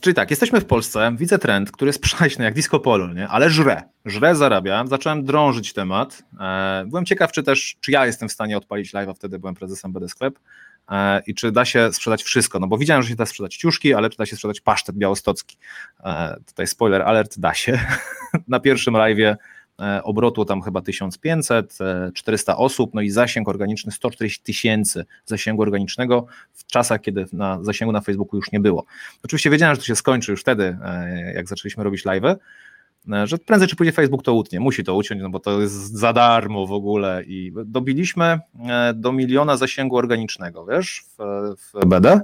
Czyli tak, jesteśmy w Polsce, widzę trend, który jest przaśny jak disco polo, nie? ale żre, żre zarabia. Zacząłem drążyć temat. E, byłem ciekaw, czy też, czy ja jestem w stanie odpalić live'a, wtedy byłem prezesem BD Sklep e, i czy da się sprzedać wszystko, no bo widziałem, że się da sprzedać ciuszki, ale czy da się sprzedać pasztet białostocki. E, tutaj spoiler alert, da się. Na pierwszym live'ie E, obrotu tam chyba 1500, 400 e, osób, no i zasięg organiczny 140 tysięcy zasięgu organicznego w czasach, kiedy na zasięgu na Facebooku już nie było. Oczywiście wiedziałem, że to się skończy już wtedy, e, jak zaczęliśmy robić live'y, że prędzej czy później Facebook to utnie, musi to uciąć, no bo to jest za darmo w ogóle i dobiliśmy do miliona zasięgu organicznego, wiesz, w, w BD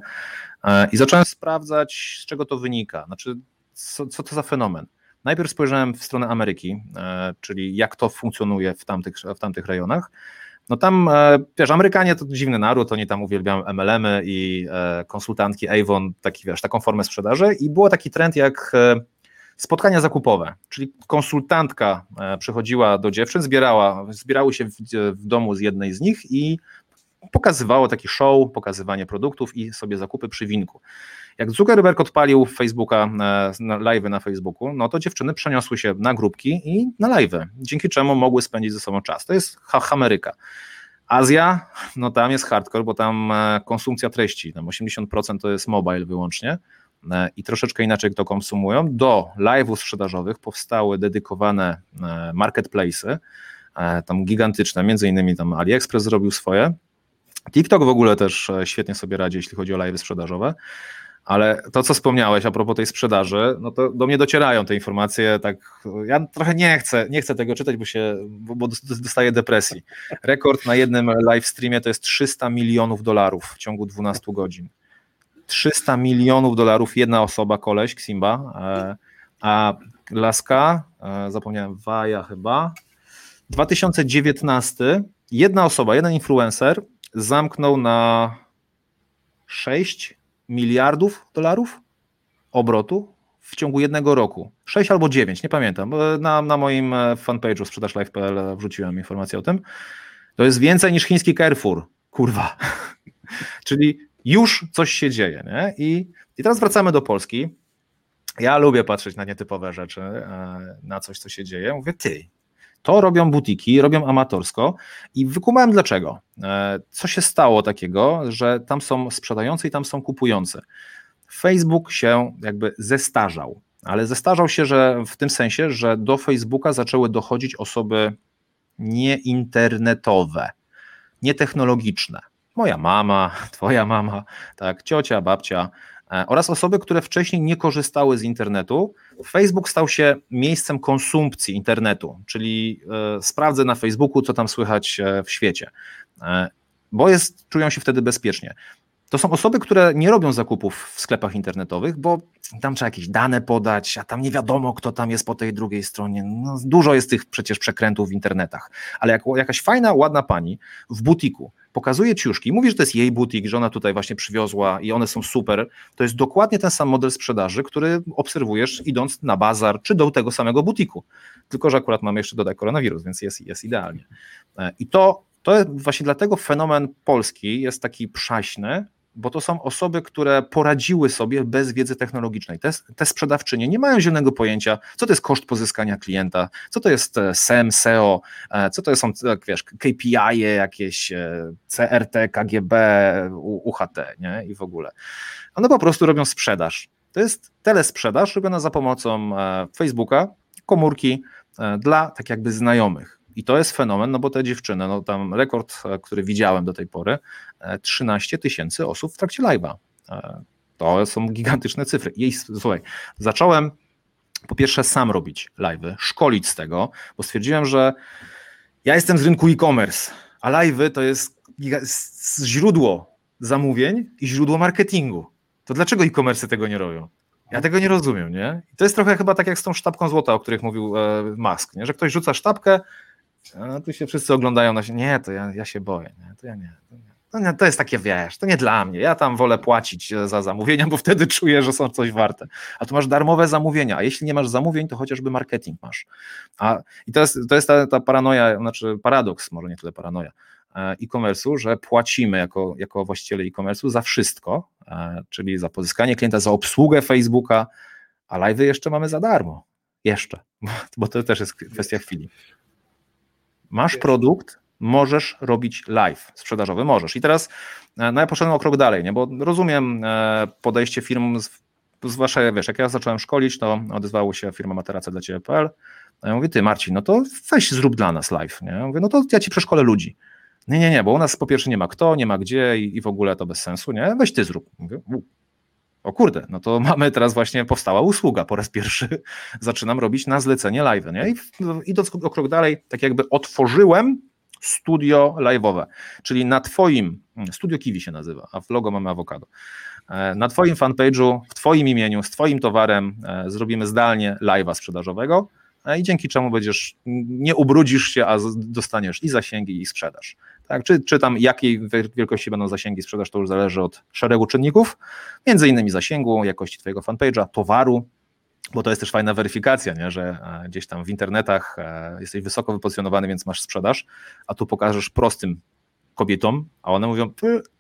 i zacząłem sprawdzać, z czego to wynika, znaczy co, co to za fenomen. Najpierw spojrzałem w stronę Ameryki, e, czyli jak to funkcjonuje w tamtych, w tamtych rejonach. No tam, e, wiesz, Amerykanie to dziwny naród, oni tam uwielbiają MLM-y i e, konsultantki Avon, taki, wiesz, taką formę sprzedaży i było taki trend jak spotkania zakupowe, czyli konsultantka przychodziła do dziewczyn, zbierała, zbierały się w, w domu z jednej z nich i pokazywało taki show, pokazywanie produktów i sobie zakupy przy winku. Jak Zuckerberg odpalił Facebooka, e, live na Facebooku, no to dziewczyny przeniosły się na grupki i na live, dzięki czemu mogły spędzić ze sobą czas. To jest Ameryka. Azja, no tam jest hardcore, bo tam e, konsumpcja treści, tam 80% to jest mobile wyłącznie e, i troszeczkę inaczej to konsumują. Do live'ów sprzedażowych powstały dedykowane marketplace'y, tam gigantyczne, między innymi tam AliExpress zrobił swoje. TikTok w ogóle też świetnie sobie radzi, jeśli chodzi o live'y sprzedażowe. Ale to, co wspomniałeś a propos tej sprzedaży, no to do mnie docierają te informacje, tak, ja trochę nie chcę, nie chcę tego czytać, bo się, bo dostaję depresji. Rekord na jednym live streamie to jest 300 milionów dolarów w ciągu 12 godzin. 300 milionów dolarów jedna osoba, koleś, Ximba, e, a Laska, e, zapomniałem, Waja chyba, 2019 jedna osoba, jeden influencer zamknął na 6 miliardów dolarów obrotu w ciągu jednego roku. 6 albo 9, nie pamiętam. Na, na moim e, fanpage'u sprzedażlive.pl wrzuciłem informację o tym. To jest więcej niż chiński Carrefour. Kurwa. Czyli już coś się dzieje. Nie? I, I teraz wracamy do Polski. Ja lubię patrzeć na nietypowe rzeczy, e, na coś, co się dzieje. Mówię, ty, to robią butiki, robią amatorsko i wykumałem dlaczego. E, co się stało takiego, że tam są sprzedający i tam są kupujący. Facebook się jakby zestarzał, ale zestarzał się, że w tym sensie, że do Facebooka zaczęły dochodzić osoby nieinternetowe, nietechnologiczne. Moja mama, twoja mama, tak, ciocia, babcia, oraz osoby, które wcześniej nie korzystały z internetu. Facebook stał się miejscem konsumpcji internetu, czyli e, sprawdzę na Facebooku, co tam słychać e, w świecie, bo jest, czują się wtedy bezpiecznie. To są osoby, które nie robią zakupów w sklepach internetowych, bo tam trzeba jakieś dane podać, a tam nie wiadomo, kto tam jest po tej drugiej stronie. No, dużo jest tych przecież przekrętów w internetach. Ale jak jakaś fajna, ładna pani w butiku pokazuje ciuszki, mówi, że to jest jej butik, że ona tutaj właśnie przywiozła i one są super, to jest dokładnie ten sam model sprzedaży, który obserwujesz idąc na bazar czy do tego samego butiku. Tylko, że akurat mamy jeszcze dodać koronawirus, więc jest, jest idealnie. E, I to, to właśnie dlatego fenomen polski jest taki przaśny, bo to są osoby, które poradziły sobie bez wiedzy technologicznej. Te, te sprzedawczynie nie mają zielonego pojęcia, co to jest koszt pozyskania klienta, co to jest e, SEM, SEO, e, co to są, tak wiesz, KPI, jakieś e, CRT, KGB, UHT, nie? I w ogóle. One po prostu robią sprzedaż. To jest telesprzedaż robiona za pomocą Facebooka, komórki dla tak jakby znajomych. I to jest fenomen, no bo te dziewczyny, no tam rekord, e, który widziałem do tej pory, 13 e, tysięcy osób w trakcie live'a. E, to są gigantyczne cyfry. I słuchaj, zacząłem po pierwsze sam robić live'y, szkolić z tego, bo stwierdziłem, że ja jestem z rynku e-commerce, a live'y to jest źródło zamówień i źródło marketingu. To dlaczego e-commerce tego nie robią? Ja tego nie rozumiem, nie? To jest trochę chyba tak jak z tą sztabką złota, o których mówił Musk, nie? że ktoś rzuca sztabkę, A tu się wszyscy oglądają na się, nie, to ja, ja się boję, nie, to ja nie. To nie. To, jest takie, wiesz, to nie dla mnie. Ja tam wolę płacić za zamówienia, bo wtedy czuję, że są coś warte. A tu masz darmowe zamówienia, a jeśli nie masz zamówień, to chociażby marketing masz. A, I to jest, to jest ta, ta paranoja, znaczy paradoks, może nie tyle paranoja, e, e-commerce'u, że płacimy jako, jako właściciele e-commerce'u za wszystko, e, czyli za pozyskanie klienta, za obsługę Facebooka, a live'y jeszcze mamy za darmo. Jeszcze, bo to też jest kwestia chwili. Masz produkt, możesz robić live sprzedażowy, możesz. I teraz e, no ja poszedłem o krok dalej, nie? bo rozumiem e, podejście firm, zwłaszcza wiesz, jak ja zacząłem szkolić, to odezwało się firma Materace dla Ciebie.pl. Ja mówię, ty Marcin, no to weź zrób dla nas live. Nie? Ja mówię, no to ja ci przeszkolę ludzi. Nie, nie, nie, bo u nas po pierwsze nie ma kto, nie ma gdzie i, i w ogóle to bez sensu, nie? Weź ty zrób. Mówię, o kurde, no to mamy teraz właśnie powstała usługa. Po raz pierwszy zaczynam robić na zlecenie live. Nie? I idąc o krok dalej, tak jakby otworzyłem studio live'owe, czyli na Twoim, hmm, Studio Kiwi się nazywa, a w logo mamy awokado. E, na Twoim fanpage'u, w Twoim imieniu, z Twoim towarem e, zrobimy zdalnie live'a sprzedażowego e, i dzięki czemu będziesz, nie ubrudzisz się, a dostaniesz i zasięgi, i sprzedaż. Tak, czy, czy tam jakiej wielkości będą zasięgi sprzedaż, to już zależy od szeregu czynników, między innymi zasięgu, jakości Twojego fanpage'a, towaru, bo to jest też fajna weryfikacja, nie? że e, gdzieś tam w internetach e, jesteś wysoko wypozycjonowany, więc masz sprzedaż, a tu pokażesz prostym kobietom, a one mówią,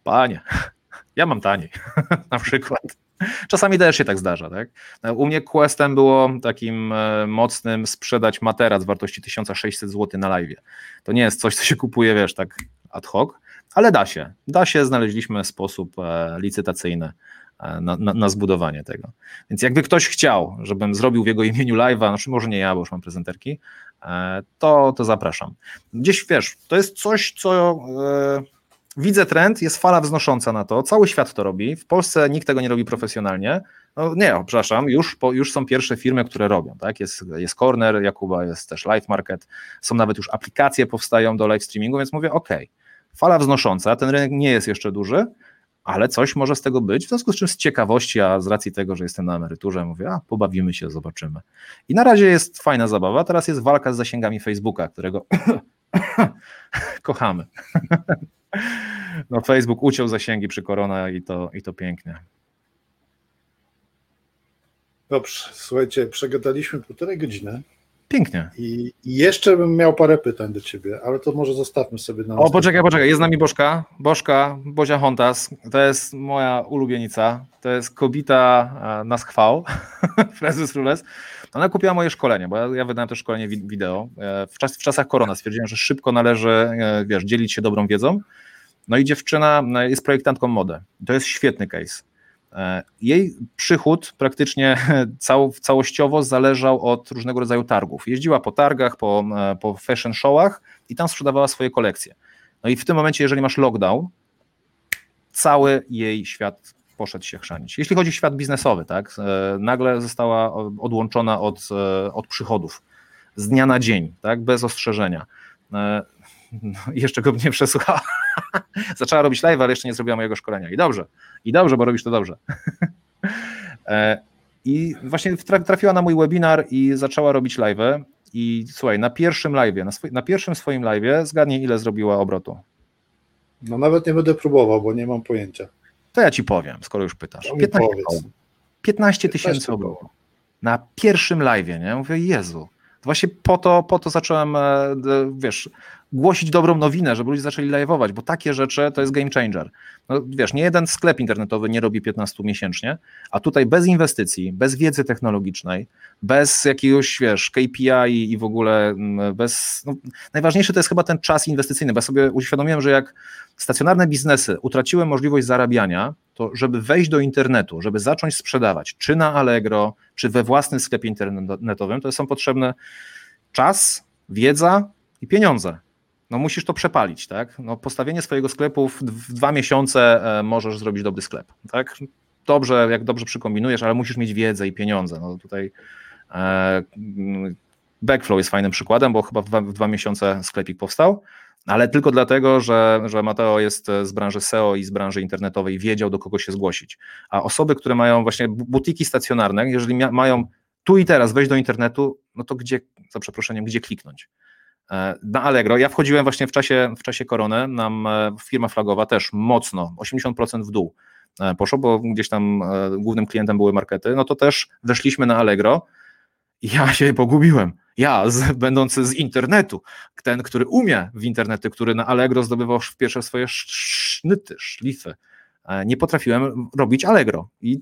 panie, ja mam taniej, na przykład. Czasami też się tak zdarza. Tak? U mnie questem było takim e, mocnym sprzedać materac wartości 1600 zł na live. To nie jest coś, co się kupuje, wiesz, tak ad hoc, ale da się. Da się, znaleźliśmy sposób licytacyjny E, na, na, na, zbudowanie tego. Więc jakby ktoś chciał, żebym zrobił w jego imieniu live'a, znaczy może nie ja, bo już mam prezenterki, e, to, to zapraszam. Gdzieś wiesz, to jest coś, co e, widzę trend, jest fala wznosząca na to, cały świat to robi, w Polsce nikt tego nie robi profesjonalnie, no nie, przepraszam, już, po, już są pierwsze firmy, które robią, tak, jest, jest Corner, Jakuba, jest też Live Market, są nawet już aplikacje powstają do live streamingu, więc mówię, ok, fala wznosząca, ten rynek nie jest jeszcze duży, ale coś może z tego być, w związku z czym z ciekawości, a z racji tego, że jestem na emeryturze, mówię, a pobawimy się, zobaczymy. I na razie jest fajna zabawa, teraz jest walka z zasięgami Facebooka, którego kochamy. No Facebook uciął zasięgi przy korona i to, i to pięknie. Dobrze, słuchajcie, przegadaliśmy półtorej godziny. Pięknie. I jeszcze bym miał parę pytań do ciebie, ale to może zostawmy sobie na. O, poczekaj, poczekaj, jest z nami Bożka. Bożka, Bozia Hontas. To jest moja ulubienica. To jest kobita e, na schwał, Prezes Rules. Ona kupiła moje szkolenie, bo ja, ja wydałem to szkolenie wideo. E, w, czas, w czasach korona stwierdziłem, że szybko należy, e, wiesz, dzielić się dobrą wiedzą. No i dziewczyna jest projektantką mody. To jest świetny case. E, jej przychód praktycznie cał, całościowo zależał od różnego rodzaju targów. Jeździła po targach, po, po fashion showach i tam sprzedawała swoje kolekcje. No i w tym momencie, jeżeli masz lockdown, cały jej świat poszedł się chrzanić. Jeśli chodzi o świat biznesowy, tak, e, nagle została odłączona od, od przychodów z dnia na dzień, tak, bez ostrzeżenia. No, jeszcze go nie przesłuchała. Zaczęła robić live, ale jeszcze nie zrobiła mojego szkolenia. I dobrze, i dobrze, bo robisz to dobrze. E, I właśnie trafiła na mój webinar i zaczęła robić live. I słuchaj, na pierwszym live, na, swój, na pierwszym swoim live, zgadnij ile zrobiła obrotu. No nawet nie będę próbował, bo nie mam pojęcia. To ja ci powiem, skoro już pytasz. 15, 15 tysięcy obrotu. Na pierwszym live, nie? Mówię, Jezu. Właśnie po to, po to zacząłem, e, wiesz, głosić dobrą nowinę, żeby ludzie zaczęli live'ować, bo takie rzeczy to jest game changer. No, wiesz, nie jeden sklep internetowy nie robi 15 miesięcznie, a tutaj bez inwestycji, bez wiedzy technologicznej, bez jakiegoś, wiesz, KPI i w ogóle bez... No, najważniejszy to jest chyba ten czas inwestycyjny, bo ja sobie uświadomiłem, że jak stacjonarne biznesy utraciły możliwość zarabiania, to żeby wejść do internetu, żeby zacząć sprzedawać, czy na Allegro, czy we własnym sklepie internetowym, to są potrzebne czas, wiedza i pieniądze no musisz to przepalić, tak? No postawienie swojego sklepu w, dwa miesiące e, możesz zrobić dobry sklep, tak? Dobrze, jak dobrze przykombinujesz, ale musisz mieć wiedzę i pieniądze. No tutaj e, Backflow jest fajnym przykładem, bo chyba w dwa, w dwa miesiące sklepik powstał, ale tylko dlatego, że, że Mateo jest z branży SEO i z branży internetowej, wiedział do kogo się zgłosić. A osoby, które mają właśnie butiki stacjonarne, jeżeli mają tu i teraz wejść do internetu, no to gdzie, za przeproszeniem, gdzie kliknąć? E, na Allegro. Ja wchodziłem właśnie w czasie, w czasie korony, nam e, firma flagowa też mocno, 80% w dół e, poszło, bo gdzieś tam głównym klientem były markety, no to też weszliśmy na Allegro i ja się pogubiłem. Ja, z, będący z internetu, ten, który umie w internety, który na Allegro zdobywał w pierwsze swoje sznyty, szlify, E, nie potrafiłem robić Allegro i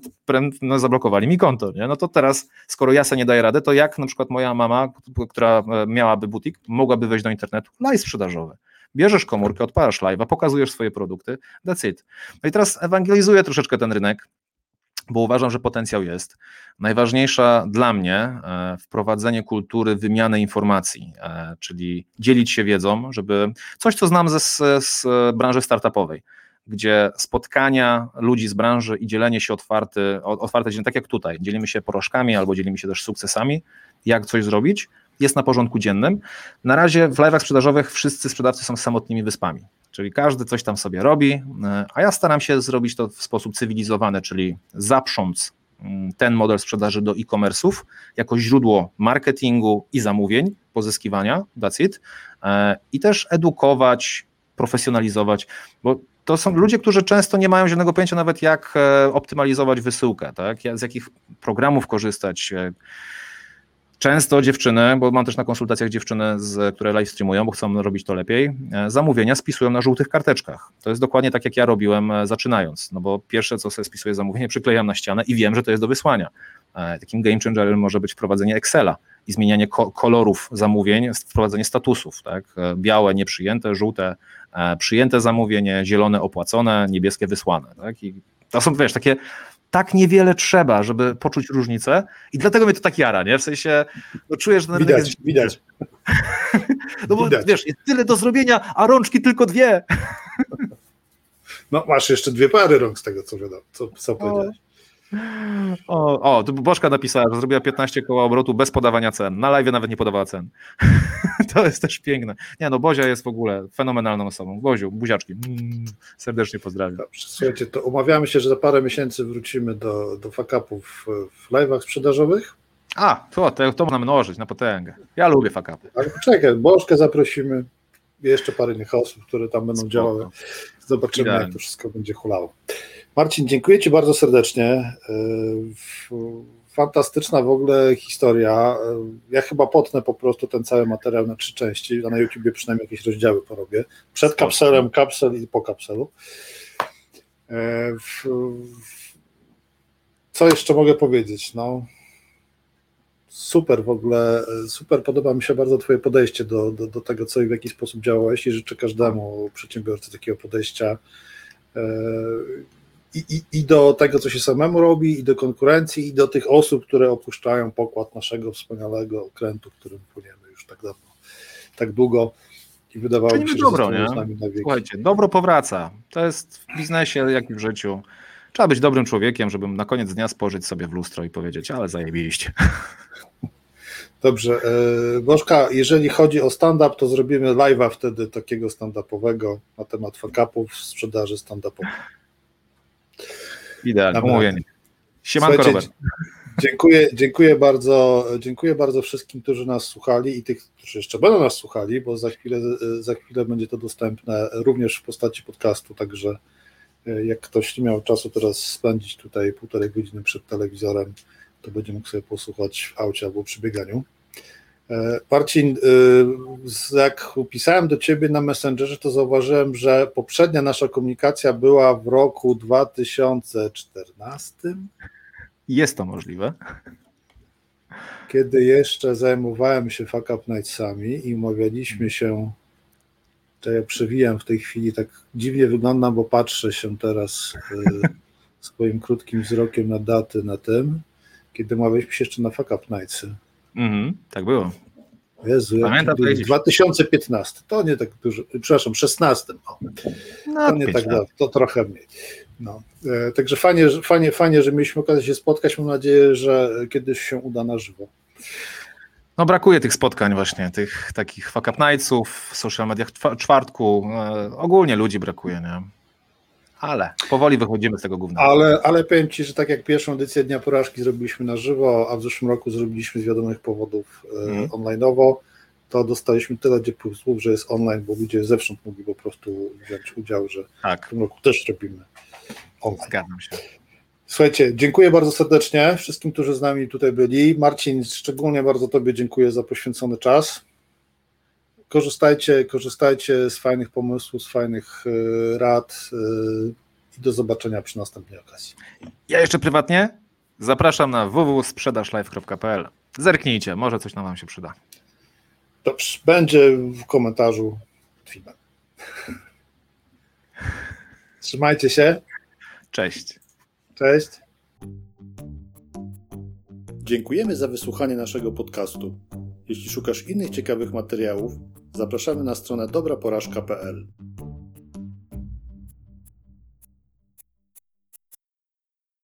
no, zablokowali mi konto. Nie? No to teraz, skoro ja sobie nie daję rady, to jak na przykład moja mama, która e, miałaby butik, mogłaby wejść do internetu, live sprzedażowy. Bierzesz komórkę, odpalasz live'a, pokazujesz swoje produkty, that's it. No i teraz ewangelizuję troszeczkę ten rynek, bo uważam, że potencjał jest. Najważniejsza dla mnie e, wprowadzenie kultury wymiany informacji, czyli dzielić się wiedzą, żeby coś, co znam ze, z branży startupowej gdzie spotkania ludzi z branży i dzielenie się otwarty, otwarte dzień, tak jak tutaj, dzielimy się porażkami albo dzielimy się też sukcesami, jak coś zrobić, jest na porządku dziennym. Na razie w live'ach sprzedażowych wszyscy sprzedawcy są samotnymi wyspami, czyli każdy coś tam sobie robi, e, a ja staram się zrobić to w sposób cywilizowany, czyli zaprząc mm, ten model sprzedaży do e-commerce'ów jako źródło marketingu i zamówień, pozyskiwania, that's it, e, i też edukować, profesjonalizować, bo to są ludzie, którzy często nie mają żadnego pojęcia nawet jak e, optymalizować wysyłkę, tak? z jakich programów korzystać. E. Często dziewczyny, bo mam też na konsultacjach dziewczyny, z, które live streamują, bo chcą robić to lepiej, e, zamówienia spisują na żółtych karteczkach. To jest dokładnie tak, jak ja robiłem zaczynając, no bo pierwsze, co sobie spisuję zamówienie, przyklejam na ścianę i wiem, że to jest do wysłania. Takim game changerem może być wprowadzenie Excela i zmienianie kolorów zamówień, wprowadzenie statusów, tak? białe nieprzyjęte, żółte E, przyjęte zamówienie, zielone opłacone, niebieskie wysłane. Tak? I to są, wiesz, takie tak niewiele trzeba, żeby poczuć różnicę i dlatego mnie to tak jara, nie? W sensie, no czujesz, że ten widać, jest... widać. No bo widać. wiesz, jest tyle do zrobienia, a rączki tylko dwie. No masz jeszcze dwie pary rąk z tego, co wiadomo, co, co powiedziałeś. O, o, Bożka napisała, że zrobiła 15 koła obrotu bez podawania cen. Na live nawet nie podawała cen. to jest też piękne. Nie no, Bozia jest w ogóle fenomenalną osobą. Boziu, buziaczki. Mm, serdecznie pozdrawiam. Dobrze, słuchajcie, to umawiamy się, że za parę miesięcy wrócimy do, do fakapów w live'ach sprzedażowych. A, to, to, to można mnożyć na potęgę. Ja lubię fakapy. Ale czekaj, Bożkę zaprosimy. Jeszcze parę innych osób, które tam będą Spoko. działały. Zobaczymy, Idealnie. jak to wszystko będzie hulało. Marcin, dziękuję Ci bardzo serdecznie. E, fantastyczna w ogóle historia. E, ja chyba potnę po prostu ten cały materiał na trzy części, a na YouTubie przynajmniej jakieś rozdziały porobię. Przed kapselem, kapsel i po kapselu. E, co jeszcze mogę powiedzieć? No, super w ogóle, super podoba mi się bardzo Twoje podejście do, do, do tego, co i w jaki sposób działałeś i życzę każdemu przedsiębiorcy takiego podejścia i, i, i do tego, co się samemu robi, i do konkurencji, i do tych osób, które opuszczają pokład naszego wspaniałego okrętu, którym płyniemy już tak dawno, tak długo. I wydawało mi się, dobro, że nie? z nami na wieki. Słuchajcie, dobro powraca. To jest w biznesie, jak i w życiu. Trzeba być dobrym człowiekiem, żeby na koniec dnia spojrzeć sobie w lustro i powiedzieć, ale zajebiliście. Dobrze. E, Bożka, jeżeli chodzi o stand-up, to zrobimy live'a wtedy takiego stand-upowego na temat fuck-upów sprzedaży stand-upowej. Idealnie, umówienie. Siemanko Robert. Dziękuję, dziękuję, bardzo, dziękuję bardzo wszystkim, którzy nas słuchali i tych, którzy jeszcze będą nas słuchali, bo za chwilę, za chwilę będzie to dostępne również w postaci podcastu, także e, jak ktoś nie miał czasu teraz spędzić tutaj półtorej godziny przed telewizorem, to będzie mógł sobie posłuchać w aucie albo przy bieganiu. E, Marcin, e, jak pisałem do Ciebie na Messengerze, to zauważyłem, że poprzednia nasza komunikacja była w roku 2014. Jest to możliwe. Kiedy jeszcze zajmowałem się Fuck Up Nightsami i umawialiśmy się, to ja przewijam w tej chwili, tak dziwnie wyglądam, bo patrzę się teraz e, swoim krótkim wzrokiem na daty na tym, kiedy umawialiśmy się jeszcze na Fuck Up Nightsy. Mhm, tak było. Jezu, Pamiętam, 2015, to nie tak dużo, przepraszam, 16. O. No, to nie tak dawno, to trochę mniej. No. E, także fajnie, fajnie, fajnie, że mieliśmy okazję się spotkać. Mam nadzieję, że kiedyś się uda na żywo. No brakuje tych spotkań właśnie, tych takich fuck up nightsów w social mediach czwartku. E, ogólnie ludzi brakuje, nie? Ale powoli wychodzimy z tego głównego. Ale, ale powiem Ci, że tak jak pierwszą edycję Dnia Porażki zrobiliśmy na żywo, a w zeszłym roku zrobiliśmy z wiadomych powodów mm. online'owo, to dostaliśmy tyle ciepłych słów, że jest online, bo ludzie zewsząd mogli po prostu wziąć udział, że Tak, w tym roku też robimy online. zgadzam się. Słuchajcie, dziękuję bardzo serdecznie wszystkim, którzy z nami tutaj byli. Marcin, szczególnie bardzo Tobie dziękuję za poświęcony czas. Korzystajcie, korzystajcie z fajnych pomysłów, z fajnych e, rad e, i do zobaczenia przy następnej okazji. Ja jeszcze prywatnie zapraszam na www.sprzedażlive.pl. Zerknijcie, może coś nam wam się przyda. Dobrze, będzie w komentarzu feedback. Trzymajcie się. Cześć. Cześć. Dziękujemy za wysłuchanie naszego podcastu. Jeśli szukasz innych ciekawych materiałów, zapraszamy na stronę dobraporażka.pl.